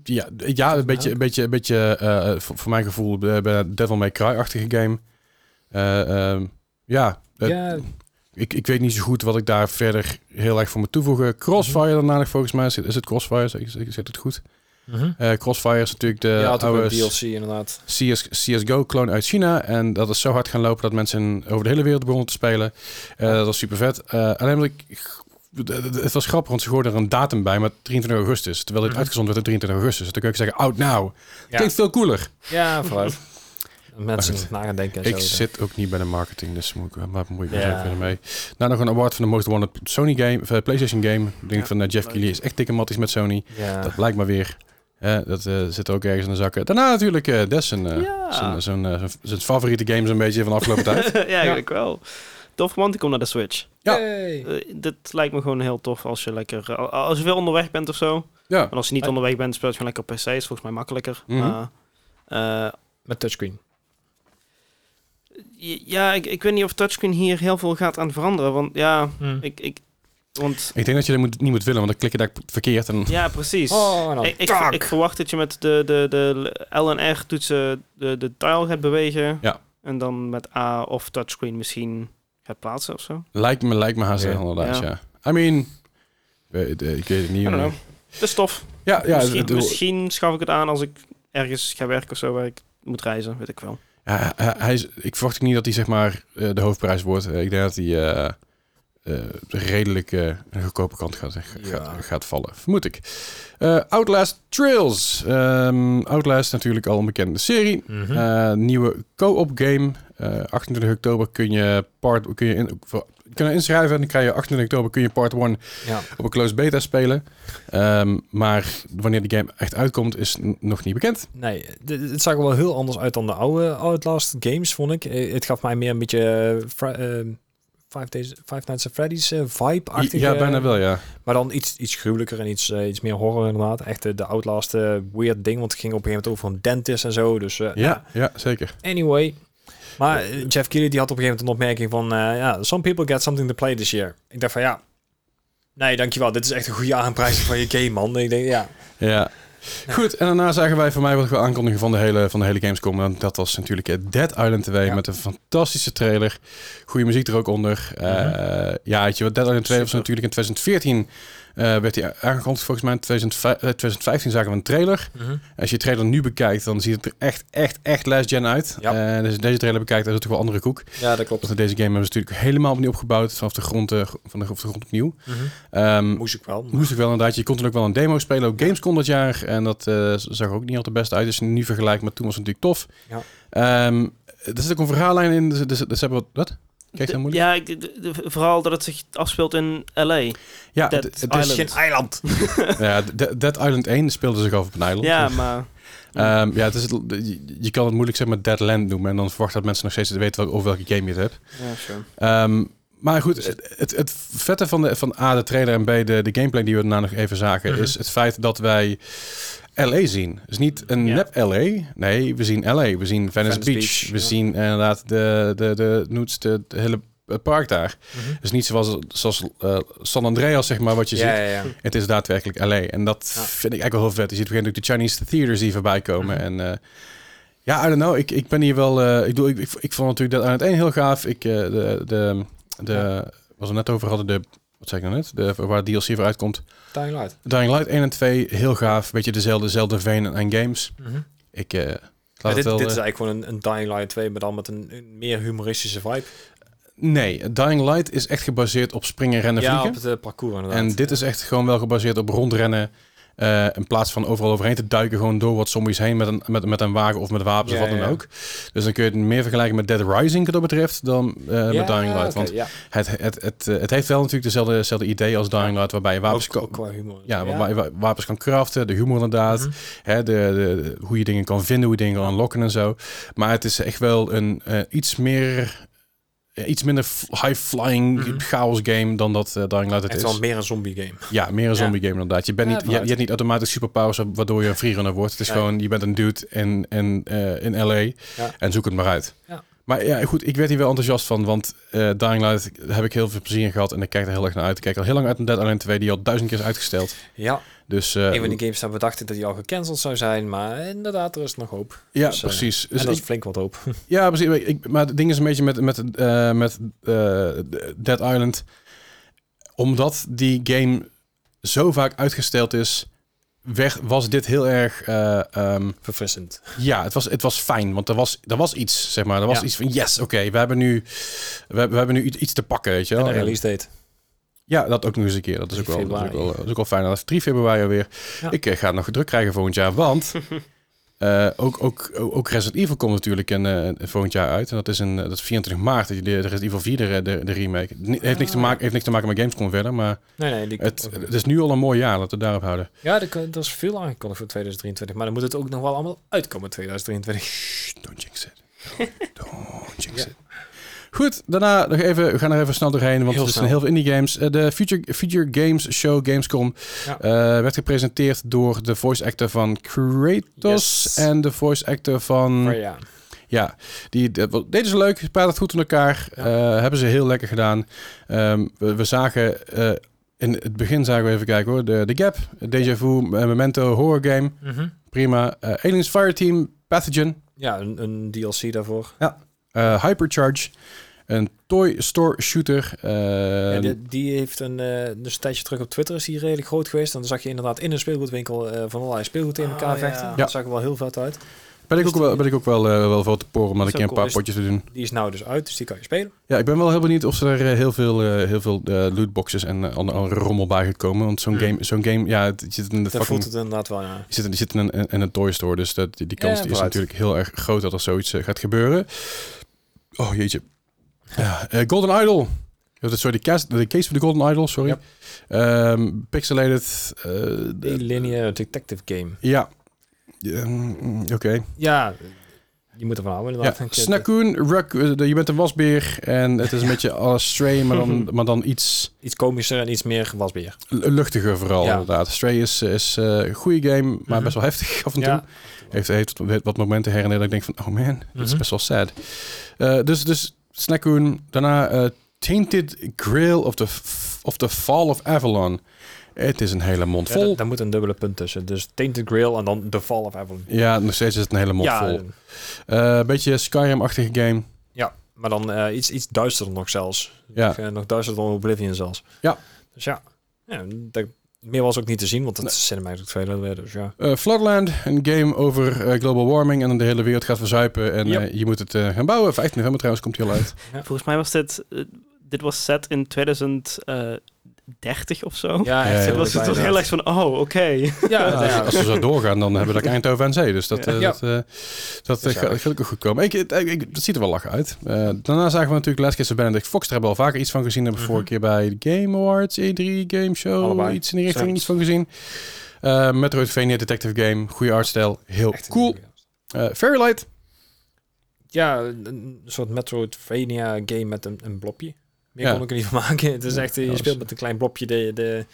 ja, ja, een beetje, een beetje, een beetje eh, voor, voor mijn gevoel bij een Devil May Cry-achtige game. Eh, ehm, ja, ja, ik, ik weet niet zo goed wat ik daar verder heel erg voor moet toevoegen. Crossfire daarna nog volgens mij. Is het, is het Crossfire? Zeg, zeg, zeg het goed? Mhm. Eh, Crossfire is natuurlijk de ja, oude DLC inderdaad. CS, CSGO-clone uit China. En dat is zo hard gaan lopen dat mensen over de hele wereld begonnen te spelen. Eh, dat was super vet. Eh, alleen omdat ik... Het was grappig, want ze gooiden er een datum bij met 23 augustus. Terwijl dit Mhm. uitgezonden werd op 23 augustus. Dus dan kun je zeggen, out now. Ja, Klinkt veel cooler. ja vooruit. Mensen na gaan denken en Ik zo. zit ook niet bij de marketing, dus moet ik, waar bemoei ik me Ja. zo verder mee. Nou, nog een award van de Most Wanted Sony game, of, eh, PlayStation game. Ik denk Ja, van eh, Jeff. Keighley is echt dikke matties met Sony. Ja. Dat blijkt maar weer. Dat eh, zit er ook ergens in de zakken. Daarna natuurlijk eh Des, zijn, favoriete game zo'n beetje van de afgelopen tijd. ja, eigenlijk wel. Tof, want ik kom naar de Switch. Ja. Eh, dit lijkt me gewoon heel tof als je lekker... al- Als je veel onderweg bent of zo. Ja, En als je niet Eh. onderweg bent, speel je gewoon lekker op PC. is volgens mij makkelijker. Mhm. Eh, Met touchscreen. ja, ik, ik weet niet of touchscreen hier heel veel gaat aan veranderen. Want ja, Hm. ik... ik want, ik denk dat je dat moet, niet moet willen, want dan klik je daar verkeerd. En, ja, precies. Oh, dan ik, ik verwacht dat je met de, de, de L en R toetsen de, de tile gaat bewegen. Ja. En dan met A of touchscreen misschien gaat plaatsen of zo. lijkt me, lijkt me haast inderdaad, ja. Ja. I mean, ik weet het niet. Het is tof. Ja, ja, misschien, het- misschien schaf ik het aan als ik ergens ga werken of zo waar ik moet reizen, weet ik wel. Ja, hij, hij is, ik verwacht niet dat hij zeg maar eh, de hoofdprijs wordt. Eh, ik denk dat hij eh, eh, redelijk de goedkope kant gaat, Ja. gaat, gaat vallen. Vermoed ik. Eh, Outlast Trails. Ehm, Outlast natuurlijk al een bekende serie. Mhm. Eh, nieuwe co-op game. Eh 28 oktober kun je part kun je in, kun je inschrijven en dan krijg je 28 oktober kun je part 1 ja. op een closed beta spelen. Ehm, maar wanneer de game echt uitkomt is nog niet bekend. Nee, het zag er wel heel anders uit dan de oude Outlast games, vond ik. Eh, Het gaf mij meer een beetje eh, Five, Days, Five Nights at Freddy's eh, vibe-achtig. ja, bijna wel, ja. Maar dan iets, iets gruwelijker en iets, iets meer horror inderdaad. Echt eh, de Outlast weird ding, want het ging op een gegeven moment over een dentist en zo. Dus Ja, ja, zeker. Anyway. Maar Jeff Keighley die had op een gegeven moment een opmerking van... eh, ja, some people get something to play this year. Ik dacht van ja... Nee, dankjewel. Dit is echt een goede aanprijzing van je game, man. Ik denk, ja... Ja. Goed, en daarna zagen wij voor mij wat ik wil aankondigen van de hele, van de hele Gamescom. En dat was natuurlijk eh, Dead Island 2 Ja. met een fantastische trailer. Goede muziek er ook onder. Eh, ja, weet je wat, Dead Island 2 was natuurlijk in 2014... eh, werd hij aangekondigd. Volgens mij in 2005 eh, 2015 zagen we een trailer. Als je de trailer nu bekijkt, dan ziet het er echt, echt, echt last gen uit. Ja. En als je deze trailer bekijkt, dan is het toch wel andere koek. Ja, dat klopt. Want deze game hebben ze natuurlijk helemaal opnieuw opgebouwd. Vanaf de grond, eh, van de, de grond opnieuw. Ehm, Moest ik wel. Moest ik wel inderdaad. Je kon toen ook wel een demo spelen op Gamescom dat jaar. En dat eh, zag er ook niet altijd best uit. Dus nu vergelijk met toen was het natuurlijk tof. Ja. Ehm, er zit ook een verhaallijn in. Dus, dus, dus hebben we wat? Kijk, moeilijk? ja, ik- de- de- vooral dat het zich afspeelt in L.A. Ja, Dead het- is- geen eiland. ja, De- Dead Island 1 speelde zich af op een eiland. Ja, maar... Ehm, ja, het is, het- je, kan het moeilijk zeg maar Dead Land noemen. En dan verwacht dat mensen nog steeds weten wel, over welke game je het hebt. Ja, sure. Ehm, maar goed, het, het, het vette van, de, van A, de trailer en B, de, de gameplay die we daarna nog even zagen, Mhm. is het feit dat wij LA zien. Dus niet een Ja. nep LA. Nee, we zien LA. We zien Venice, Venice Beach. Beach, We ja. zien inderdaad de, de, de, noets, de, de hele het park daar. Mhm. Het is niet zoals, zoals eh, San Andreas, zeg maar, wat je Ja, ziet. ja, ja. Het is daadwerkelijk LA. En dat Ja. vind ik eigenlijk wel heel vet. Je ziet moment ook de Chinese theaters die voorbij komen. Mhm. En eh, ja, I don't know. Ik, ik ben hier wel... eh, ik, doe, ik, ik, ik vond natuurlijk dat aan het één heel gaaf. Ik, eh, de, de, de, Wat we net over hadden, de... Wat zei ik nou net? De, waar DLC voor uitkomt. Dying Light. Dying Light 1 en 2, heel gaaf. Beetje dezelfde, dezelfde vein en games. Mhm. Ik eh, laat Ja, het dit, wel... dit is eh, eigenlijk gewoon een, een Dying Light 2, maar dan met een, een meer humoristische vibe. nee, Dying Light is echt gebaseerd op springen, rennen, ja, vliegen. op het eh, parcours inderdaad. En dit is echt gewoon wel gebaseerd op rondrennen. Eh, in plaats van overal overheen te duiken, gewoon door wat zombies heen met een, met, met een wagen of met wapens Ja, of wat dan ja. ook. Dus dan kun je het meer vergelijken met Dead Rising, wat dat betreft, dan eh, met Dying Light. Want het, het, het, eh, het heeft wel natuurlijk dezelfde, dezelfde idee als Dying Light, waarbij je wapens, ook, kan- humor. ja, waarbij je wa- wapens kan craften, de humor inderdaad. Mhm. Hè, de, hoe je dingen kan vinden, hoe je dingen kan unlocken en zo. Maar het is echt wel een iets meer... Iets minder high-flying Mhm. chaos game dan dat eh, Dying Light het Echt is. wel meer een zombie game. Ja, meer een Ja. zombie game inderdaad. Je, bent Ja, niet, je, hebt niet automatisch superpowers waardoor je een freerunner wordt. Het is gewoon, je bent een dude in, in, eh, in LA Ja. en zoek het maar uit. Ja. Maar ja, goed, ik werd hier wel enthousiast van, want eh Dying Light heb ik heel veel plezier in gehad en ik kijk er heel erg naar uit. Ik kijk al heel lang uit naar Dead Island 2, die al duizend keer is uitgesteld. Ja, Dus eh, een van die games hebben we dachten dat die al gecanceld zou zijn, maar inderdaad, er is nog hoop. ja, dus, eh, precies. en Dus dat ik- is flink wat hoop. Ja, precies. Ik, ik- maar het ding is een beetje met, met, met Dead Island. Omdat die game zo vaak uitgesteld is, weg, was dit heel erg... eh, ehm, Verfrissend. ja, het was, het was fijn. Want er was, er was iets, zeg maar. Er was Ja. iets van, yes, oké, we hebben nu, we, we hebben nu iets, iets te pakken, weet je En wel. een release date. Ja, dat ook nog eens een keer. Dat is ook 3 wel, dat is ook wel, dat is ook wel fijn. Dat is 3 februari alweer. Ja. Ik eh, ga het nog druk krijgen volgend jaar, want eh, ook, ook, ook Resident Evil komt natuurlijk in, eh, volgend jaar uit. En dat is, een, dat is 24 maart, de, de Resident Evil 4, de, de, de remake. Ni- heeft, niks te Ah. maken, heeft niks te maken met Gamescom verder, maar Nee, nee, die het, het is nu al een mooi jaar, laten we het daarop houden. Ja, er is veel aangekondigd voor 2023, maar dan moet het ook nog wel allemaal uitkomen in 2023. Shh, don't jinx it. Don't jinx it. Goed, daarna nog even, we gaan er even snel doorheen, want Heel er zijn heel veel indie games. Eh, de Future, Future Games Show Gamescom Ja. eh, werd gepresenteerd door de voice actor van Kratos Yes. en de voice actor van... Ja, Ja, die deden ze leuk, praten het goed in elkaar, Ja. eh, hebben ze heel lekker gedaan. Ehm, we, we zagen, in het begin zagen we even kijken hoor, de, de Gap, Deja Vu, Memento Horror Game, prima. Eh, Aliens Fireteam, Pathogen, ja een, een DLC daarvoor. Eh, Hypercharge, een Toy Store Shooter. eh, Ja, die, die heeft een, eh dus een tijdje terug op Twitter is die redelijk groot geweest. En dan zag je inderdaad in een speelgoedwinkel eh, van allerlei speelgoed in elkaar Oh, vechten. Ja. Dat zag er wel heel vet uit. ben, ik ook dus wel, die- ben ik ook wel, eh, wel voor te poren om Dat een keer ook een paar cool. potjes te doen. Die is nou dus uit, dus die kan je spelen. Ja, ik ben wel heel benieuwd of er eh, heel veel, eh, heel veel eh, lootboxes en andere rommel bij gekomen. Want zo'n Hmm. game, zo'n game, ja, het zit in de Dat fucking... voelt het inderdaad wel, ja. Je zit, in- je zit in een, in een toy store, dus dat, die, die kans Ja, die is natuurlijk heel erg groot dat er zoiets gaat gebeuren. Oh jeetje. Ja, eh, Golden Idol. Sorry, de case, de case van de Golden Idol, sorry. Yep. Ehm, pixelated. eh, de- linear detective game. ja. Ja, mm, Oké. Ja, je moet ervan houden Ja. Snakoon, Ruck, eh, je bent een wasbeer en het is een beetje als Stray, maar dan, maar dan iets Iets komischer en iets meer wasbeer. luchtiger vooral Ja. inderdaad. Stray is, is eh, een goede game, maar Mhm. best wel heftig af en toe. Ja. Heeft, heeft wat- momenten her en der dat ik denk van, oh man, dat is Mhm. best wel sad. Eh, dus, dus Snakoon, daarna eh, Tainted Grail of the, of the Fall of Avalon. Het is een hele mond vol. daar- daar moet een dubbele punt tussen. Dus Tainted Grail en dan The Fall of Avalon. Ja, nog steeds is het een hele mond Ja, vol. Eh, beetje Skyrim-achtige game. ja, maar dan iets, iets duisterder nog zelfs. Ja. Nog, nog duisterder dan Oblivion zelfs. Ja. Dus ja, ja dat, meer was ook niet te zien, want het is cinematic trailer weer. Dus ja. Eh, Floodland, een game over eh, global warming en dan de hele wereld gaat verzuipen. En Yep. eh, je moet het eh, gaan bouwen. 15 november trouwens komt hij al uit. Volgens mij was dit, dit was set in 2030 of zo. Ja, Ja, echt was het toch heel erg van, oh, oké. Ja, Ja, ja, als, we zo doorgaan, dan hebben we daar Eindhoven aan zee. Dus dat, Ja. eh, dat, eh, dat eh, gaat gaat ook goed komen. Ik, ik, ik- het ziet er wel lachen uit. Eh, daarna zagen we natuurlijk Last Kiss of Benedict Fox. Daar hebben we al vaker iets van gezien. Hebben we Mhm. vorige keer bij de Game Awards, E3, Game Show, Allebei. iets in die richting, Zoiets. iets van gezien. Eh Metroidvania Detective Game, goede artstijl, heel Echt cool. Eh Fairylight, Ja, een, een soort Metroidvania game met een, een blopje. Meer Ja. kon ik er niet van maken. Het is echt, eh, je speelt met een klein blopje de... de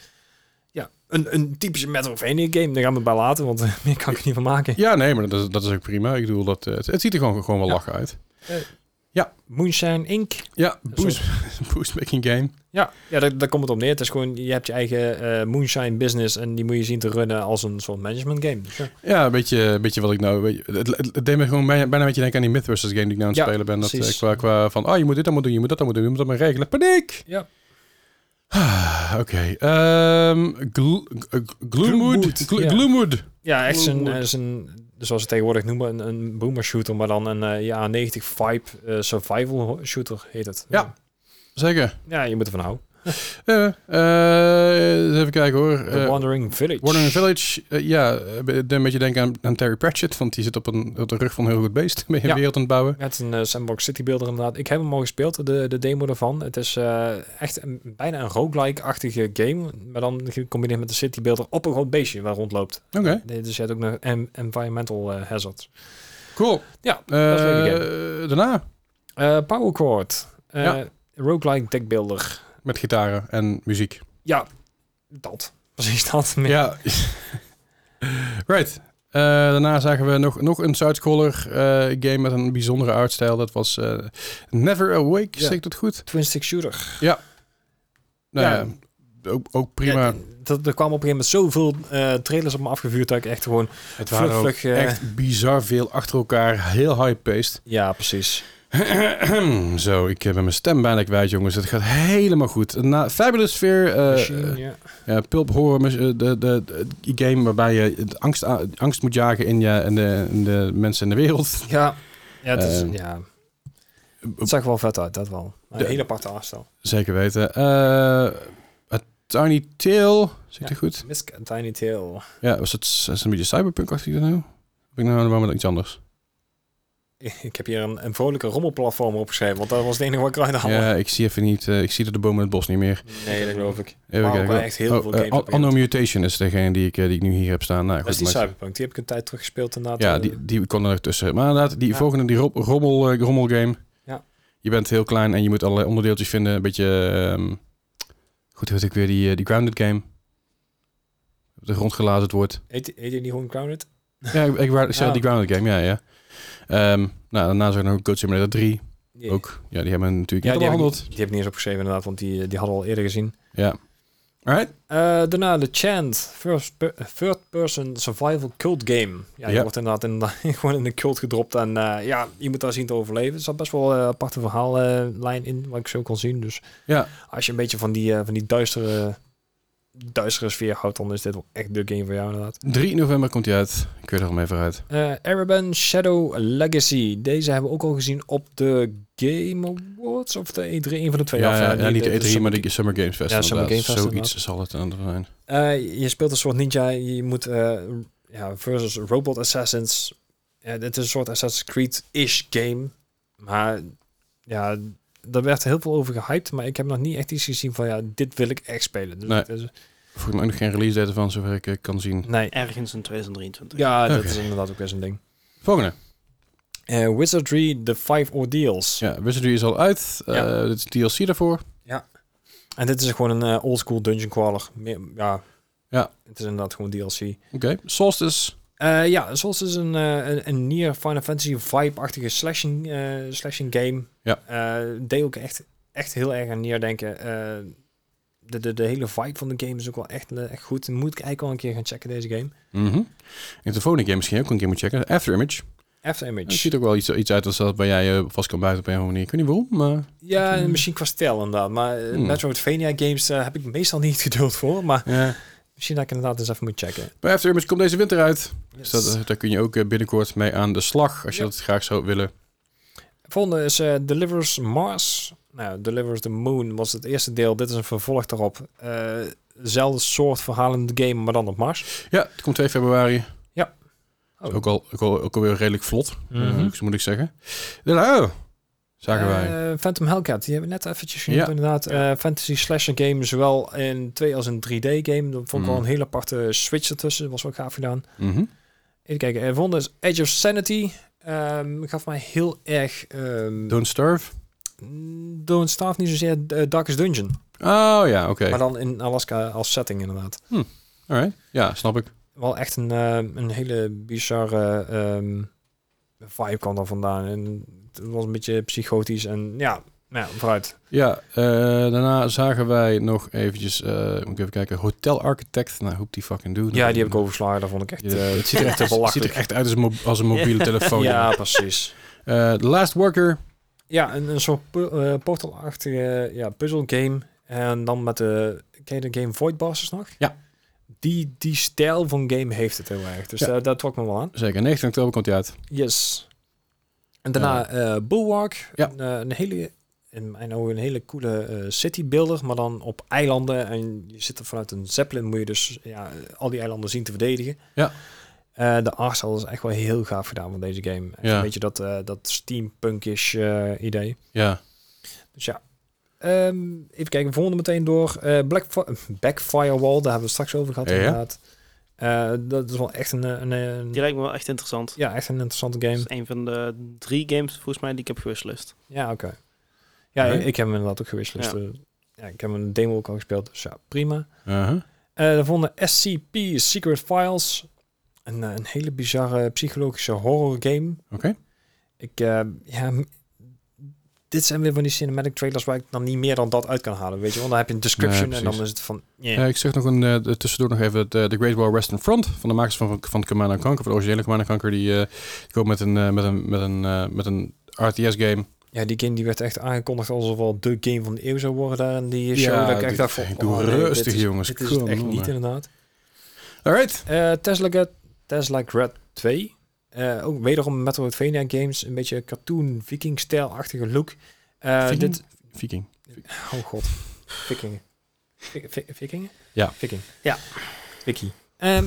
ja, een, een typische Metroidvania game. Daar gaan we het bij laten, want eh, meer kan ik er niet van maken. Ja, nee, maar dat is, dat is ook prima. Ik bedoel, dat, eh, het, het ziet er gewoon, gewoon wel lachen uit. Eh. Ja. Moonshine Inc. Ja, boost, boost making game. Ja, ja daar, daar komt het op neer. Het is gewoon, je hebt je eigen eh, Moonshine business en die moet je zien te runnen als een soort management game. Dus ja. Ja, een beetje, een beetje wat ik nou... Weet je, het, het, het deed me gewoon bijna, bijna een beetje denken aan die Mythbusters game die ik nou aan het Ja, spelen ben. Dat, eh, precies. qua, qua van, oh, je moet dit allemaal doen, je moet dat allemaal doen, je moet dat maar regelen. Paniek! Ja. Ah, Oké. Ehm, Glo- eh, Gloomwood? Gloomwood, Glo- ja. Ja, echt zo'n, Gloomwood. Zo'n, zoals ze tegenwoordig noemen, een, een boomer shooter, maar dan een eh ja 90 vibe eh, survival shooter heet het. Ja. Zeker. Ja, je moet ervan houden. Eh, eh, even kijken hoor. The Eh, Wandering Village. Wandering Village, ja, een beetje denken aan, aan Terry Pratchett, want die zit op, een, op de rug van een heel goed beest. Ben je Ja. een wereld aan het bouwen. Het is een sandbox city builder inderdaad. Ik heb hem al gespeeld, de, de demo ervan. Het is echt een, bijna een roguelike-achtige game, maar dan gecombineerd met de city builder op een groot beestje waar rondloopt. Oké, Nee, Dus je hebt ook nog en- environmental hazards. cool. Ja, dat is een leuke daarna Power Chord. Eh Ja. Roguelike deckbuilder. Met gitaren en muziek. Ja, dat. Precies dat. Ja. right. Eh, daarna zagen we nog, nog een sidescroller eh game met een bijzondere artstijl. Dat was eh, Never Awake, Ja. zeg ik dat goed? Twin stick shooter. Nou ja, Ja. ook, ook prima. Ja, dat, er kwamen op een gegeven moment zoveel trailers op me afgevuurd dat ik echt gewoon... het waren vlug, echt bizar veel achter elkaar. Heel high-paced. Ja, precies. Zo, ik heb mijn stem bijna kwijt, jongens. Het gaat helemaal goed. Na Fabulous Sphere, eh, Machine, ja. ja, Pulp Horror, eh, de, de, de, game waarbij je angst, angst moet jagen in, je, en de, in de mensen in de wereld. Ja, ja, het, is, Eh, ja, het zag wel vet uit, dat wel. Een De- hele aparte aanstel. Zeker weten. Eh A Tiny Tail, ik Ja. dat goed? Misk Tiny Tail. Ja, was het is het een beetje cyberpunk-achtig dan nou? Heb ik nou waarom iets anders? Ik heb hier een, een vrolijke rommelplatform opgeschreven, want dat was het enige wat ik eruit haalde. Ja, ik zie even niet, eh, ik zie de bomen in het bos niet meer. Nee, dat geloof ik. Even Maar kijken. echt heel Oh, veel eh, games op Anno Mutation is degene die ik, eh, die ik nu hier heb staan. Nou, Dat is die maar- Cyberpunk. Die heb ik een tijd terug gespeeld inderdaad. Ja, Eh, die, die kon er tussen. Maar inderdaad, die Ja. volgende, die ro- rommel, eh, rommelgame. Ja. Je bent heel klein en je moet allerlei onderdeeltjes vinden. Een beetje... ehm, goed, heet ik weer die, eh, die Grounded game? De rondgelazerd wordt. Heet, heet die niet gewoon Grounded? ja, ik, ik, ik Ja. die Grounded game, ja, ja. Ehm, nou, daarna zijn er nog Goat Simulator 3. Die- Ook, ja, die hebben we natuurlijk Ja, niet die heb, ik, behandeld. niet- die heb ik niet eens opgeschreven inderdaad, want die, die hadden we al eerder gezien. Ja. Alright. Eh, daarna de Chant, first, per- third person survival cult game. Ja, je wordt inderdaad in, gewoon in de cult gedropt en eh, ja, je moet daar zien te overleven. Er zat best wel een aparte verhaallijn in, wat ik zo kon zien. Dus Ja. als je een beetje van die, eh, van die duistere, duistere sfeer houdt, dan is dit wel echt de game voor jou inderdaad. 3 november komt hij uit. Ik weet er al even uit. Eh Ereban Shadow Legacy. Deze hebben we ook al gezien op de Game Awards of de E3, een van de twee. Ja, ja, eh, ja, niet de E3, Summer maar de Summer Games Fest. Ja, Summer inderdaad. Game Fest, Zoiets zal het aan zijn. Eh, je speelt een soort ninja. Je moet eh, ja, versus robot assassins. Ja, het is een soort Assassin's Creed-ish game. Maar ja, daar werd heel veel over gehyped. Maar ik heb nog niet echt iets gezien van ja, dit wil ik echt spelen. Dus Nee. het is- Volgens mij ook nog geen release date van, zover ik eh, kan zien. nee. Ergens in 2023. Ja, dat is inderdaad ook best een ding. Volgende. Eh, Wizardry The Five Ordeals. Ja, Wizardry is al uit. Eh Ja. dit is DLC daarvoor. En dit is gewoon een eh, oldschool dungeon crawler. Meer, ja. Ja. Het is inderdaad gewoon DLC. Oké. Solstice. Eh, ja, zoals is een, eh, een, een Nier Final Fantasy vibe-achtige slashing, eh, slashing game. Ja. Deed ook echt, echt heel erg aan Nier denken. De, de, de hele vibe van de game is ook wel echt, echt goed. Moet ik eigenlijk wel een keer gaan checken, deze game. Mhm. En de volgende game misschien ook een keer moet checken. After Image. After Image. Het ziet ook wel iets, iets uit als dat bij jij vast kan buiten op een of andere manier. Ik weet niet waarom, maar... Ja, Hmm. misschien qua stijl inderdaad. Maar Hmm. Metroidvania games heb ik meestal niet geduld voor. Maar Ja. Misschien dat ik inderdaad eens even moet checken. Bij After Image komt deze winter uit. Dus dat, eh, daar kun je ook eh, binnenkort mee aan de slag. Als je Ja. dat graag zou willen. Volgende is eh, Delivers Mars. Nou, Delivers the Moon was het eerste deel. Dit is een vervolg daarop. Eh zelfde soort verhaal in de game, maar dan op Mars. Ja, het komt 2 februari. Oh. Ook, al, ook, al, ook alweer redelijk vlot, Mhm. moet ik- moet ik zeggen. Oh, zagen wij. Eh, Phantom Hellcat, die hebben we net eventjes genoemd Ja. inderdaad. Eh, fantasy slasher game, zowel in 2 als in 3D game. Dat vond ik wel Mhm. een hele aparte switch ertussen. Was wel gaaf gedaan. Mhm. Even kijken. En volgende is Edge of Sanity. Ehm gaf mij heel erg... ehm Don't Starve. Don't Starve niet zozeer eh, Darkest Dungeon. Oh ja, oké. Maar dan in Alaska als setting inderdaad. Alright. Ja, snap ik. Wel echt een, eh, een hele bizarre ehm vibe kwam daar vandaan. En het was een beetje psychotisch en ja, nou ja vooruit. Ja, eh, daarna zagen wij nog eventjes, eh, moet ik even kijken, Hotel Architect. Nou, hoe die fucking doen. Ja, die heb ik overgeslagen. Dat vond ik echt Ja, eh, het ziet er echt, ziet belachelijk. er echt uit als een, als een mobiele telefoon. Ja, precies. The Last Worker. Ja, een, een soort pu- portal-achtige ja, puzzle game. En dan met de, ken je de game Void Bosses nog? Ja. Die, die stijl van game heeft het heel erg. Dus Ja. daar dat trok me wel aan. Zeker, 19 oktober komt hij uit. Yes. En daarna eh Bulwark. Ja. Een, eh, een hele, in mijn ogen een hele coole eh city builder, maar dan op eilanden. En je zit er vanuit een zeppelin, moet je dus ja, al die eilanden zien te verdedigen. Ja. De artstyle is echt wel heel gaaf gedaan van deze game. Echt Ja. Een beetje dat, eh, dat steampunkish eh idee. Ja, Dus ja. Ehm, even kijken, volgende meteen door. Black Fi- Backfirewall, daar hebben we straks over gehad Ja, ja. Eh, dat is wel echt een, een, een- Die lijkt me wel echt interessant. ja, echt een interessante game. Dat is een van de drie games volgens mij die ik heb gewishlist. Ja, oké. Ja, ik, ik heb hem inderdaad ook gewisseld. Ja. Eh, ja, ik heb een demo ook al gespeeld, dus ja, prima. uh-huh. Eh de volgende SCP, Secret Files. Een, eh, een hele bizarre psychologische horror game. oké. Ik, eh, ja, dit zijn weer van die cinematic trailers waar ik dan niet meer dan dat uit kan halen, weet je. Want dan heb je een description Nee, en dan is het van, yeah. Ja, ik zeg nog een, eh, de- tussendoor nog even de, de Great Wall Western Front van de makers van, van Command and Conquer, van de originele Command and Conquer, die, eh, die komen met een, eh, met een, met een, eh, met een RTS game. Ja, die game die werd echt aangekondigd alsof wel de game van de eeuw zou worden daar in die show. dat ik echt dacht van, doe oh, nee, rustig is- jongens. Dit is echt niet inderdaad. Alright. Eh, Tesla, Get, Tesla Grad 2. Eh, ook wederom Metroidvania games. Een beetje cartoon viking-stijl-achtige look. Eh, Viking? dit, Viking. oh god. Vikingen. Vik- vi- Vikingen? Ja. Viking. Ja. Wiki. Ehm,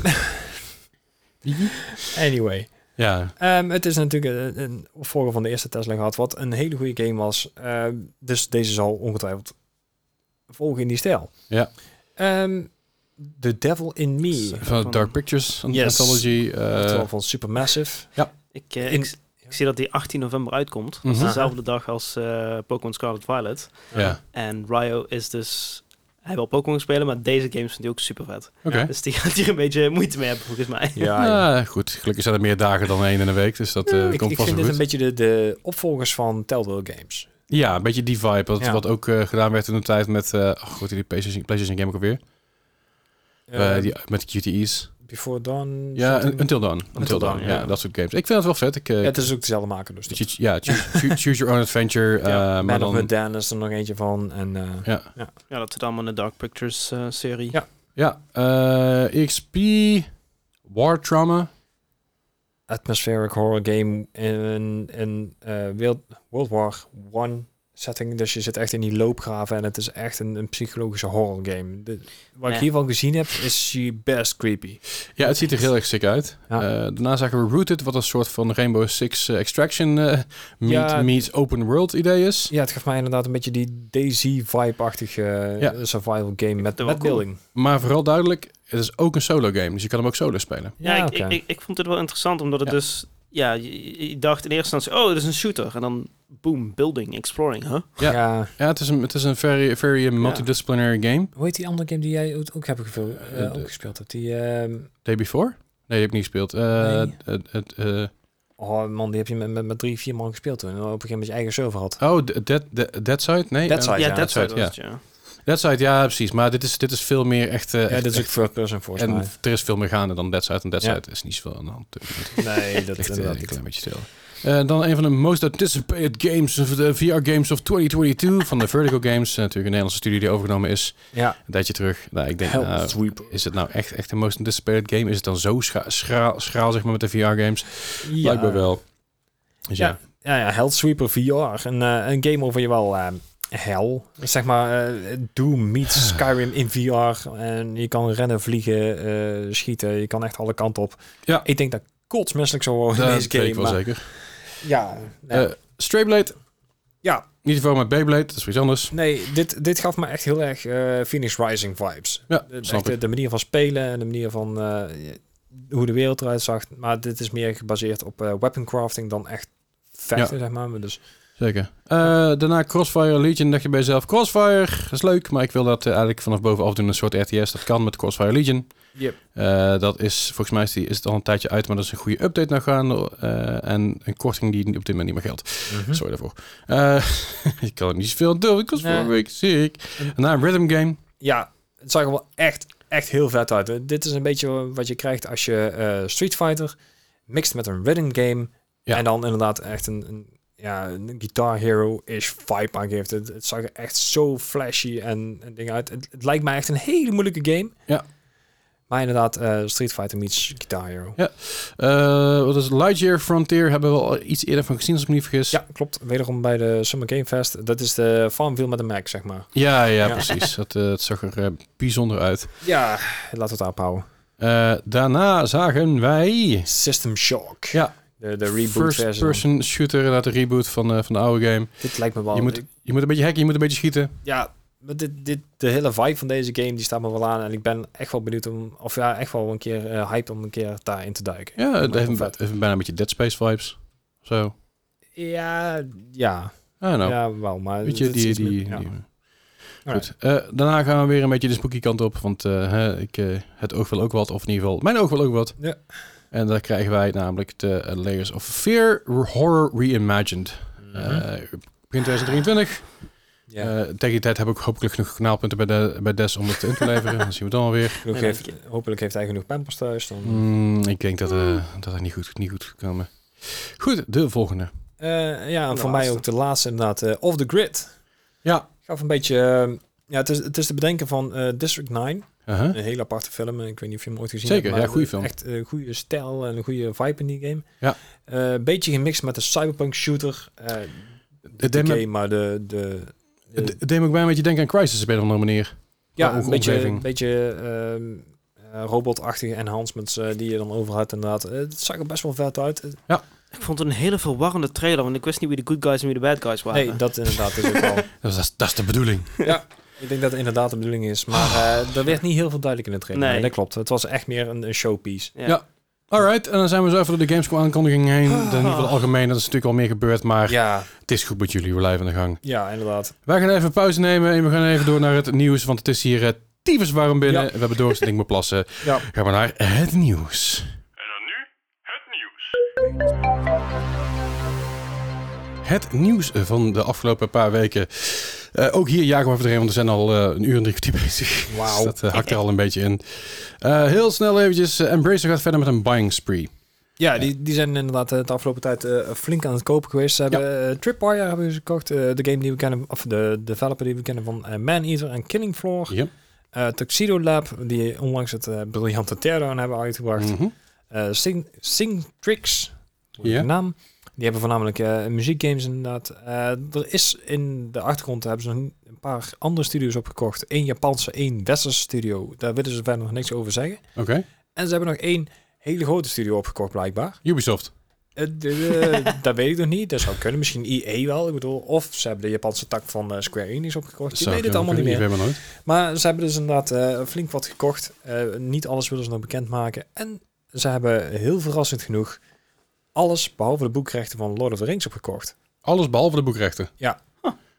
anyway. Ja, Ehm, het is natuurlijk een, een opvolger van de eerste Tesla gehad. Wat een hele goede game was. Ehm, dus deze zal ongetwijfeld volgen in die stijl. Ja. Ehm, The Devil in Me. Van van- Dark Pictures Yes. Anthology. eh, Oftewel van Supermassive. Ik, eh, In- ik, ik zie dat die 18 november uitkomt. Dat is Mhm. dezelfde dag als eh, Pokémon Scarlet Violet. ja, En Ryo is dus... Hij wil Pokémon spelen, maar deze games vindt hij ook super vet. oké. Dus die gaat hier een beetje moeite mee hebben, volgens mij. Ja, ja. Ja, goed. Gelukkig zijn er meer dagen dan één in een week, dus dat eh, ik, komt ik vast vind wel dit goed. een beetje de, de opvolgers van Telltale Games. Ja, een beetje die vibe. Wat, Ja. wat ook eh, gedaan werd in de tijd met... eh oh, goed, die PlayStation, PlayStation game ook alweer. Eh, die, met QTE's. Before Dawn. Ja, something. Until Dawn. Until Dawn, Dawn, ja. ja. Dat soort games. Ik vind het wel vet. Ik, eh, Ja, het is ook dezelfde maker dus. choose- ja, choose, your own adventure. Ja, eh, maar Man of dan, Medan is er nog eentje van. En, eh, ja, Ja, dat zit allemaal in de Dark Pictures serie. Ja. ja eh, XP, War Trauma. atmospheric horror game in, in eh, World, World War One setting. Dus je zit echt in die loopgraven en het is echt een, een psychologische horror game. De, wat ik Ja. hiervan gezien heb, is she best creepy. Ja, het ziet er heel erg sick uit. Ja. Eh, daarna zagen we Rooted, wat een soort van Rainbow Six eh, Extraction eh meet, Ja. meets open world idee is. Ja, het geeft mij inderdaad een beetje die DayZ-vibe-achtige eh, Ja. survival game met, met cool. building. Maar vooral duidelijk, het is ook een solo game. Dus je kan hem ook solo spelen. Ja, Ja, ik, ik, ik, ik vond het wel interessant, omdat het Ja. dus... Ja, je, je dacht in eerste instantie, oh, het is een shooter. En dan, boom, building, exploring, huh? Ja. Ja. Ja, het is een, het is een very, very multidisciplinary game. Hoe heet die andere game die jij ook, hebt eh, Eh, de- ook gespeeld hebt? Die, ehm, Day Before? Nee, die heb ik niet gespeeld. Eh, Nee. het- het, eh, oh man, die heb je met, met, met drie, vier man gespeeld toen. En op een gegeven moment je eigen server had. oh, de- Dead, Dead, Dead Side? Nee, Dead Side, ja, dat Dead was Side, het, ja. Dead Side, ja, precies. Maar dit is, dit is veel meer echt... eh, Ja, echt- dit is ook third person volgens en mij. er is veel meer gaande dan Dead Side. En Dead Ja. Is niet zoveel aan de hand. Nee, dat ligt eh, een klein beetje stil. Eh, dan een van de most anticipated games, of de VR games of 2022 van de Vertigo Games. Natuurlijk een Nederlandse studie die overgenomen is Ja, een tijdje terug. Nou, ik denk, nou, Sweeper. is het nou echt, echt een most anticipated game? Is het dan zo scha- schraal, schraal zeg maar, met de VR games? Blijkbaar wel. Dus ja. Ja, ja, Hell Sweeper VR. Een, een game over je wel hell. Zeg maar, eh, Doom meets Skyrim in VR. En je kan rennen, vliegen, eh, schieten. Je kan echt alle kanten op. Ja. Ik denk dat kotsmisselijk zou worden in deze game. ik wel maar- zeker. Ja, nou, Eh Strayblade, ja, niet voor met Beyblade, dat is iets anders. nee, dit, dit gaf me echt heel erg eh Phoenix Rising vibes. Ja, De, snap echt de, ik. de manier van spelen en de manier van hoe de wereld eruit zag. Maar dit is meer gebaseerd op weapon crafting dan echt vechten, zeg. Maar Dus, Zeker. Eh, daarna Crossfire Legion, dacht je bij jezelf, Crossfire, is leuk, maar ik wil dat eh, eigenlijk vanaf bovenaf doen, een soort RTS. Dat kan met Crossfire Legion. Yep. Eh, dat is, volgens mij is, die, is het al een tijdje uit, maar dat is een goede update naar gaan. eh, en een korting die op dit moment niet meer geldt. Mhm. Sorry daarvoor. Ik kan er niet zoveel doen, ik was Nee. vorige week ziek. Na een rhythm game. Ja, het zag er wel echt, echt heel vet uit. Dit is een beetje wat je krijgt als je Street Fighter mixt met een rhythm game. Ja. En dan inderdaad echt een, een, ja, een Guitar Hero-ish vibe aangeeft. Het, het zag er echt zo flashy en, en dingen uit. Het, het lijkt mij echt een hele moeilijke game. Ja. Maar inderdaad, eh, Street Fighter meets Guitar Hero. Ja. Eh, wat is? Lightyear Frontier hebben we al iets eerder van gezien, als ik me niet vergis. Ja, klopt. Wederom bij de Summer Game Fest. Dat is de Farmville met een Mac, zeg maar. ja, ja, Ja. precies. Dat, eh, het zag er bijzonder uit. Ja, laten we het afhouden. Eh, daarna zagen wij... System Shock. Ja, De, de reboot versie. dan. first-person shooter, inderdaad de reboot van, eh, van de oude game. Dit lijkt me wel... Je moet, je moet een beetje hacken, je moet een beetje schieten. Ja, maar dit, dit, de hele vibe van deze game die staat me wel aan. En ik ben echt wel benieuwd om... Of ja, echt wel een keer eh hyped om een keer daarin te duiken. Ja, het heeft, bijna een beetje Dead Space vibes. Zo. Ja, ja. Ja, wel. Maar Weet je, die... die, ja. Goed. Eh, daarna gaan we weer een beetje de spooky kant op. Want ik, het oog wil ook wat. Of in ieder geval, mijn oog wil ook wat. Ja. En daar krijgen wij namelijk de eh, Layers of Fear Horror Reimagined. Eh, begin 2023. ja. Eh, tegen die tijd heb ik hopelijk genoeg kanaalpunten bij, de, bij Des om het in te leveren. Dan zien we het dan alweer. Ja, heeft, hopelijk heeft hij genoeg pampers thuis. Dan, Mm, ik denk dat, eh dat het niet goed, niet goed gaat komen. Goed, de volgende. Eh, ja, en voor mij ook de laatste inderdaad. eh Off the Grid. Ja. Gaf een beetje... ja, het is, het is te bedenken van eh, District 9. Uh-huh. Een hele aparte film. Ik weet niet of je hem ooit gezien Zeker, hebt. ja, maar goede film. Echt een goede stijl en een goede vibe in die game. Ja. Eh, een beetje gemixt met de cyberpunk shooter. Eh Het de me- maar de... de, de- Het deed me ook bij een beetje denken aan Crisis op een of andere manier. ja, een beetje, een beetje ehm, eh, robotachtige enhancements eh, die je dan over had inderdaad. Eh, het zag er best wel vet uit. Eh, Ik vond het een hele verwarrende trailer, want ik wist niet wie de good guys en wie de bad guys waren. nee, dat inderdaad is ook wel... Dat is, dat is de bedoeling. ja, ik denk dat het inderdaad de bedoeling is. Maar eh, er werd niet heel veel duidelijk in de trailer. Nee. Nee, dat klopt. Het was echt meer een, een showpiece. Ja. Ja. Alright, en dan zijn we zo even door de Gamescom aankondiging heen. In ieder geval algemeen, dat is natuurlijk al meer gebeurd, maar Ja, het is goed met jullie, we blijven aan de gang. ja, inderdaad. Wij gaan even pauze nemen en we gaan even door naar het nieuws, want het is hier uh, tyfus warm binnen. Ja. We hebben doorzetting met plassen. Ja. Gaan we naar het nieuws. En dan nu het nieuws. Het nieuws van de afgelopen paar weken. Eh, ook hier jagen we even doorheen, want we zijn al eh, een uur en drie kwartier bezig. Wauw. Dus dat eh, hakt er al een beetje in. Heel snel eventjes, Embracer gaat verder met een buying spree. Ja, die, die zijn inderdaad de afgelopen tijd flink aan het kopen geweest. Ze hebben Tripwire hebben ze gekocht. de game die we kennen, of de developer die we kennen van Man Eater en Killing Floor. Tuxedo Lab, die onlangs het briljante Teardown hebben uitgebracht. Mhm. Eh Sing, Singtrix, Ja. naam. Die hebben voornamelijk eh, muziekgames inderdaad. Eh, er is in de achtergrond hebben ze nog een paar andere studios opgekocht. Eén Japanse, één Westerse studio. Daar willen ze verder nog niks over zeggen. Oké, En ze hebben nog één hele grote studio opgekocht blijkbaar. Ubisoft. Eh, de- dat weet ik nog niet. Dat zou kunnen. Misschien EA wel. Ik bedoel, of ze hebben de Japanse tak van Square Enix opgekocht. Je Zou weet het allemaal niet meer. maar. Maar ze hebben dus inderdaad flink wat gekocht. Niet alles willen ze nog bekendmaken. En ze hebben heel verrassend genoeg alles behalve de boekrechten van Lord of the Rings opgekocht. Alles behalve de boekrechten. Ja.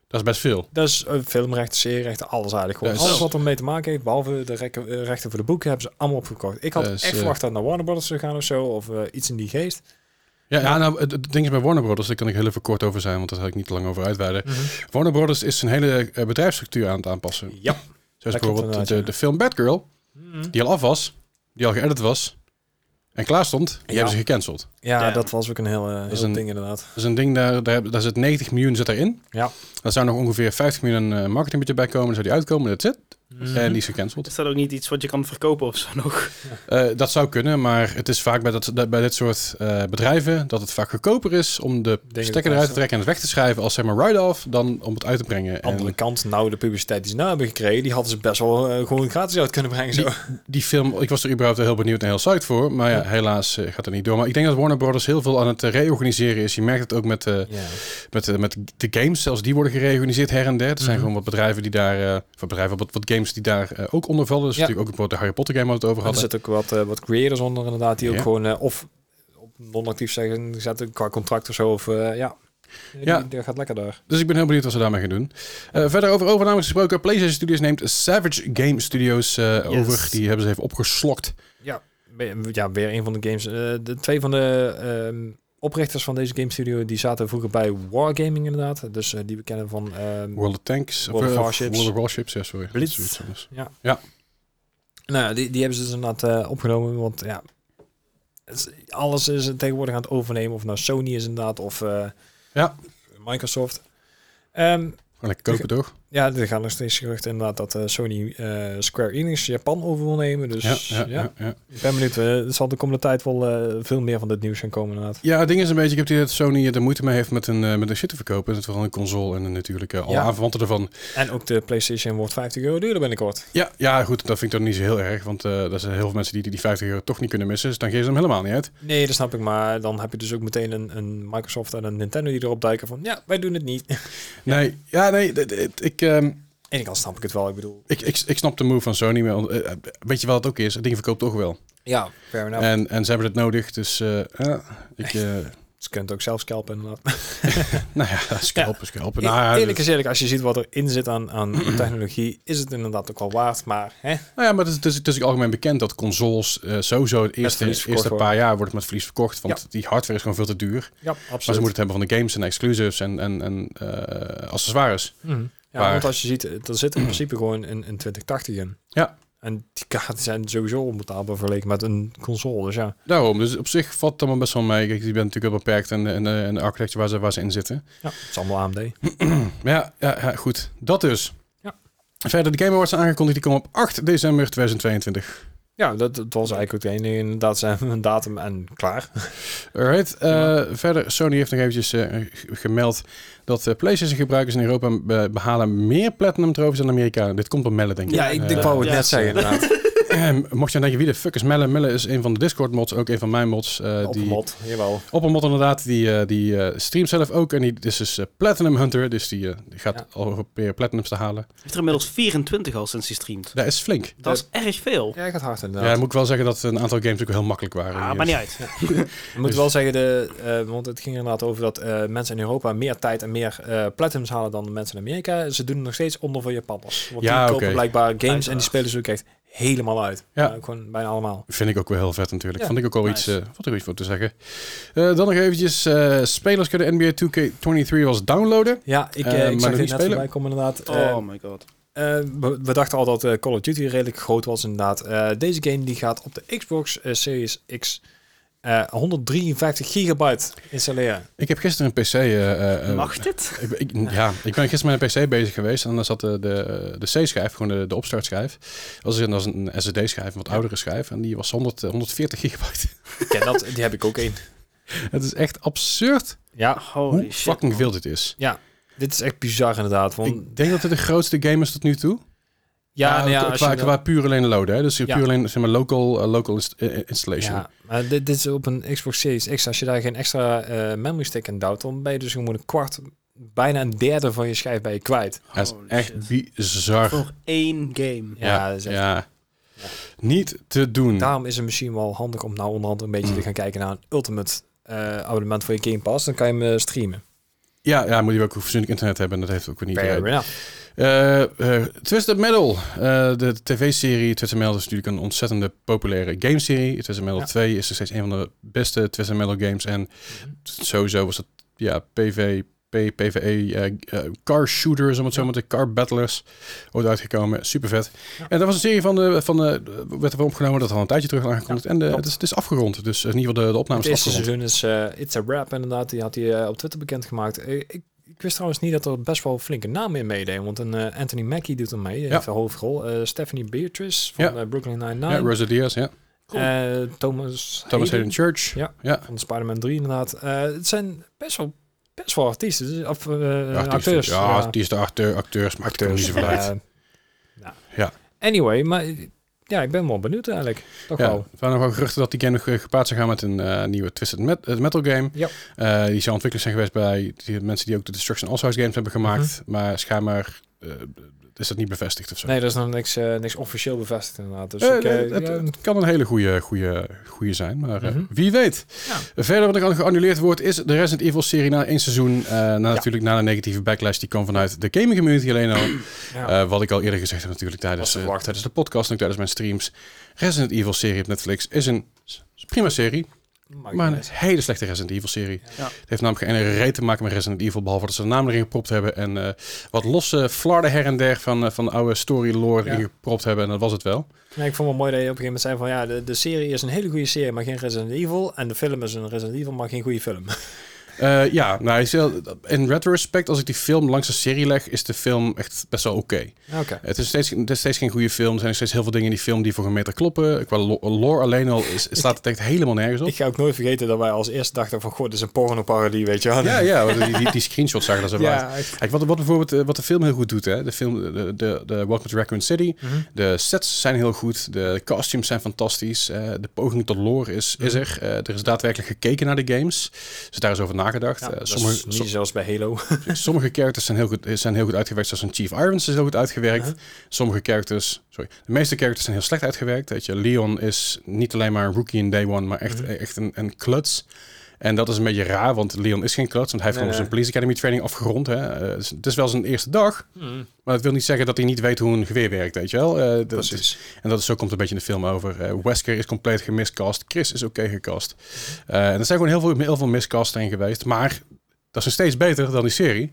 Dat is best veel. Dat is uh, filmrechten, serierechten, alles eigenlijk. Gewoon is- alles wat ermee te maken heeft, behalve de eh, rechten voor de boeken, hebben ze allemaal opgekocht. Ik had is, echt eh, verwacht dat naar Warner Brothers zou gaan of zo, of iets in die geest. Ja, ja nou, het, ding is bij Warner Brothers, daar kan ik heel even kort over zijn, want daar ga ik niet te lang over uitweiden. Warner Brothers is zijn hele bedrijfsstructuur aan het aanpassen. Ja. Zoals bijvoorbeeld de, de film Batgirl, die al af was, die al geëdit was en klaar stond, die Ja. hebben ze gecanceld. Ja, Ja. dat was ook een heel, eh, is heel een- ding inderdaad. Dat is een ding, daar, daar, daar zit 90 miljoen zit erin. Ja. Daar zou nog ongeveer 50 miljoen eh marketingbudget bij komen, dan zou die uitkomen, dat zit. Mhm. En die is gecanceld. Is dat ook niet iets wat je kan verkopen of zo nog? Eh, dat zou kunnen, maar het is vaak bij, dat, bij dit soort eh, bedrijven dat het vaak goedkoper is om de te stekker eruit te trekken en het weg te schrijven als zeg maar write-off dan om het uit te brengen. En Andere kant, nou de publiciteit die ze nou hebben gekregen, die hadden ze best wel eh, gewoon gratis uit kunnen brengen. Zo. die film, ik was er überhaupt heel benieuwd en heel psyched voor, maar ja, Ja. helaas gaat het niet door. Maar ik denk dat Warner Brothers heel veel aan het reorganiseren is. Je merkt het ook met, eh, met, met de games, zelfs die worden gereorganiseerd her en der. Er zijn Mhm. gewoon wat bedrijven die daar, eh, wat bedrijven, wat, wat games die daar eh, ook onder vallen. Dus Ja. natuurlijk ook bijvoorbeeld de Harry Potter game waar we het over En er hadden. zitten ook wat, eh, wat creators onder inderdaad, die Ja. ook gewoon eh, of op non-actief zeggen, zetten qua contract of zo. Of, eh, ja. Ja. die gaat lekker daar. Dus ik ben heel benieuwd wat ze daarmee gaan doen. Eh, verder over overnames gesproken. PlayStation Studios neemt Savage Game Studios eh, over. Die hebben ze even opgeslokt. Be- Ja, weer een van de games. eh, de twee van de ehm, oprichters van deze game studio, die zaten vroeger bij Wargaming inderdaad. Dus eh, die we kennen van... ehm, World of Tanks. World of eh, Warships. World of Warships, ja, sorry. Blitz. Zoiets anders. Nou, ja, die, die hebben ze dus inderdaad eh, opgenomen, want ja, alles is tegenwoordig aan het overnemen. Of nou Sony is inderdaad, of Ja. Microsoft. Gewoon lekker kopen, toch? Ja, er gaan nog steeds geruchten inderdaad dat eh, Sony eh, Square Enix Japan over wil nemen. Dus Ja, ja, ja. ik ben benieuwd. eh, er zal de komende tijd wel eh, veel meer van dit nieuws gaan komen inderdaad. Ja, het ding is een beetje, ik heb die dat Sony er moeite mee heeft met een, eh, met een shit te verkopen. Het is vooral een console en natuurlijk eh, alle Ja. aanverwanten ervan. En ook de PlayStation wordt 50 euro duurder binnenkort. Ja, ja, goed, dat vind ik dan niet zo heel erg. Want eh er zijn heel veel mensen die die, die 50 euro toch niet kunnen missen. Dus dan geven ze hem helemaal niet uit. Nee, dat snap ik. Maar dan heb je dus ook meteen een, een Microsoft en een Nintendo die erop duiken van... Ja, wij doen het niet. Nee, ja, nee, d- ik, ehm, de ene kant snap ik het wel. Ik bedoel... ik, ik, ik snap de move van Sony. Maar, eh, weet je wat het ook is? Het ding verkoopt toch wel. Ja, fair enough. En, en ze hebben het nodig. Dus eh, ja, ik, eh, Ze kunnen het ook zelf scalpen inderdaad. nou ja, scalpen, scalpen. Nou, ja, Eerlijk dus- is eerlijk, als je ziet wat erin zit aan, aan technologie, is het inderdaad ook wel waard. Maar hè, Nou ja, maar het is, het is, algemeen bekend dat consoles eh, sowieso het eerste, eerste paar jaar wordt met verlies verkocht. Want die hardware is gewoon veel te duur. ja, Maar ze absoluut. moeten het hebben van de games en exclusives en, en, en eh, accessoires. Mhm. Ja, Waar- want als je ziet, er zit in principe gewoon een, een 2080 in. Ja. En die kaarten zijn sowieso onbetaalbaar vergeleken met een console. Dus ja, Daarom, dus op zich valt het allemaal best wel mee. Kijk, die bent natuurlijk wel beperkt en, en, en de architecture waar ze, waar ze in zitten. ja het is allemaal AMD. Maar ja, ja, ja, goed. Dat dus. Ja. Verder, de Game Awards zijn aangekondigd. Die komen op 8 december 2022. Ja, dat, dat was eigenlijk ook het enige. Inderdaad, zijn we een datum en klaar. Alright. eh, verder, Sony heeft nog eventjes eh, gemeld dat eh, PlayStation gebruikers in Europa be- behalen meer platinum trofees dan Amerika. Dit komt op Melle, denk ik. Ja, ik, ik Eh, wou het ja, net zeggen inderdaad. eh, mocht je denken, wie de fuck is Melle? Melle is een van de Discord mods, ook een van mijn mods. eh, Op die, een mod, jawel. Op een mod inderdaad, die, eh, die eh, streamt zelf ook. En die is dus eh, Platinum Hunter, dus die, eh, die gaat Ja. al proberen Platinums te halen. heeft er inmiddels 24 al sinds hij streamt. Dat is flink. Dat is erg veel. Ja, gaat hard Ja, inderdaad. dan moet ik wel zeggen dat een aantal games ook heel makkelijk waren. Ah, Die, maar niet uit. Ik moet wel zeggen, de, eh, want het ging inderdaad over dat eh, mensen in Europa meer tijd en meer eh platinums halen dan de mensen in Amerika. Ze doen nog steeds onder voor Japanners. Want Ja, die kopen blijkbaar games en die spelen ze ook echt helemaal uit. Ja. Gewoon bijna allemaal. Vind ik ook wel heel vet natuurlijk. Ja, Vond ik ook wel nice. iets, eh vond ik iets voor te zeggen. Eh, dan nog eventjes, eh, spelers kunnen NBA 2K23 wel eens downloaden. Ja, ik, maar ik zag dit niet net spelen? voorbij komen inderdaad. Oh my god. eh, we, we dachten al dat eh, Call of Duty redelijk groot was inderdaad. Eh, deze game die gaat op de Xbox Series X eh, 153 gigabyte installeren. Ik heb gisteren een PC... eh, eh, Mag dit? Ik, ik- ja, ik ben gisteren met een PC bezig geweest en dan zat de, de, de C-schijf, gewoon de, de opstartschijf. Dat was een, dat een SSD-schijf, een wat oudere schijf. En die was 100, eh, 140 gigabyte. Ik ken dat, die heb ik ook één. Het is echt absurd Ja, Holy hoe shit. fucking man. veel dit is. dit is echt bizar inderdaad. Want, Ik denk dat het de grootste game is tot nu toe. Ja, nou ja, qua, qua, puur alleen loaden. Hè? Dus Ja. puur alleen zeg maar, local, eh, local inst- eh, installation. Ja, maar dit, dit is op een Xbox Series X. Als je daar geen extra eh, memory stick in duwt, dan ben je dus gewoon een kwart, bijna een derde van je schijf bij je kwijt. Dat is Holy echt shit. bizar. Voor één game. Ja, dat is echt- ja. Niet te doen. Daarom is het misschien wel handig om nou onderhand een beetje te gaan kijken naar een Ultimate eh, abonnement voor je Game Pass. Dan kan je hem eh, streamen. Ja, ja, moet je ook fatsoenlijk internet hebben. En dat heeft ook weer niet Fair Eh, eh, Twisted Metal. Eh, de tv-serie Twisted Metal is natuurlijk een ontzettende populaire gameserie. Twisted Metal Ja. 2 is nog steeds een van de beste Twisted Metal games. En sowieso was het ja, PV, P, PvE car shooters, om het zo maar te car battlers, ooit uitgekomen. Super vet. Ja. En dat was een serie van de, van de werd er opgenomen, dat al een tijdje terug aangekondigd. en de, het, is, het is afgerond. Dus in ieder geval de, de opname Het is eerste afgerond. seizoen is It's a Rap inderdaad. Die had hij op Twitter bekendgemaakt. Ik, ik wist trouwens niet dat er best wel flinke namen in meededen. Want een eh, Anthony Mackie doet er mee. Die Ja. heeft de hoofdrol. Eh, Stephanie Beatrice van Ja. eh, Brooklyn Ja, Nine-Nine. Rosa Diaz, ja. Eh, Thomas, Thomas Hayden Church. Ja. ja. van Spider-Man 3 inderdaad. Eh, het zijn best wel, best wel artiesten. dus- Of eh, Artiesten. acteurs. Ja, artiesten, acteur, acteurs, niet uit. Eh, nou. Ja. Anyway, maar ja, ik ben wel benieuwd eigenlijk. Toch Ja, wel. er waren nog wel geruchten dat die game nog eh, gepaard zou gaan met een eh, nieuwe Twisted Met- eh, Metal game. Ja. Die zou ontwikkeld zijn geweest bij die mensen die ook de Destruction All Stars games hebben gemaakt. Mhm. Maar schijnbaar, is dat niet bevestigd of zo. Nee, dat is nog niks, eh, niks officieel bevestigd inderdaad. Dus Eh, ik, eh, het, ja, het kan een hele goede, goede, goede zijn, maar eh, Mhm. wie weet. Ja. Verder wat er al geannuleerd wordt is de Resident Evil serie na één seizoen. eh, na natuurlijk na een negatieve backlash die kwam vanuit de gaming community alleen al. ja. Eh, wat ik al eerder gezegd heb natuurlijk tijdens, eh, tijdens de podcast en tijdens mijn streams. Resident Evil serie op Netflix is een prima serie, maar een hele slechte Resident Evil serie. Ja. Het heeft namelijk geen reet te maken met Resident Evil, behalve dat ze de naam erin gepropt hebben en eh, wat losse flarden her en der van, eh, van de oude story lore Ja. erin gepropt hebben en dat was het wel. Ik vond het wel mooi dat je op een gegeven moment zei van ja, de, de serie is een hele goede serie, maar geen Resident Evil. En de film is een Resident Evil, maar geen goede film. Eh, ja, nou, in retrospect, als ik die film langs de serie leg, is de film echt best wel oké. Het is, steeds, het is steeds geen goede film. Er zijn nog steeds heel veel dingen in die film die voor een meter kloppen. Qua lo- lore alleen al is, staat het echt helemaal nergens op. Ik ga ook nooit vergeten dat wij als eerste dachten van, goh, dit is een porno-parodie, weet je wel. Ja, ja, die, die, die screenshots zagen zo uit. ja. Kijk, wat, wat bijvoorbeeld eh, wat de film heel goed doet, hè? De film, de, de, de Welcome to Raccoon City. Mhm. De sets zijn heel goed, de costumes zijn fantastisch, eh, de poging tot lore is, is Mhm. er. Er is daadwerkelijk gekeken naar de games, dus daar is over nagedacht. Ja, Eh, dat sommige, niet zoals bij Halo. sommige characters zijn heel, goed, zijn heel goed uitgewerkt, zoals een Chief Irons is heel goed uitgewerkt. Uh-huh. Sommige characters, sorry, de meeste characters zijn heel slecht uitgewerkt. Weet je, Leon is niet alleen maar een rookie in day one, maar echt, Mhm. echt een, een kluts. En dat is een beetje raar, want Leon is geen kluts, want hij heeft Nee, gewoon zijn. Police Academy training afgerond. Hè. Eh, dus het is wel zijn eerste dag, Mhm. maar dat wil niet zeggen dat hij niet weet hoe een geweer werkt, weet je wel. Eh, dat is- en dat is, zo komt het een beetje in de film over. Eh, Wesker is compleet gemiscast, Chris is oké gecast. Eh, en er zijn gewoon heel veel, heel veel miscasts erin geweest, maar dat is nog steeds beter dan die serie,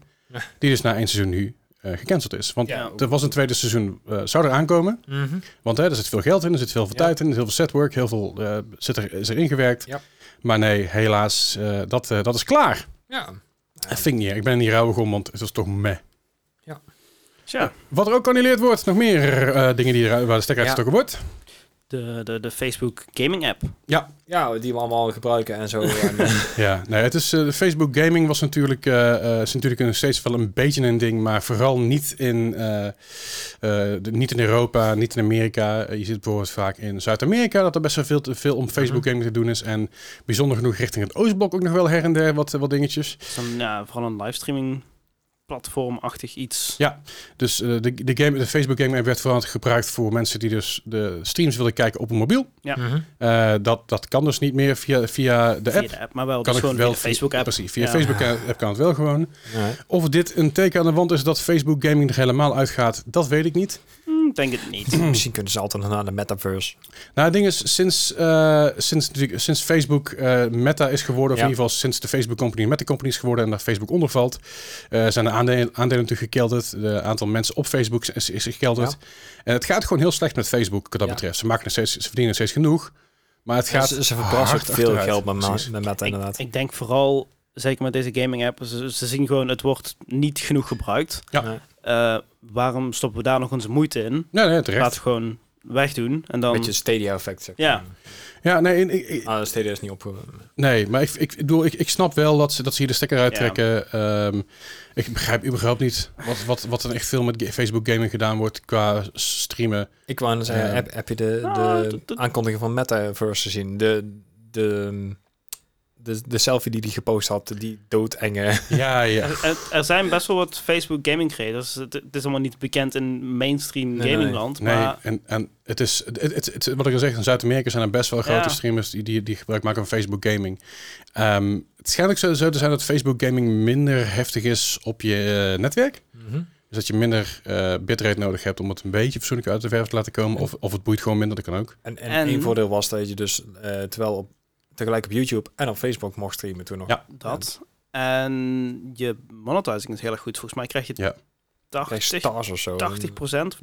die dus na één seizoen nu gecanceld is. Want Ja, er was een tweede seizoen, zou er aankomen. Mhm. Want hè, er zit veel geld in, er zit veel, tijd in, er heel veel setwork, heel veel zit er, is er ingewerkt. Ja. Maar nee, helaas, eh, dat, eh, dat is klaar. Ja. Dat vind ik niet. Ik ben niet rauwig om, want het was toch meh. Tja, Wat er ook annuleerd wordt, nog meer eh, dingen die er, waar de stekker Ja. uitgestoken wordt. De, de, de Facebook gaming app. Ja, ja, die we allemaal gebruiken en zo. ja. Nee, het is, eh, de Facebook gaming was natuurlijk, eh, eh, is natuurlijk nog steeds wel een beetje een ding, maar vooral niet in, eh, eh, de- niet in Europa, niet in Amerika. Je ziet bijvoorbeeld vaak in Zuid-Amerika dat er best wel veel, te veel om Facebook gaming te doen is. En bijzonder genoeg richting het Oostblok ook nog wel her en der wat, wat dingetjes. Een, ja, vooral een livestreaming platformachtig iets. Ja, dus eh, de, de, game, de Facebook Gaming App werd vooral gebruikt voor mensen die dus de streams willen kijken op een mobiel. Ja. Mhm. Eh, dat, dat kan dus niet meer via, via de Via app. de app, maar wel Kan dus ik gewoon wel via de Facebook app. Precies, via Ja. Facebook app kan het wel gewoon. Ja. Of dit een teken aan de wand is dat Facebook Gaming er helemaal uitgaat, dat weet ik niet. Hm, denk het niet. Misschien kunnen ze altijd nog naar de metaverse. Nou, het ding is, sinds, eh, sinds, natuurlijk- sinds Facebook eh, Meta is geworden, of Ja. in ieder geval sinds de Facebook Company Meta Company is geworden en daar Facebook onder valt, eh, zijn de aandelen, aandelen natuurlijk gekelderd. De aantal mensen op Facebook is, is gekelderd. En het gaat gewoon heel slecht met Facebook wat dat Ja. betreft. Ze, maken nog steeds, ze verdienen nog steeds genoeg, maar het gaat ze, ze verbrassen veel achteruit. geld met, Precies. met meta ik, inderdaad. ik denk vooral, zeker met deze gaming app, ze, ze zien gewoon het wordt niet genoeg gebruikt. Ja. Eh, waarom stoppen we daar nog onze moeite in? Nee, nee, terecht. Laat het gewoon wegdoen. En dan, Beetje Stadia effect. Zeg. Ja. Ja, nee, ik, ik- Ah, Stadia is niet op. nee maar ik, ik, ik bedoel, ik, ik snap wel dat ze, dat ze hier de stekker uittrekken. Ehm, ik begrijp überhaupt niet wat, wat, wat er echt veel met Facebook gaming gedaan wordt qua streamen. Ik wou zeggen, Ja. heb, heb je de, de Ah, dat- dat- aankondiging van Metaverse gezien? De, de, de, de selfie die hij gepost had, die doodenge. Ja, ja. er, er- zijn best wel wat Facebook gaming creators. Het, het is allemaal niet bekend in mainstream Nee, nee. gamingland. Nee, Maar en, en het is, het, het, het- wat ik al zeg, in Zuid-Amerika zijn er best wel grote Ja. streamers die, die, die gebruik maken van Facebook gaming. Ehm, het schijnt ook zo, zo te zijn dat Facebook gaming minder heftig is op je eh, netwerk. Dus dat je minder eh bitrate nodig hebt om het een beetje fatsoenlijk uit de verf te laten komen. Of, of het boeit gewoon minder, dat kan ook. En, en, En- één voordeel was dat je dus eh, terwijl op, tegelijk op YouTube en op Facebook mocht streamen toen nog. Ja. dat. En je monetizing is heel erg goed. Volgens mij krijg je Ja. Krijg 80, je stars of zo. 80% of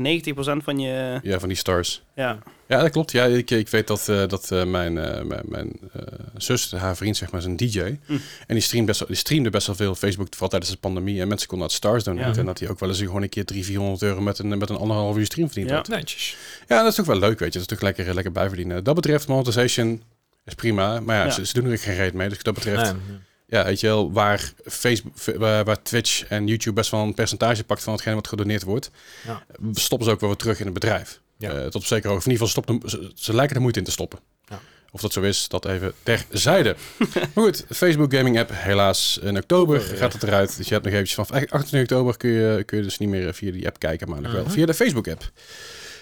90% van je... Ja, van die stars. Ja, Ja, dat klopt. Ja, ik, ik weet dat, eh, dat eh, mijn, eh, mijn, mijn eh, zus, haar vriend, zeg maar, is een DJ. Hm. En die, streamt best wel, die streamde best wel veel Facebook, vooral tijdens de pandemie. En mensen konden uit stars donaten. Ja. En dat hij ook wel eens gewoon een keer 300, 400 euro met een, met een anderhalf uur stream verdiend Ja. had. Netjes. Ja, dat is toch wel leuk, weet je. Dat is toch lekker, lekker bijverdienen. Dat betreft, monetization is prima. Maar ja, Ja. Ze, ze doen er geen reet mee. Dus wat dat betreft, Nee, ja, weet je wel, waar, Facebook, waar, Twitch en YouTube best wel een percentage pakt van hetgeen wat gedoneerd wordt, Ja. stoppen ze ook wel weer terug in het bedrijf. Ja. Eh, tot op zekere hoogte. In ieder geval stoppen, ze, ze lijken er moeite in te stoppen. Ja. Of dat zo is, dat even terzijde. maar goed, Facebook Gaming App, helaas in oktober gaat het eruit. Dus je hebt nog eventjes van 28 oktober kun je, kun je dus niet meer via die app kijken, maar nog wel Mhm. via de Facebook app.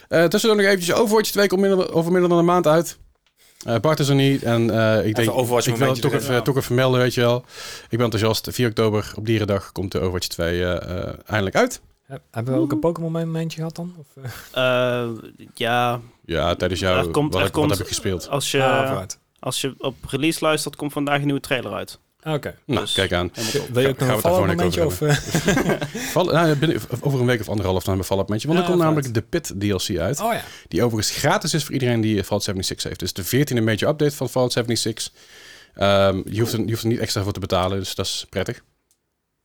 Eh tussendoor nog eventjes Overwatch 2 komt minder, over minder dan een maand uit. Eh, Bart is er niet en eh, ik denk, Overwatch ik wil toch even, ja. toch even melden, weet je wel. Ik ben enthousiast. 4 oktober op Dierendag komt de Overwatch 2 eh, eh, eindelijk uit. Heb- Hebben we ook een Pokémon momentje gehad dan? Of, eh? Eh, ja, Ja, tijdens jou, Er komt- wat, er heb- wat komt- heb ik gespeeld? als je, Ah, als je op release luistert, komt vandaag een nieuwe trailer uit. Oké. Nou, dus- kijk aan. Wil je ook Gaan nog we een volgende momentje? keer Of, eh? Val, nou, binnen, over een week of anderhalf dan hebben we Fallout Momentje. Want Ja, dan komt namelijk de Pit DLC uit. Oh ja. Die overigens gratis is voor iedereen die eh, Fallout 76 heeft. Dus de 14e major update van Fallout 76. Ehm, je, hoeft er, je hoeft er niet extra voor te betalen, dus dat is prettig.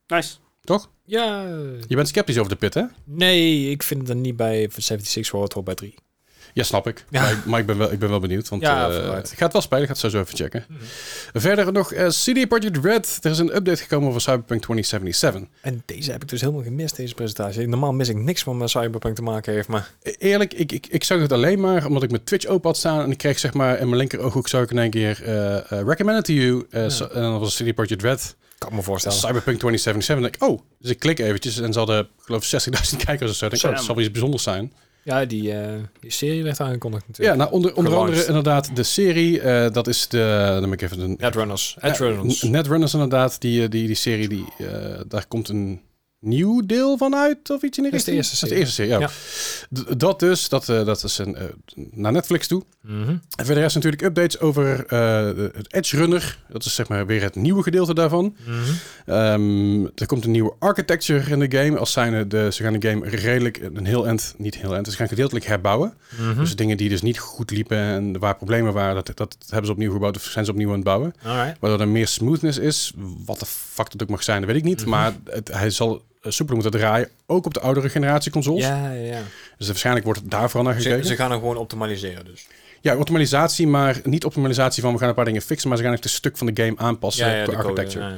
Nice. Toch? Ja. Je bent sceptisch over de Pit, hè? Nee, ik vind het er niet bij 76 voor, het hoort bij 3. Ja, snap ik. Ja. Maar, ik- maar ik, ben wel, ik ben wel benieuwd. Want Ja, ik ga het wel spelen. Ik ga het sowieso even checken. Mhm. Verder nog eh, CD Projekt Red. Er is een update gekomen over Cyberpunk 2077. En deze heb ik dus helemaal gemist, deze presentatie. Normaal mis ik niks wat met Cyberpunk te maken heeft, maar... E- Eerlijk, ik, ik, ik zag het alleen maar omdat ik mijn Twitch open had staan. En ik kreeg zeg maar in mijn linker ooghoek zag ik in één keer eh eh, recommended to you. Ja. so- en dan was CD Projekt Red. Kan me voorstellen. Cyberpunk 2077. Dan denk ik, oh, dus ik klik eventjes en ze hadden, ik geloof 60.000 kijkers of zo. Ik denk, Zo. oh, dat zal wel iets bijzonders zijn. Ja, die, eh, die serie werd aangekondigd Ja, natuurlijk. nou, onder, onder andere inderdaad de serie. eh, dat is de, dan ik even een, Netrunners. Ja, Netrunners. N- Netrunners inderdaad. Die, eh, die, die serie, die, eh, daar komt een nieuw deel van uit of iets in Dat is de richting? eerste Dat is de eerste serie, ja. Dat dus, dat, eh, dat is een, eh, naar Netflix toe. Mhm. En voor de rest natuurlijk updates over eh, het Edge Runner. Dat is zeg maar weer het nieuwe gedeelte daarvan. Mhm. Ehm, er komt een nieuwe architecture in de game. Als zijn de, ze gaan de game redelijk, een heel end, niet heel end, ze gaan gedeeltelijk herbouwen. Mhm. Dus dingen die dus niet goed liepen en waar problemen waren, dat, dat hebben ze opnieuw gebouwd of zijn ze opnieuw aan het bouwen. Alright. Waardoor er meer smoothness is. Wat de fuck dat ook mag zijn, dat weet ik niet. Mhm. Maar het, hij zal soepeler moeten draaien. Ook op de oudere generatie consoles. Ja, ja, ja. Dus waarschijnlijk wordt het daar vooral naar Ze, gekeken. ze gaan hem gewoon optimaliseren dus. Ja, optimalisatie, maar niet optimalisatie van we gaan een paar dingen fixen. Maar ze gaan echt een stuk van de game aanpassen ja, ja, de architecture. ja, ja.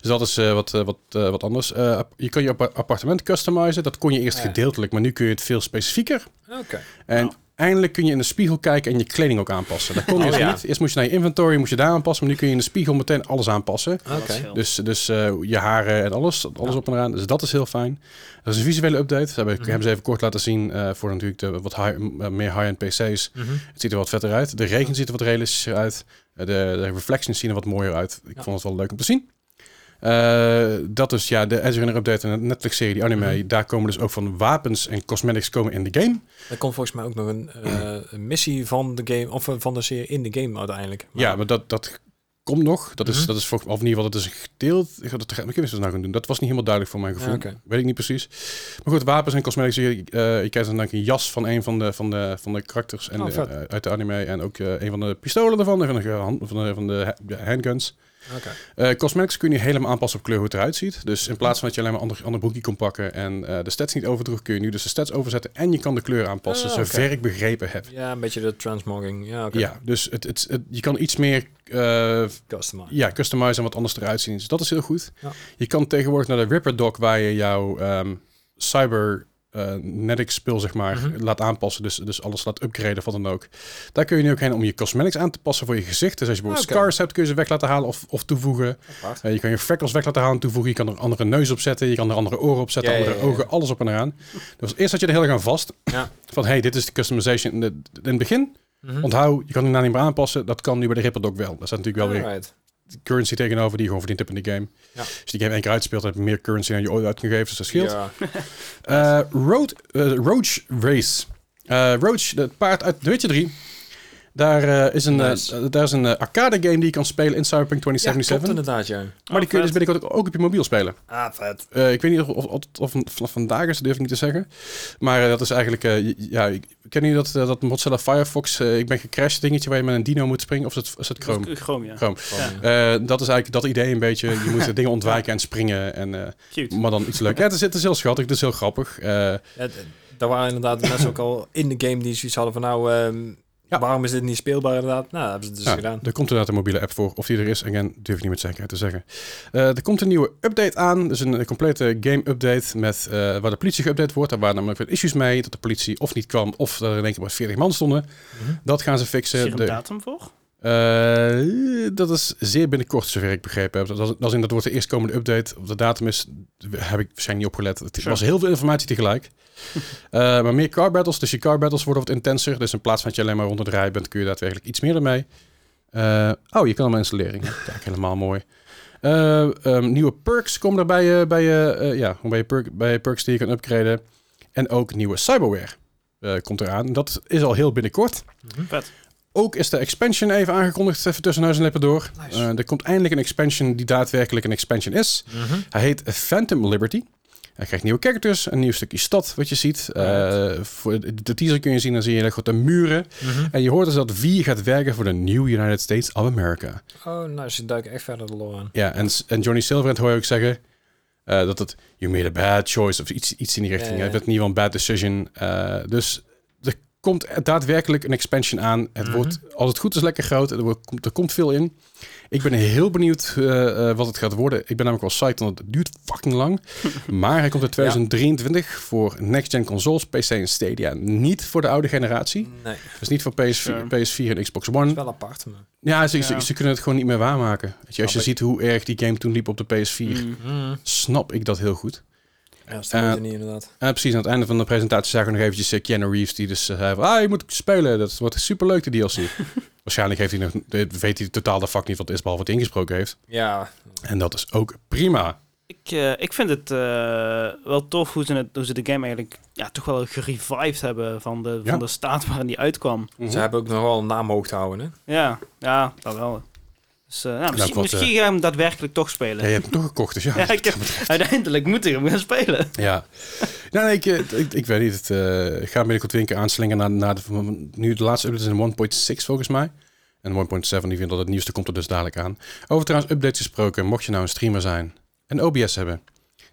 Dus dat is eh, wat, eh, wat, eh, wat anders. Eh, je kan je appa- appartement customizen. Dat kon je eerst Ja. gedeeltelijk, maar nu kun je het veel specifieker. Oké. En Nou. Eindelijk kun je in de spiegel kijken en je kleding ook aanpassen. Dat kon je Oh, eerst ja. niet. Eerst moest je naar je inventory, moest je daar aanpassen. Maar nu kun je in de spiegel meteen alles aanpassen. Oké. Dus, dus eh, je haren en alles, alles Ja. op en eraan. Dus dat is heel fijn. Dat is een visuele update. Dat hebben, Mhm. hebben ze even kort laten zien eh, voor natuurlijk de wat high, m- meer high-end PC's. Mhm. Het ziet er wat vetter uit. De regen ziet er wat realistischer uit. Eh, de, de reflections zien er wat mooier uit. Ik Ja. vond het wel leuk om te zien. Eh, dat is ja, de Runner update en de Netflix-serie, die anime. Mhm. Daar komen dus ook van wapens en cosmetics komen in de game. Er komt volgens mij ook nog een, eh, een missie van de game, of van de serie in de game uiteindelijk. Maar- Ja, maar dat, dat komt nog. Dat is, Mhm. dat is of in ieder geval, dat is een gedeeld. Ik ga dat ik ze nou gaan doen. Dat was niet helemaal duidelijk voor mijn gevoel. Ja. Weet ik niet precies. Maar goed, wapens en cosmetics. Je, eh, je krijgt dan een jas van een van de, van de, van de karakters en Oh, de, uit de anime. En ook een van de pistolen ervan. En van de, van de, van de handguns. Oké. Eh, cosmetics kun je helemaal aanpassen op kleur hoe het eruit ziet. Dus in plaats van dat je alleen maar ander, ander broekje kon pakken en eh, de stats niet overdroeg, kun je nu dus de stats overzetten en je kan de kleur aanpassen, Ah, oké. zover ik begrepen heb. Ja, een beetje de transmogging. Ja, oké. Ja, dus het, het, het- je kan iets meer eh, Customize. ja, customizen en wat anders eruit zien. Dus dat is heel goed. Ja. Je kan tegenwoordig naar de Ripper Dock waar je jouw ehm cyber eh netic spul zeg maar Mhm. laat aanpassen. Dus, dus alles laat upgraden wat dan ook. Daar kun je nu ook heen om je cosmetics aan te passen voor je gezicht. Dus als je bijvoorbeeld Oké. scars hebt, kun je ze weg laten halen of, of toevoegen. Eh, je kan je freckles weg laten halen en toevoegen. Je kan er een andere neus op zetten. Je kan er andere oren op zetten, Ja, andere ja, ja. ogen, alles op en eraan. Dus eerst had je er heel erg aan vast. Ja. Van hey, dit is de customization in, de- in het begin. Mhm. Onthoud, je kan het nou niet meer aanpassen. Dat kan nu bij de Ripper Dock wel. Daar staat natuurlijk wel weer. Currency tegenover die je gewoon verdiend hebt in de game. Ja. Als je die game één keer uitspeelt, heb je meer currency dan je ooit uitgegeven. Dus dat scheelt. Ja. Eh, Road, eh, Roach Race. Eh Roach, het paard uit The Witcher 3. Daar, eh, is een, Nice. daar is een arcade game die je kan spelen in Cyberpunk Ja, klopt 2077. inderdaad, ja. maar die kun je dus binnenkort ook, ook op je mobiel spelen. Ah, vet. Eh, ik weet niet of, of, vandaag is, dat durf ik niet te zeggen. Maar dat is eigenlijk... eh, ja, ik ken je dat, eh, dat Mozilla Firefox, eh, ik ben gecrashed dingetje waar je met een dino moet springen? Of is het, is het Chrome? Chrome, ja. Chrome. Ja. Eh, dat is eigenlijk dat idee een beetje. Je moet dingen ontwijken en springen. En, eh, Cute. maar dan iets leuk. Ja, het is, het is heel schattig. Het is heel grappig. Eh, Ja, daar waren inderdaad de mensen ook al in de game die zoiets hadden van nou, ehm, Ja. waarom is dit niet speelbaar inderdaad? Nou, dat hebben ze dus ja, gedaan. er komt inderdaad een mobiele app voor. Of die er is, again, durf ik niet met zekerheid te zeggen. Eh, er komt een nieuwe update aan. Dus een, een complete game-update met eh, waar de politie geüpdate wordt. Daar waren namelijk wat issues mee. Dat de politie of niet kwam, of er in één keer maar 40 man stonden. Mhm. Dat gaan ze Is hier fixen. een De, datum voor? Eh, dat is zeer binnenkort, zover ik begrepen heb. Dat, dat, dat wordt de eerstkomende update. Op de datum is, heb ik waarschijnlijk niet opgelet. Het Sure. was heel veel informatie tegelijk. Eh, maar meer car battles. Dus je car battles worden wat intenser. Dus in plaats van dat je alleen maar rond het rijden bent, kun je daadwerkelijk iets meer ermee. Eh, oh, je kan hem installeren. Kijk, helemaal mooi. Eh, ehm, nieuwe perks komen er bij je, bij je, ja, bij je, perk, bij je perks die je kan upgraden. En ook nieuwe cyberware komt eraan. Dat is al heel binnenkort. Vet. Ook is de expansion even aangekondigd, even tussen neus en lippen door. Nice. Eh, er komt eindelijk een expansion die daadwerkelijk een expansion is. Mhm. Hij heet Phantom Liberty. Hij krijgt nieuwe characters, een nieuw stukje stad wat je ziet. Eh, voor de, de teaser kun je zien, dan zie je hele grote muren. Mhm. En je hoort dus dat V gaat werken voor de New United States of America. Oh, nou, ze duiken echt verder de lore aan. Ja, en, en Johnny Silverhand hoor je ook zeggen eh, dat het you made a bad choice of iets, iets in die richting. Het werd ieder geval een bad decision. Dus komt daadwerkelijk een expansion aan. Het Mhm. wordt, als het goed is, lekker groot. Er, wordt, komt- er komt veel in. Ik ben heel benieuwd eh, eh, wat het gaat worden. Ik ben namelijk wel psyched, want het duurt fucking lang. maar hij komt in 2023 voor next-gen consoles, PC en Stadia. Niet voor de oude generatie. Nee, Dus niet voor PS4, Sure. PS4 en Xbox dat is One. wel apart. Maar... Ja, ze, ze, Ja. ze kunnen het gewoon niet meer waarmaken. Je, als je ziet hoe erg die game toen liep op de PS4, Mm. snap ik dat heel goed. Ja, dat Eh, niet inderdaad. En precies aan het einde van de presentatie zagen we nog eventjes eh, Keanu Reeves die dus eh, zei van, ah, je moet spelen, dat wordt superleuk de DLC. Waarschijnlijk heeft hij nog, eh, weet hij totaal de fuck niet wat het is, behalve wat hij ingesproken heeft. Ja, En dat is ook prima. Ik, eh, ik vind het eh, wel tof hoe ze, het, hoe ze de game eigenlijk ja, toch wel gerevived hebben van de, Ja. van de staat waarin die uitkwam. ze hebben ook nog wel een naam hoog te houden, hè? Ja, ja, dat wel. Dus eh, ja, misschien, wat, misschien ga ik hem daadwerkelijk toch spelen. Ja, je hebt hem toch gekocht, dus ja. Ja, ik heb, uiteindelijk moet ik hem gaan spelen. Ja. Nou, nee, ik, eh, ik, ik weet niet. Het, eh, ik ga binnenkort weer een keer aanslingen naar, naar de, nu de laatste update is een 1.6 volgens mij. En 1.7, die vindt dat het nieuwste komt er dus dadelijk aan. Over trouwens updates gesproken, mocht je nou een streamer zijn en OBS hebben,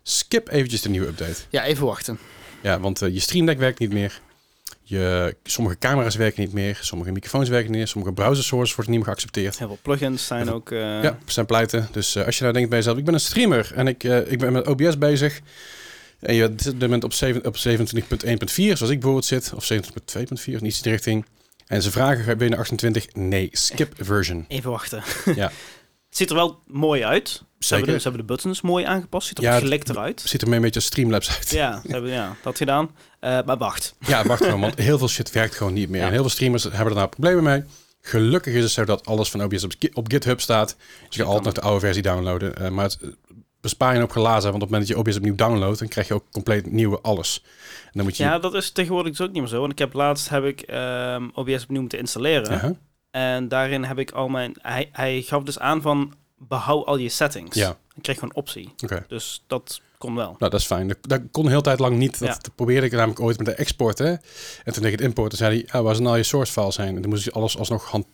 skip eventjes de nieuwe update. Ja, even wachten. Ja, want je Stream Deck werkt niet meer. Je, sommige camera's werken niet meer. Sommige microfoons werken niet meer. Sommige browser worden niet meer geaccepteerd. Heel veel plugins zijn ook... eh, Ja, zijn pleiten. Dus eh, als je nou denkt bij jezelf, ik ben een streamer en ik, eh, ik ben met OBS bezig. En je zit op dit moment op, zeven- op 27.1.4, zoals ik bijvoorbeeld zit. Of 27.2.4, of iets in die richting. En ze vragen, ga je naar 28? Nee, skip version. Even wachten. Ja. Het ziet er wel mooi uit. Ze hebben, de, ze hebben de buttons mooi aangepast. Ziet er Ja, eruit. Ziet er mee een beetje Streamlabs uit. Ja, ze hebben ja, dat gedaan. Eh, maar wacht. Ja, wacht gewoon, want heel veel shit werkt gewoon niet meer. Ja. En heel veel streamers hebben er nou problemen mee. Gelukkig is het zo dat alles van OBS op, op GitHub staat. Dus je kan altijd nog de oude versie downloaden. Eh, maar het eh, bespaar je op glazen, want op het moment dat je OBS opnieuw downloadt, dan krijg je ook compleet nieuwe alles. En dan moet je... Ja, dat is tegenwoordig dus ook niet meer zo. Want ik heb laatst heb ik ehm, OBS opnieuw moeten installeren. En daarin heb ik al mijn... Hij, hij gaf dus aan van behoud al je settings. Ja. Ik kreeg gewoon optie. Dus dat kon wel. Nou, dat is fijn. Dat, kon een hele tijd lang niet. Dat Ja. probeerde ik namelijk ooit met de export. Hè? En toen tegen het importen zei hij, ah, waar zijn nou je source files zijn? En dan moest je alles alsnog hand,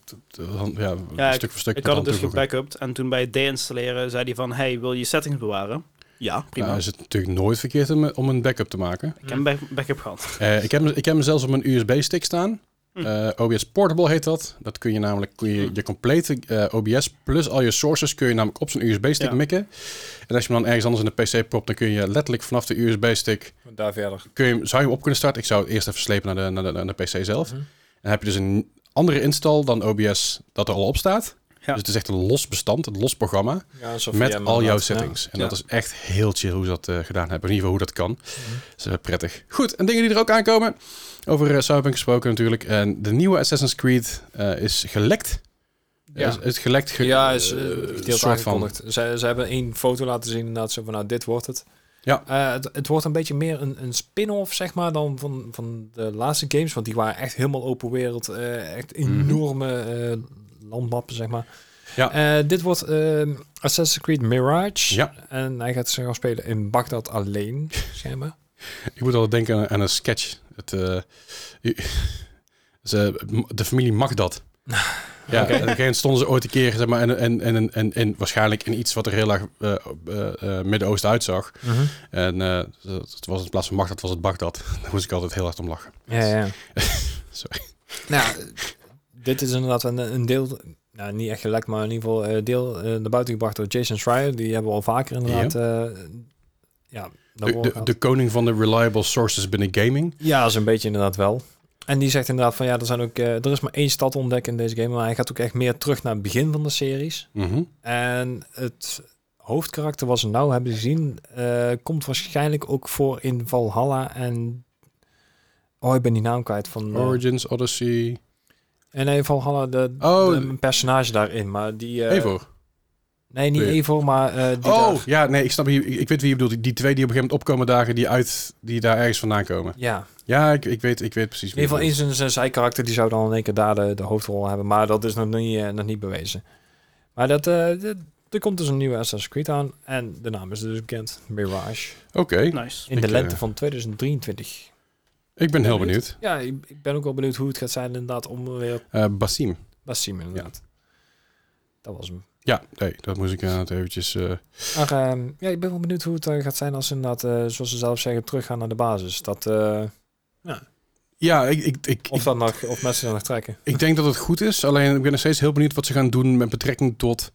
hand ja, Ja, stuk voor stuk Ik had het dus gebackupt. En toen bij het deinstalleren zei hij van... Hey, wil je settings bewaren? Ja, prima. Nou, is het natuurlijk nooit verkeerd om, om een backup te maken. ik heb een back- backup gehad. Eh, ik, heb, ik heb hem zelfs op een USB-stick staan. Eh, OBS Portable heet dat. Dat kun je namelijk, kun je, Hm. je complete eh, OBS plus al je sources kun je namelijk op zo'n USB-stick Ja. mikken. En als je hem dan ergens anders in de PC propt, dan kun je letterlijk vanaf de USB-stick, Daar verder. kun je, zou je hem op kunnen starten. Ik zou het eerst even slepen naar de, naar de, naar de PC zelf. Mhm. Dan heb je dus een andere install dan OBS dat er al op staat. Ja. Dus het is echt een los bestand, een los programma Ja, met al jouw settings. En dat is echt heel chill hoe ze dat eh, gedaan hebben. In ieder geval hoe dat kan. Mhm. Dat is eh, prettig. Goed, en dingen die er ook aankomen. Over uh, Cyberpunk gesproken natuurlijk. En de nieuwe Assassin's Creed eh, is gelekt. Ja. Is, is gelekt. ge- Ja, is eh, soort deels van. aangekondigd. Ze, ze hebben één foto laten zien inderdaad zo van, nou, dit wordt het. Ja. Eh, het, het wordt een beetje meer een, een spin-off, zeg maar, dan van, van de laatste games. Want die waren echt helemaal open wereld. eh, echt enorme eh, landmappen, zeg maar. Ja. Eh, dit wordt ehm, Assassin's Creed Mirage. Ja. En hij gaat zich gaan spelen in Bagdad alleen, schijnbaar. Ik moet al denken aan, aan een sketch. Het, eh, ze, de familie mag dat. Ja, Oké. en gegeven stonden ze ooit een keer, zeg maar, en, en, en, en, en waarschijnlijk in iets wat er heel erg eh, eh, Midden-Oosten uitzag. En eh, het was in plaats van Bagdad was het Bagdad. Daar moest ik altijd heel hard om lachen. Ja, ja. Sorry. Nou, dit is inderdaad een, een deel, nou niet echt gelekt, maar in ieder geval deel naar buiten gebracht door Jason Schreier. Die hebben we al vaker inderdaad, ja, De, de, koning van de reliable sources binnen gaming. Ja, zo'n beetje inderdaad wel. En die zegt inderdaad van ja, er, zijn ook, eh, er is maar één stad ontdekken in deze game. Maar hij gaat ook echt meer terug naar het begin van de series. Mhm. En het hoofdkarakter wat ze nou hebben gezien, eh, komt waarschijnlijk ook voor in Valhalla. En oh, ik ben die naam kwijt van. eh, Origins, Odyssey. en nee, Valhalla, de, Oh, de- een personage daarin. Maar die. Eivor. Nee, niet. Evo, maar eh, die Oh, daar- ja, nee, ik snap wie, ik, ik weet wie je bedoelt. Die, twee die op een gegeven moment opkomen dagen, die, uit, die daar ergens vandaan komen. Ja, Ja, ik, ik, weet, ik weet precies in ieder geval in zijn, zijkarakter, die zou dan in één keer daar de, de hoofdrol hebben. Maar dat is nog niet, eh, nog niet bewezen. Maar dat, eh, dat- er komt dus een nieuwe Assassin's Creed aan. En de naam is dus bekend. Mirage. Oké, Nice. In de Ik, lente van 2023. ik ben heel benieuwd. benieuwd. Ja, ik, ik ben ook wel benieuwd hoe het gaat zijn inderdaad om weer Eh Basim. Basim inderdaad. Dat was hem. Ja, nee, dat moest ik inderdaad eventjes... eh, Maar ehm, ja, ik ben wel benieuwd hoe het eh, gaat zijn als ze inderdaad, eh, zoals ze zelf zeggen, teruggaan naar de basis. Dat, eh, ja, ik, ik, ik, of, dat nog, of mensen dat nog trekken. Ik denk dat het goed is, alleen ik ben nog steeds heel benieuwd wat ze gaan doen met betrekking tot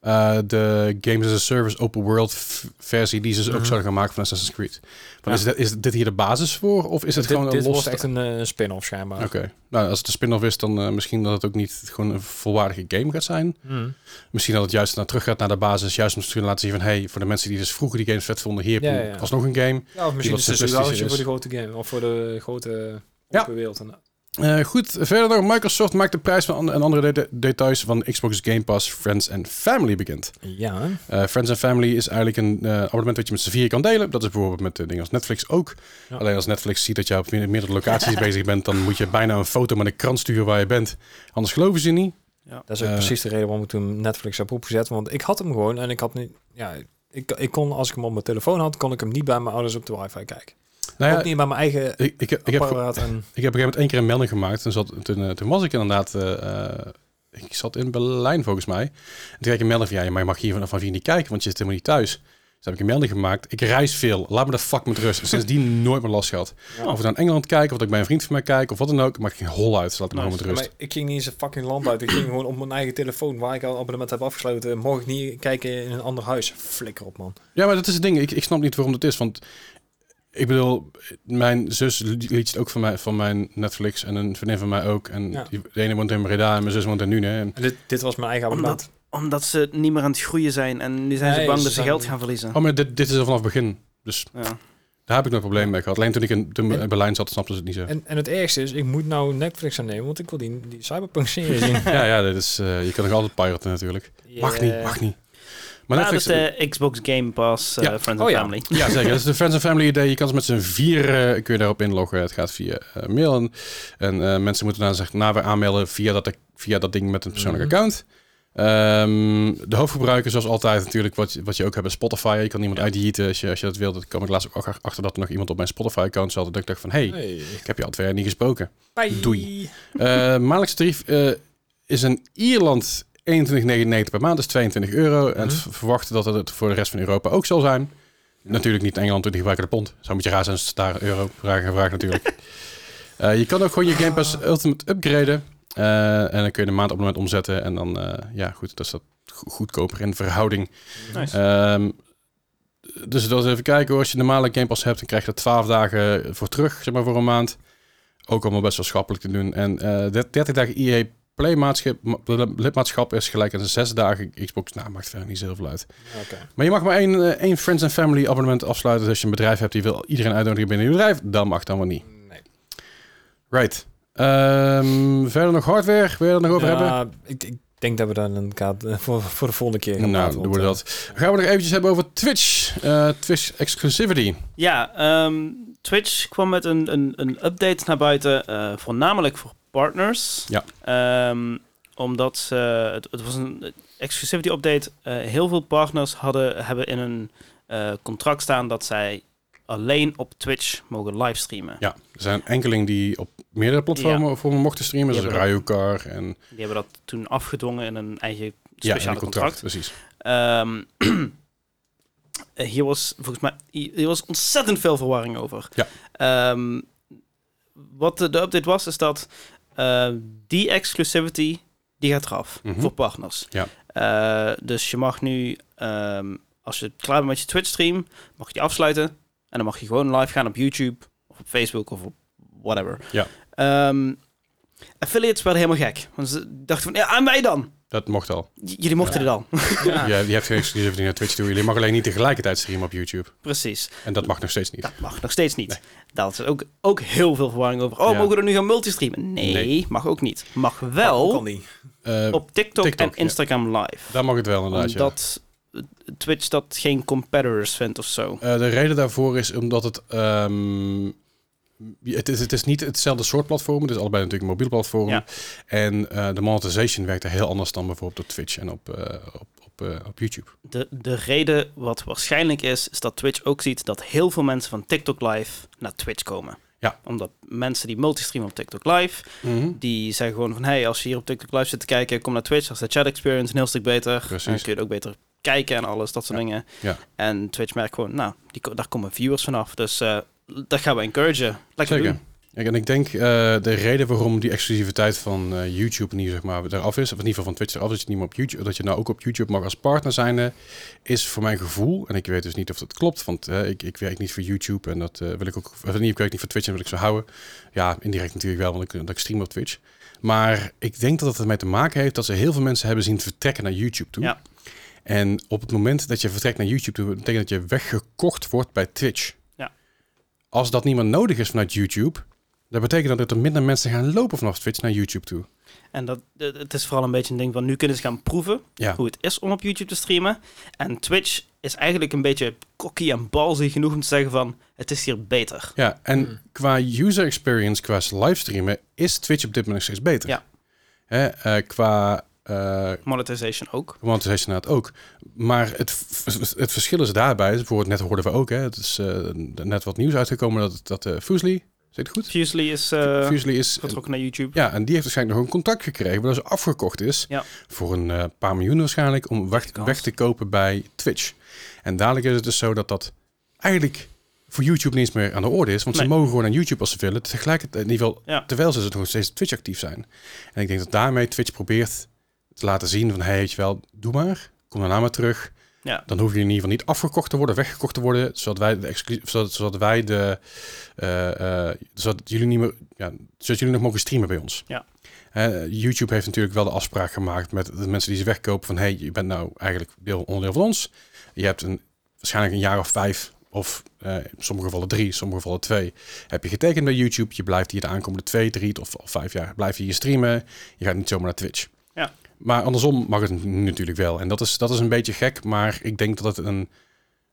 eh, de Games as a Service open world versie die ze dus ook Mhm. zouden gaan maken van Assassin's Creed. Ja. is, dit, is dit hier de basis voor of is het dit gewoon dit een los... wordt echt een eh, spin-off schijnbaar. Oké, nou als het een spin-off is, dan eh, misschien dat het ook niet gewoon een volwaardige game gaat zijn. Mhm. Misschien dat het juist naar terug gaat naar de basis, juist om te laten zien van hey, voor de mensen die dus vroeger die games vet vonden, hier Ja, ja, alsnog een game. Ja, of misschien is het een simplistischer voor de grote game. Of voor de grote open wereld. En, Eh, goed, verder nog, Microsoft maakt de prijs van an- en andere de- details van Xbox Game Pass Friends and Family bekend. ja. Eh, Friends and Family is eigenlijk een eh, abonnement dat je met z'n vier kan delen. Dat is bijvoorbeeld met dingen als Netflix ook. Ja. Alleen als Netflix ziet dat je op me- meerdere locaties bezig bent, dan moet je bijna een foto met een krant sturen waar je bent. Anders geloven ze niet. Ja. Dat is ook precies de reden waarom ik toen Netflix heb opgezet. Want ik had hem gewoon en ik had niet... Ja, ik, ik kon, als ik hem op mijn telefoon had, kon ik hem niet bij mijn ouders op de wifi kijken. Nou ook ja, niet bij mijn eigen ik, ik, heb- ik. En, ik heb op een gegeven moment één keer een melding gemaakt. En zat, toen, eh, toen was ik inderdaad... eh, eh, ik zat in Berlijn volgens mij. En toen kreeg ik een melding van... Ja, maar je mag hier vanaf van hier niet kijken, want je zit helemaal niet thuis. Dus heb ik een melding gemaakt. Ik reis veel. Laat me de fuck met rust. Sindsdien nooit meer last gehad. Ja. Of ik naar Engeland kijk, of dat ik bij een vriend van mij kijk, of wat dan ook. Maakt geen hol uit. Laat me gewoon met rust. maar ik ging niet eens een fucking land uit. Ik ging gewoon op mijn eigen telefoon, waar ik al abonnement heb afgesloten, mocht ik niet kijken in een ander huis. Flikker op, man. Ja, maar dat is het ding. Ik, ik snap niet waarom dat is. Want ik bedoel, mijn zus liet het ook van, mij, van mijn Netflix en een vriendin van mij ook. En Ja. die, de ene woont in Breda en mijn zus woont in Nune. En, En dit, dit was mijn eigen abonnement. Omdat, omdat ze niet meer aan het groeien zijn en nu zijn ze bang dat ze geld gaan verliezen. oh, maar dit, dit is al vanaf het begin. Dus Ja. daar heb ik nooit probleem mee gehad. Alleen toen ik in, toen En- in Berlijn zat, snapten ze het niet zo. En, en het ergste is, ik moet nou Netflix aannemen, want ik wil die, die Cyberpunk-serie zien. ja, ja, dit is, eh, je kan nog altijd piraten natuurlijk. Mag niet, mag niet. Maar Netflix... dat is de Xbox Game Pass eh, Ja. Friends Oh and ja. Family. Ja, zeker. Dat is de Friends and Family idee. Je kan ze met z'n vier eh, kun je daarop inloggen. Het gaat via eh, mail. En, en eh, mensen moeten dan zeg, na weer aanmelden via dat, via dat ding met een persoonlijk Mhm. account. Ehm, de hoofdgebruiker, zoals altijd natuurlijk, wat, je- wat je ook hebt bij Spotify. Je kan iemand Ja. als je, als je dat wilt. Dan kwam ik laatst ook ach- achter dat er nog iemand op mijn Spotify-account zat. Dat ik dacht van, hey, Hey. ik heb je al twee jaar niet gesproken. Bye. Doei. Eh maandelijkse tarief eh, is in Ierland 21,99 per maand, dus 22 euro. En Mhm. verwachten dat het voor de rest van Europa ook zal zijn. Natuurlijk niet in Engeland, want die gebruiken de pond. Zou een beetje raar zijn als ze daar een euro vragen natuurlijk. Eh, je kan ook gewoon je Game Pass Ultimate upgraden. Eh, en dan kun je de maandabonnement omzetten. En dan, eh, ja goed, dat is dat go- goedkoper in verhouding. Nice. Ehm, dus dat is even kijken hoor. Als je normale Game Pass hebt, dan krijg je er 12 dagen voor terug, zeg maar voor een maand. Ook allemaal best wel schappelijk te doen. En eh, de 30 dagen EA Play maatschap, ma- lidmaatschap is gelijk aan 6 dagen Xbox. Nou, maakt verder niet zo heel veel uit. Oké. Maar je mag maar één, eh, één Friends and Family abonnement afsluiten. Dus als je een bedrijf hebt die wil iedereen uitnodigen binnen je bedrijf, dan mag dan wel niet. Nee. Right. Ehm, verder nog hardware? Wil je er nog over hebben? Ik, ik denk dat we dan een kaart eh, voor, voor de volgende keer gaan Nou, praten, doen we dat. Gaan we nog eventjes hebben over Twitch. Eh, Twitch exclusivity. Ja, ehm, Twitch kwam met een, een, een update naar buiten, eh, voornamelijk voor partners. Ja. Ehm, omdat ze, het, het was een exclusivity update. Eh, heel veel partners hadden, hebben in een eh, contract staan dat zij alleen op Twitch mogen livestreamen. Ja, er zijn enkeling die op meerdere platformen voor mochten streamen. Zoals Ryukar en Die hebben dat toen afgedwongen in een eigen ja, speciale een contract. Precies. Ehm, hier was volgens mij hier was ontzettend veel verwarring over. Ja. Ehm, wat de update was, is dat eh, die exclusivity die gaat eraf Mhm. voor partners. Ja. Eh, dus je mag nu, ehm, als je klaar bent met je Twitch stream, mag je die afsluiten en dan mag je gewoon live gaan op YouTube of op Facebook of op whatever. Ja. Ehm, affiliates werden helemaal gek. Want ze dachten van, ja, en wij dan? Dat mocht al. J- jullie mochten dit al. Ja. Ja, je hebt geen exclusivity naar Twitch toe. Jullie mag alleen niet tegelijkertijd streamen op YouTube. Precies. En dat mag nog steeds niet. Dat mag nog steeds niet. Daar is ook, ook heel veel verwarring over. Oh, Ja. mogen we er nu gaan multistreamen? Nee, Nee. mag ook niet. Mag wel al niet. Eh, op TikTok, TikTok, en Instagram live. daar mag het wel inderdaad, ja. Omdat Twitch dat geen competitors vindt of zo. Eh, de reden daarvoor is omdat het... ehm, het, is, het is niet hetzelfde soort platform. Het is allebei natuurlijk een mobiel platform. Ja. En eh, de monetization werkt er heel anders dan bijvoorbeeld op Twitch en op, eh, op, op, eh, op YouTube. De, de reden wat waarschijnlijk is, is dat Twitch ook ziet dat heel veel mensen van TikTok live naar Twitch komen. Ja. Omdat mensen die multistreamen op TikTok live, die zeggen gewoon van, hey, als je hier op TikTok live zit te kijken, kom naar Twitch. Dat is de chat experience een heel stuk beter. Precies. En dan kun je het ook beter kijken en alles, dat soort Ja. dingen. Ja. En Twitch merkt gewoon, nou, die, daar komen viewers vanaf. Dus eh, dat gaan we encouragen. Lekker Zeker. doen. En ik denk eh, de reden waarom die exclusiviteit van eh, YouTube niet zeg maar eraf is, of in ieder geval van Twitch eraf is, dat je niet meer op YouTube, dat je nou ook op YouTube mag als partner zijn, is voor mijn gevoel, en ik weet dus niet of dat klopt, want ik, ik werk niet voor YouTube en dat wil ik ook, of niet, ik werk niet voor Twitch en wil ik zo houden. Ja, indirect natuurlijk wel, want ik, dat ik stream op Twitch. Maar ik denk dat het ermee te maken heeft dat ze heel veel mensen hebben zien vertrekken naar YouTube toe. Ja. En op het moment dat je vertrekt naar YouTube toe, betekent dat je weggekocht wordt bij Twitch. Ja. Als dat niet meer nodig is vanuit YouTube, dat betekent dat er minder mensen gaan lopen vanaf Twitch naar YouTube toe. En dat, het is vooral een beetje een ding van, nu kunnen ze gaan proeven Ja, hoe het is om op YouTube te streamen. En Twitch is eigenlijk een beetje cocky en balzy genoeg om te zeggen van, het is hier beter. ja en Hmm. qua user experience, qua livestreamen, is Twitch op dit moment nog steeds beter. Ja. Hè, eh, qua eh Monetization ook. monetization inderdaad ook. Maar het, het verschil is daarbij, bijvoorbeeld net hoorden we ook, hè, het is eh, net wat nieuws uitgekomen dat, dat eh Fusely, zit goed? Fusely is eh, Fusely is getrokken naar YouTube. Ja, en die heeft waarschijnlijk nog een contract gekregen, waardoor ze afgekocht is. Ja. Voor een eh, paar miljoen waarschijnlijk, om weg, weg te kopen bij Twitch. En dadelijk is het dus zo dat dat eigenlijk voor YouTube niet eens meer aan de orde is. Want Nee. ze mogen gewoon aan YouTube als ze willen. Tegelijkertijd, in ieder geval, Ja. terwijl ze dus nog steeds Twitch actief zijn. En ik denk dat daarmee Twitch probeert te laten zien van, hey, weet je wel, doe maar. Kom daarna maar terug. Ja. Dan hoef je in ieder geval niet afgekocht te worden, weggekocht te worden, zodat wij de zodat, zodat wij de, eh, eh, zodat jullie niet meer, ja, zodat jullie nog mogen streamen bij ons. Ja. Eh, YouTube heeft natuurlijk wel de afspraak gemaakt met de mensen die ze wegkopen van, hey, je bent nou eigenlijk deel onderdeel van ons. Je hebt een, waarschijnlijk een jaar of vijf of in sommige gevallen drie, in sommige gevallen twee, heb je getekend bij YouTube. Je blijft hier de aankomende twee, drie of, of vijf jaar blijf je hier streamen. Je gaat niet zomaar naar Twitch. Ja. Maar andersom mag het natuurlijk wel. En dat is, dat is een beetje gek, maar ik denk dat het een,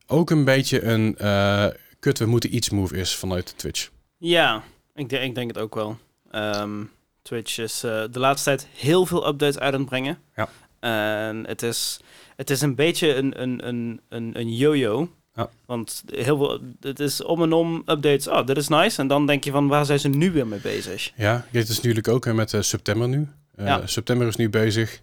ook een beetje een eh, kut, we moeten iets move is vanuit Twitch. Ja, ik, denk ik denk het ook wel. Ehm, Twitch is eh, de laatste tijd heel veel updates uit aan het brengen. Ja. En het is, het is een beetje een, een, een, een, een yo-yo. Ja. Want heel veel, het is om en om updates. Oh, dit is nice. En dan denk je van, waar zijn ze nu weer mee bezig? Ja, dit is natuurlijk ook hè, met eh, september nu. Eh, Ja. September is nu bezig.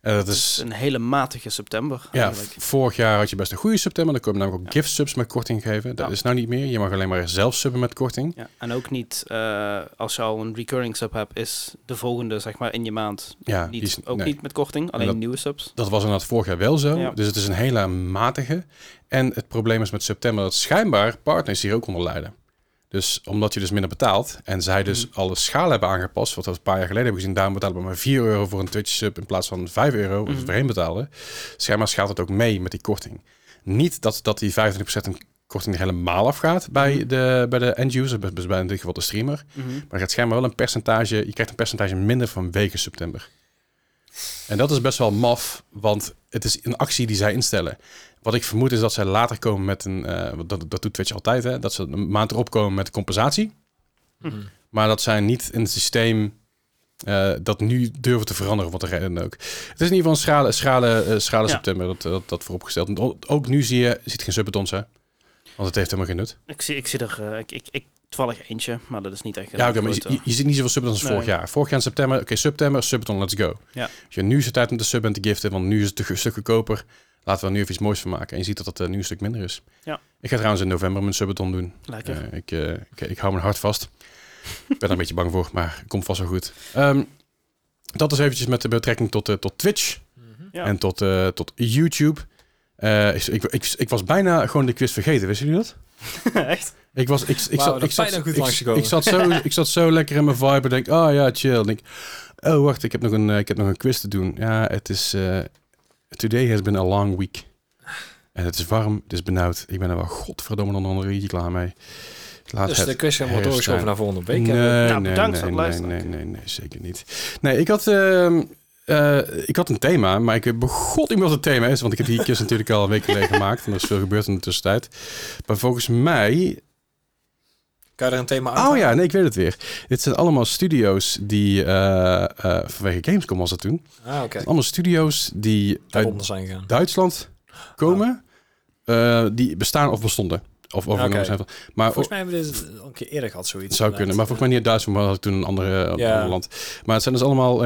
En dat Het is, is een hele matige september ja, eigenlijk. vorig jaar had je best een goede september. Dan kon je namelijk ook Ja. gift subs met korting geven. Dat Ja. is nou niet meer. Je mag alleen maar zelf subben met korting. Ja, en ook niet, eh, als je al een recurring sub hebt, is de volgende, zeg maar, in je maand Ja, niet, is, ook nee. niet met korting. Alleen dat- nieuwe subs. Dat was inderdaad vorig jaar wel zo. Dus het is een hele matige. En het probleem is met september dat schijnbaar partners hier ook onder lijden. Dus omdat je dus minder betaalt en zij dus Mhm. alle schalen hebben aangepast, wat we een paar jaar geleden hebben gezien, daarom betalen we maar 4 euro voor een Twitch sub in plaats van 5 euro, wat we Mhm. voorheen betalen. Schijnbaar schaalt het ook mee met die korting. Niet dat, dat die 25% een korting helemaal afgaat bij Mhm. de, bij de end user, dus bij in dit geval de streamer. Maar er gaat schijnbaar wel een percentage, je krijgt een percentage minder vanwege september. En dat is best wel maf, want het is een actie die zij instellen. Wat ik vermoed is dat zij later komen met een, eh, dat, dat doet Twitch altijd, hè, dat ze een maand erop komen met compensatie. Mhm. Maar dat zij niet in het systeem eh, dat nu durven te veranderen, wat er reden ook. Het is in ieder geval een schrale, schrale, eh, schrale Ja. september, dat, dat, dat vooropgesteld. En ook nu zie je, ziet geen subbetons, hè. Want het heeft helemaal geen nut. Ik zie, ik zie er, ik, ik, ik toevallig eentje, maar dat is niet echt. Ja, oké, je, je- ziet niet zoveel subbetons als Nee. vorig jaar. Vorig jaar in september, oké, september, subbeton, let's go. Ja. Als je nu is het tijd om de sub en te giften, want nu is het een stuk goedkoper. Laten we er nu even iets moois van maken. En je ziet dat het eh, nu een stuk minder is. Ja. Ik ga trouwens in november mijn subbeton doen. Lekker. Eh, ik, eh, ik, ik hou mijn hart vast. ik ben er een beetje bang voor, maar het komt vast wel goed. Ehm, dat is eventjes met de betrekking tot, eh, tot Twitch Mhm. Ja. en tot, eh, tot YouTube. Eh, ik, ik, ik, ik was bijna gewoon de quiz vergeten, wisten jullie dat? Echt? Ik, was, ik, ik, zat, dat ik, zat, goed ik, zat zo, ik zat zo lekker in mijn vibe en denk, oh ja, chill. En oh wacht, ik heb nog een, ik heb nog een quiz te doen. Ja, het is, eh, today has been a long week. En het is warm, het is benauwd. Ik ben er wel godverdomme nog een uurtje klaar mee. Laat Dus de quiz herstaan. doorgeschoven naar volgende week. Nee, Nou, nee, bedankt nee, voor het nee, luisteren. nee, nee, nee, zeker niet. Nee, ik had, ehm, eh, ik had een thema, maar ik begot niet meer wat het thema is, want ik heb die quiz natuurlijk al een week geleden gemaakt en er is veel gebeurd in de tussentijd. Maar volgens mij Kan je er een thema uit? Oh ja, nee, ik weet het weer. Dit zijn allemaal studio's die, eh, eh, vanwege Gamescom was dat toen. Ah, oké. Allemaal studio's die uit Daaronder zijn gegaan. Duitsland komen, eh, die bestaan of bestonden. Of overgenomen Oké. zijn. van- Maar Volgens mij hebben we dit een keer eerder gehad, zoiets. het zou kunnen, maar volgens mij niet uit Duitsland, maar had ik toen een andere, Ja. ander land. Maar het zijn dus allemaal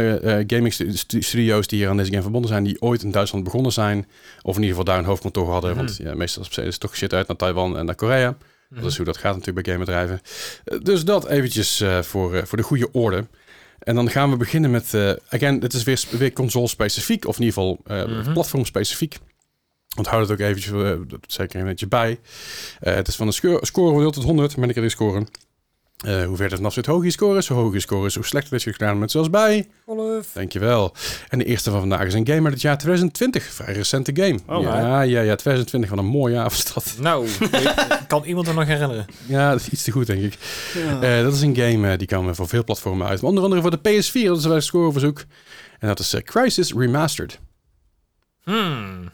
gaming stu- stu- studio's die hier aan deze game verbonden zijn, die ooit in Duitsland begonnen zijn. Of in ieder geval daar een hoofdkantoor hadden. Mhm. Want ja, meestal besteden ze toch shit uit naar Taiwan en naar Korea. Mhm. Dat is hoe dat gaat natuurlijk bij gamebedrijven. Eh, Dus dat eventjes eh, voor, eh, voor de goede orde. En dan gaan we beginnen met... eh again, dit is weer, weer console-specifiek. Of in ieder geval eh Mhm. platform-specifiek. Onthoud het ook eventjes, dat zeker een beetje bij. Het is van een sco- score van 0 tot 100. Ben ik er scoren. Eh hoe verder vanaf zit, hoger je score is. Hoe hoger je score is, hoe slechter het is gedaan met zelfs bij. Olaf. Dankjewel. En de eerste van vandaag is een game uit het jaar 2020. Vrij recente game. Oh, ja, ja, ja, 2020. Wat een mooi jaar was dat. Nou, kan iemand er nog herinneren? Ja, dat is iets te goed, denk ik. Eh, dat is een game eh, die kan voor veel platformen uit. Onder andere voor de PS4, dat is een scoreverzoek. En dat is Crisis Remastered. Hmm.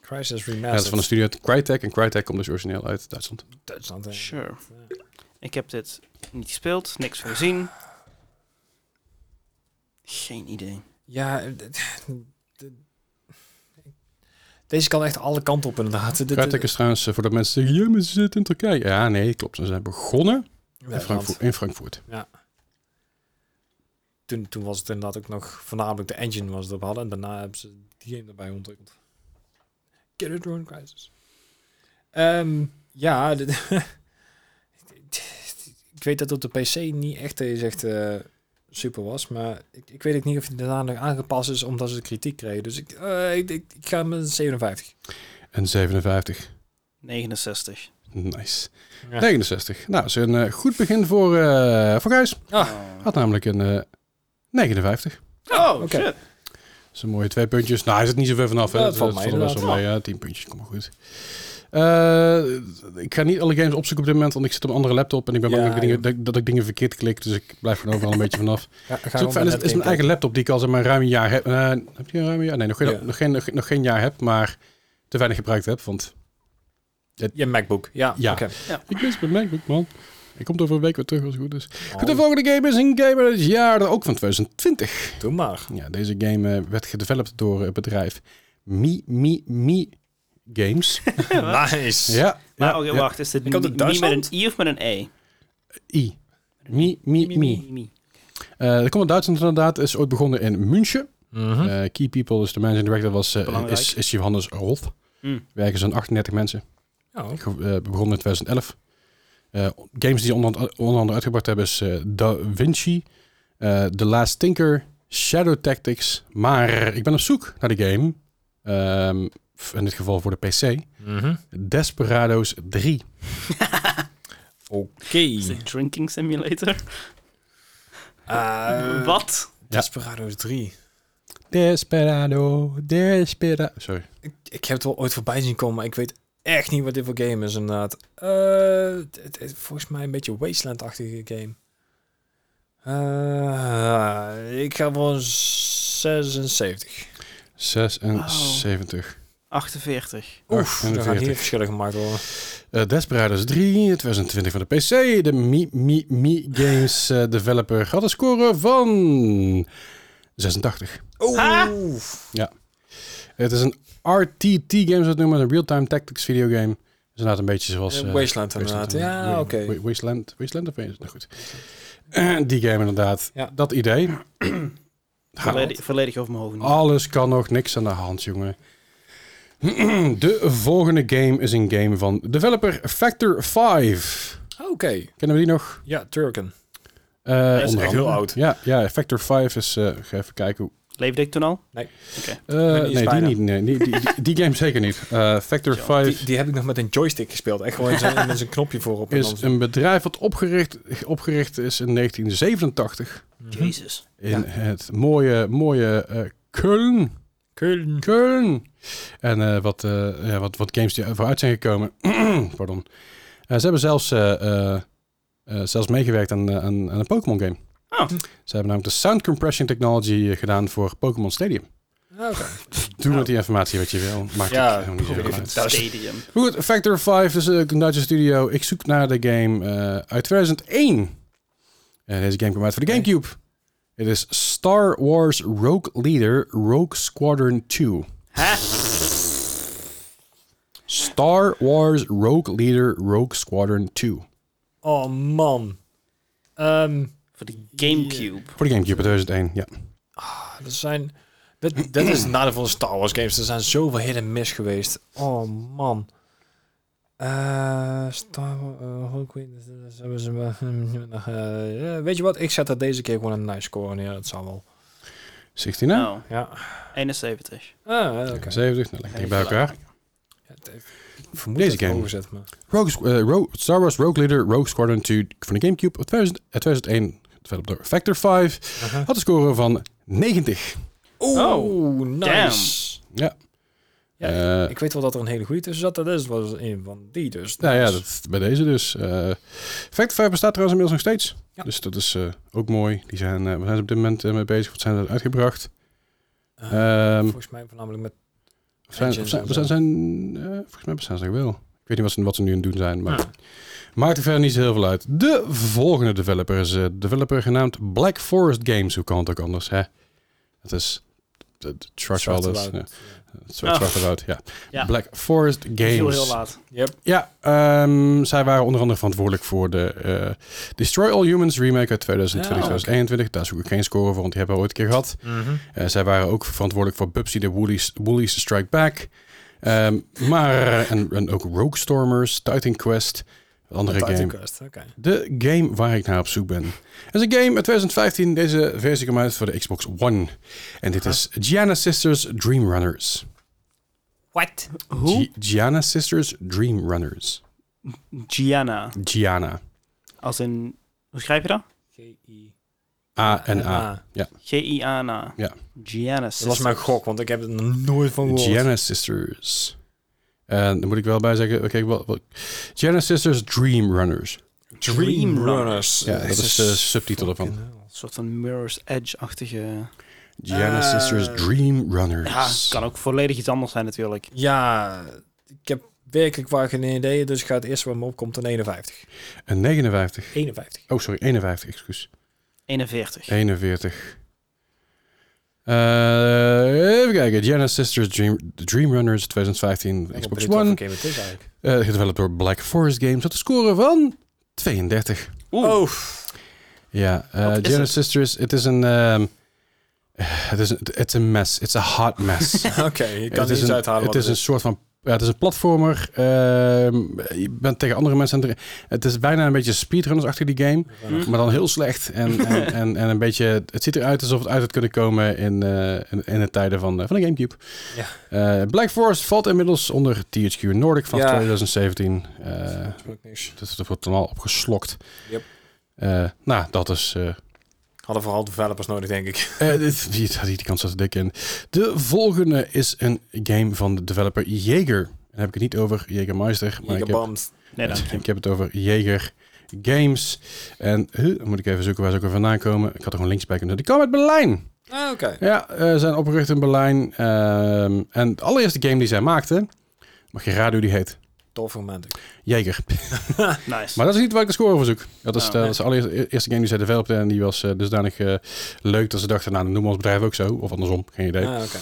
Crisis Ja, Remastered. dat is van de studio uit Crytek. En Crytek komt dus origineel uit Duitsland. Duitsland. hè. Sure. Ik heb dit niet gespeeld, niks van gezien. Geen idee. Ja, deze kan echt alle kanten op inderdaad. Crytek is trouwens, eh, voor de mensen die zeggen, ja, maar ze zitten in Turkije. Ja, nee, klopt. Ze zijn begonnen Ja, in, Frankfurt, in Frankfurt. Toen, toen was het inderdaad ook nog voornamelijk de engine was het op hadden. En daarna hebben ze die game erbij ontwikkeld. Get Drone Crisis. Ehm, ja, ik weet dat op de PC niet echt, zegt, eh, super was. Maar ik, ik weet ook niet of het daarna nog aangepast is omdat ze kritiek kregen. Dus ik, eh, ik, ik, ik ga met een 57. En 57. 69. Nice. Ja. 69. Nou, is een eh, goed begin voor, eh voor Gijs. Ah. Had namelijk een eh 59. Oh, oké. shit. Dat is een mooie twee puntjes. Nou, hij zit niet zo ver vanaf. Hè. Ja, dat dat valt mij wel mee. Ja, 10 puntjes, kom maar goed. Eh, ik ga niet alle games opzoeken op dit moment, want ik zit op een andere laptop en ik ben bang Ja, dat, ik dingen, dat, dat ik dingen verkeerd klik. Dus ik blijf er overal een beetje vanaf. Ja, Het is ook fijn, het is, is mijn eigen laptop die ik al zeg maar ruim een jaar heb. Eh, heb je een ruim een jaar? Nee, nog geen, Ja. nog, geen, nog, nog geen jaar heb, maar te weinig gebruikt heb. Want Je MacBook, ja. Ja. oké. ik mis mijn MacBook, man. Ik kom over een week weer terug als het goed is. Goed, de Oh, volgende game is een game uit het jaar, ook van 2020. doe maar. Ja, deze game eh, werd gedeveloped door het bedrijf Mi Mi Mi Games. nice. ja, Maar ja, oké, wacht. Is het mi met een I of met een E? I. Mi Mi Mi. Mi. Eh dat komt uit Duitsland inderdaad. Is ooit begonnen in München. Mhm. Eh, key people, dus de managing director was, eh, is, is Johannes Roth. Hmm. Werken zo'n 38 mensen. Oh. Eh, begonnen in 2011. Eh, games die ze onder, onder andere uitgebracht hebben is eh, Da Vinci, eh, The Last Tinker, Shadow Tactics. Maar ik ben op zoek naar de game. Ehm, f- in dit geval voor de PC. Mhm. Desperados 3. Oké. Drinking Simulator? Eh, Wat? Desperados 3. Desperado, Desperado. Sorry. Ik, ik heb het wel ooit voorbij zien komen, maar ik weet echt niet wat dit voor game is inderdaad. Eh, het, het is volgens mij een beetje Wasteland-achtige game. Eh, ik ga voor een 76. 76. 48. Oef, dan gaat 48. hier verschillen gemaakt worden. Eh Desperados 3, 2020 van de PC. De Mi, Mi, Mi Games eh, developer had een score van 86. Ha? Het is een RTT game, zo het noemen, een real-time tactics videogame. Het is inderdaad een beetje zoals... Eh, eh, Wasteland inderdaad. Ja, Wa- oké. Wa- Wasteland, Wasteland of Wasteland? Nou goed. Die game inderdaad. Ja. Dat idee. Volledig, volledig over mijn hoofd. niet. Alles kan nog, niks aan de hand, jongen. De volgende game is een game van developer Factor 5. Oké. Kennen we die nog? Ja, Turken. Eh, is onder echt heel oud. Ja, ja Factor 5 is... eh, ga even kijken hoe Leefde ik toen al? Eh, die nee, is die niet. Nee, die, die, game zeker niet. Eh, Factor Zo, 5 Die, die heb ik nog met een joystick gespeeld. Echt gewoon zo'n- met zijn knopje voorop. en is dan- een bedrijf wat opgericht, opgericht is in 1987 Mhm. Jezus. in Ja. het mooie, mooie eh Köln. Köln. En eh, wat, eh, ja, wat, wat games die vooruit zijn gekomen. Pardon. Eh, ze hebben zelfs, eh, eh, eh, zelfs meegewerkt aan, aan, aan een Pokémon game. Oh. Ze hebben namelijk de sound compression technology gedaan voor Pokémon Stadium. Ah, Oké. Doe met die informatie wat je wil. Maakt Ja, het even. Stadium. Goed, Factor 5 is een Duitse studio. Ik zoek naar de game eh, uit 2001. En deze game kwam uit voor de. Gamecube. Het is Star Wars Rogue Leader Rogue Squadron 2. Hè? Star Wars Rogue Leader Rogue Squadron 2. Oh man. Ehm, Voor de Gamecube. Voor de Gamecube in 2001, ja. dat zijn... Dit, dit is het nadeel van de Star Wars games. Er zijn zoveel hit en miss geweest. Oh man. Eh, ja, weet je wat? Ik zet er deze keer gewoon een nice score neer. Dat zal wel. 16 nou? Nou, Ja. 71. Ah, oké. 70, nou bij elkaar. Ja, ik Deze dat game. hoger zit, maar... Rogue, Star Wars Rogue Leader Rogue Squadron 2 van de Gamecube uit 2000 uit 2001. Developed door Factor 5. Uh-huh. Had een score van 90. Oeh, nice. Ja. Ja, Eh, ik weet wel dat er een hele goede tussen zat. Dat is was een van die dus. Nou ja, Nice. dat, bij deze dus. eh Factor 5 bestaat trouwens inmiddels nog steeds. Ja. Dus dat is eh, ook mooi. Die zijn, eh, we zijn op dit moment eh, mee bezig. Wat zijn er uitgebracht? Eh, Ehm, volgens mij voornamelijk met... zijn, zijn, zijn, eh, volgens mij bestaan ze wel. Ik weet niet wat ze, wat ze nu aan het doen zijn. Maar maakt er verder niet zo heel veel uit. De volgende developer is een developer genaamd Black Forest Games. Hoe kan het ook anders? Hè? Het is... Dus. Zwarte Ja. Het zwart, woud, ja. Ja. Black Forest Heel, Games. heel laat. Yep. Ja, ehm, zij waren onder andere verantwoordelijk voor de eh, Destroy All Humans remake uit 2020, Ja, oké. 2021. Daar zoek ik geen score voor, want die hebben we ooit een keer gehad. Mhm. Eh, zij waren ook verantwoordelijk voor Bubsy the Woolies, Woolies Strike Back. Ehm, maar, en, en ook Rogue Stormers, Titan Quest, andere game. De game waar ik naar op zoek ben. Het is een game uit 2015. Deze versie kwam uit voor de Xbox One. En dit is Gianna Sisters Dream Runners. What? Hoe? Gi- Gianna Sisters Dream Runners. Gianna. Gianna. Als in... Hoe schrijf je dat? G-I... A-N-A. G-I-A-N-A. Ja. Gianna. Dat was mijn gok, want ik heb er nog nooit van gehoord. Gianna Sisters. En dan moet ik wel bij zeggen, oké, wat, wat, Gianna Sisters Dream Runners. Dream Runners. Ja, dat is de subtitel ervan. Een soort van Mirror's Edge-achtige... Gianna Eh, Sisters Dream Runners. Ja, kan ook volledig iets anders zijn natuurlijk. Ja, ik heb werkelijk waar geen idee, dus ik ga het eerste wat me opkomt een 51. Een 59. 51. Oh, sorry, 51, excuus. 41. 41. Eh, even kijken. Gianna Sisters Dream, Dream Runners 2015 Xbox One. Game het is eigenlijk. Eh gedeveloped door Black Forest Games. Had een score van 32. Oeh. Oh, Ja, eh Wat is Gianna het? Sisters, het is een... ehm, het is een it's a mess. It's a hot mess. oké. Je kan het is niet een, uithalen Het is een soort van... Ja, het is een platformer. Ehm, je bent tegen andere mensen aan het... Het is bijna een beetje speedrunners achter die game. Hm. Maar dan heel slecht. En, en, en, en een beetje... Het ziet eruit alsof het uit had kunnen komen in, eh, in, in de tijden van, eh, van de Gamecube. Ja. Eh, Black Forest valt inmiddels onder THQ Nordic van Ja. 2017. Eh Dat is er wordt allemaal opgeslokt. Yep. Nou, dat is... Hadden vooral developers nodig, denk ik. eh, dit, die, die die kant zat er dik in. De volgende is een game van de developer Jaeger. Dan heb ik het niet over Jägermeister, maar ik heb. Nee, dank je. ik heb het over Jaeger Games. En huh, dan moet ik even zoeken waar ze ook weer vandaan komen. Ik had er gewoon links bij kunnen. Die komen uit Berlijn. Ah, oké. Ja, eh, zijn opgericht in Berlijn. Ehm, en de allereerste game die zij maakten, mag je raden hoe die heet? Tof romantic. Jaeger. Nice. Maar dat is niet waar ik de score voor zoek. Dat is, Oh, de, dat is de allereerste eerste game die zij developten. En die was eh, dusdanig eh, leuk dat ze dachten, nou, dan noemen we ons bedrijf ook zo. Of andersom, geen idee. Ah, oké.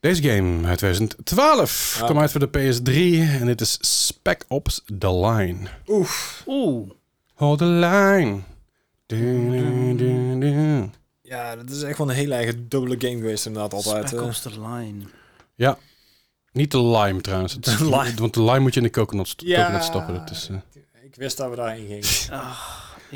Deze game uit 2012 Ah, kwam uit voor de PS3. En dit is Spec Ops The Line. Oef. Oeh. Hold the line. Du, du, du, du. Ja, dat is echt wel een hele eigen dubbele game geweest inderdaad altijd. Spec eh. Ops The Line. Niet de lime trouwens. Het is- De lime. Want de lime moet je in de coconut, st- Ja. coconut stoppen. Dat is... eh, Ik wist dat we daarin gingen. Ah,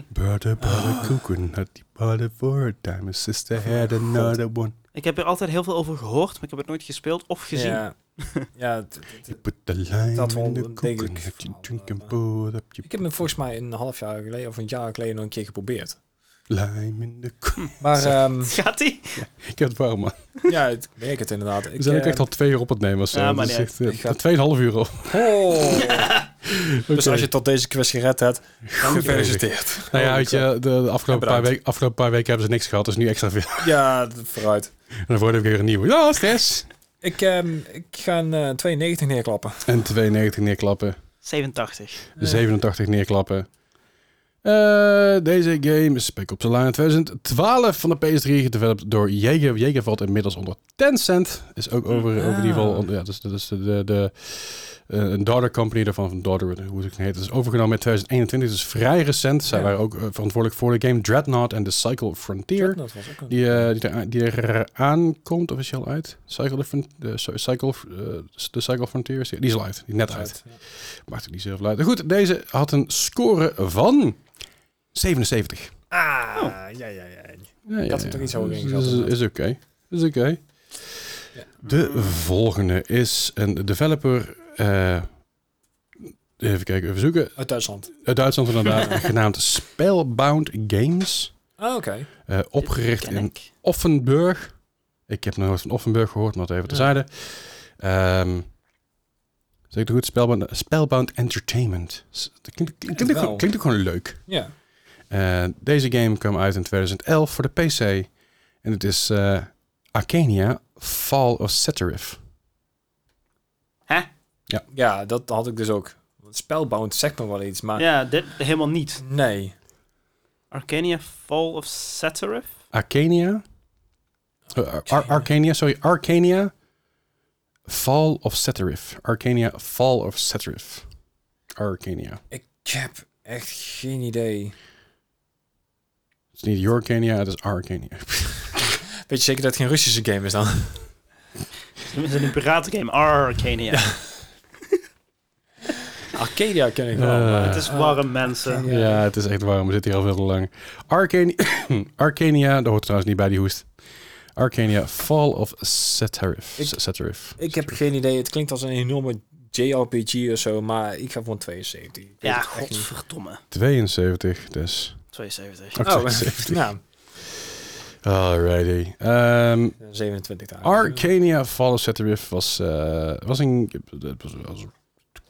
Butter, butter, coconut, butter for a time. My sister had another one. Ik heb er altijd heel veel over gehoord, maar ik heb het nooit gespeeld of gezien. Ja, ja het- het- het- Put the lime Dat in the ik, coconut, you van, drink and put up your ik heb hem volgens mij een half jaar geleden of een jaar geleden nog een keer geprobeerd. Lime in the co- Maar ehm, Gaat ie? Ik heb het warm, man. ja, het, ik merk het inderdaad. Ik, We zijn ook eh, echt al twee uur op het nemen. zo. Ja, Dat maar niet echt, eh, Ik ga- Tweeënhalf uur al. Oh. Dus als je tot deze quiz gered hebt, Gefeliciteerd. Nou ja, weet je, de, de afgelopen, paar weken, afgelopen paar weken hebben ze niks gehad, dus nu extra veel. Ja, vooruit. En dan wordt er weer een nieuwe. Ja, stress. Ik, ehm, ik ga een eh, 92 neerklappen. En 92 neerklappen. 87. 87 neerklappen. Eh, deze game is Spec Ops The Line 2012 van de PS3, gedeveloped door Jaeger. Jaeger valt inmiddels onder Tencent. Is ook over, over die geval, ja, dus dat is de, de, de eh, een daughter company daarvan, van daughter, hoe het heet. Het is overgenomen in 2021, dus vrij recent. Zij Ja. waren ook eh, verantwoordelijk voor de game Dreadnought en The Cycle Frontier. Dat was ook een... Die, eh, die, er, die er aankomt officieel uit. Cycle, de Cy- Cycle, eh, de Cycle Frontiers. Die is al uit. Die is net uit. Ja. Maakt het niet zoveel uit. Goed, deze had een score van 77. Ah, ja, ja, ja. Ja, ja, ja. toch iets hoger Is- ingeschat, Is oké. Is oké. Ja. De volgende is een developer... eh, even kijken, even zoeken. Uit Duitsland. Uit Duitsland inderdaad. genaamd Spellbound Games. Ah, oké. eh, opgericht in. Offenburg. Ik heb nog nooit van Offenburg gehoord, maar dat even terzijde. Ehm zeg ik het goed? Spellbound, Spellbound Entertainment. Dat klinkt, klinkt ook gewoon leuk. Ja. Eh, deze game kwam uit in 2011 voor de PC. En het is eh Arcania Fall of Ceterif. ja, dat had ik dus ook. Spellbound zegt me wel iets, maar Ja, dit helemaal niet. nee. Arcania Fall of? Arcania? Eh, Ar- Ar- Arcania, sorry. Arcania Fall of Ceterif. Arcania Fall of Ceterif. Arcania. Ik heb echt geen idee. Het is niet Yorkania, het is Arcania. Weet je zeker dat het geen Russische game is dan? Het is een piratengame. Arcania. Arcadia ken ik wel. Eh. maar- Het is warm, mensen. Ja. Ja, het is echt warm. We zitten hier al veel te lang. Arcania, Arcania, daar hoort trouwens niet bij die hoest. Arcania Fall of Ceterif. Ik-. Ik heb geen idee. Het klinkt als een enorme JRPG of zo, maar ik ga voor een 72. Ik weet Ja, godverdomme. 72, dus. 72. Ook Oh, 72. nou, Alrighty. Ehm, 27 dagen. Arcania Fall of Ceterif was, eh, was een... Dat was, was,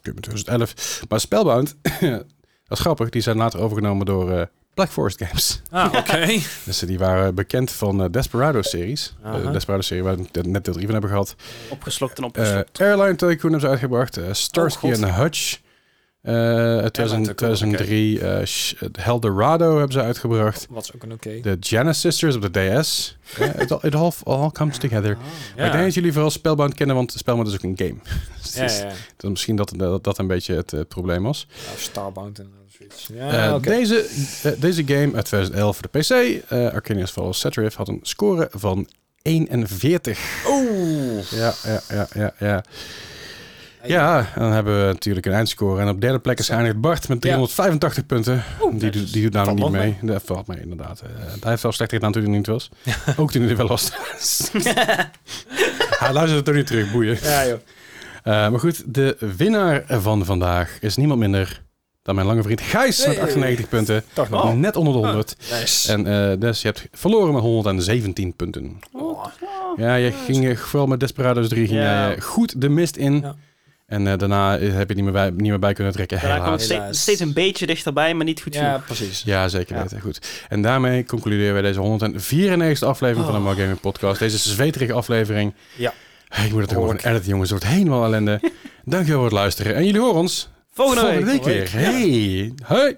in 2011. Maar Spellbound, dat is grappig, die zijn later overgenomen door eh, Black Forest Games. Ah, oké. Dus die waren bekend van de Desperado-series. De Desperado-serie waar we net deel 3 van hebben gehad. Opgeslokt en Eh, opgeslokt. Airline Tycoon hebben ze uitgebracht. eh, Starsky Oh, en Hutch. Eh, uit 2000 Tycoon, oké. 2003. eh, Sh- Eldorado hebben ze uitgebracht. Wat is ook een oké. De Janus Sisters op de DS. Eh, it, all, it all, all comes together. Maar ik denk dat jullie vooral Spellbound kennen, want Spellbound is ook een game. Dus Ja, ja, misschien dat, dat dat een beetje het eh, probleem was. Ja, Starbound en zoiets. Eh, Ja, oké. deze, eh, deze game uit 2011 voor de PC, eh Arcania's Fall of Ceterif, had een score van 41. Oeh. Ja, ja, ja, ja, ja. Ja, dan hebben we natuurlijk een eindscore. En op derde plek is geëindigd Bart met 385 punten. die, doet- die doet namelijk niet mee. Dat valt mee, inderdaad. Eh, hij heeft wel slechter gedaan toen hij niet was. Ook toen hij er wel was. hij luistert het toch niet terug, boeien. Ja, joh. Eh, maar goed, de winnaar van vandaag is niemand minder dan mijn lange vriend Gijs met Hey. 98 punten. Toch nog. Net onder de 100. Nice. En eh, dus je hebt verloren met 117 punten. Oh. Ja, je ging eh, vooral met Desperados 3 ging Ja. jij, eh, goed de mist in. Ja. En eh, daarna eh, heb je niet meer bij, niet meer bij kunnen trekken, Daarna kwam het helaas. steeds, steeds een beetje dichterbij, maar niet goed Ja, genoeg. precies. Ja, zeker Ja. weten. Goed. En daarmee concluderen wij deze 194 aflevering van de Oh. Mark Gaming Podcast. Deze zweterige aflevering. Ja. Ik moet het er gewoon Behoorlijk. editen, jongens. Het wordt helemaal ellende. Dankjewel voor het luisteren. En jullie horen ons Volgende, volgende week. week weer. Hey. Hoi.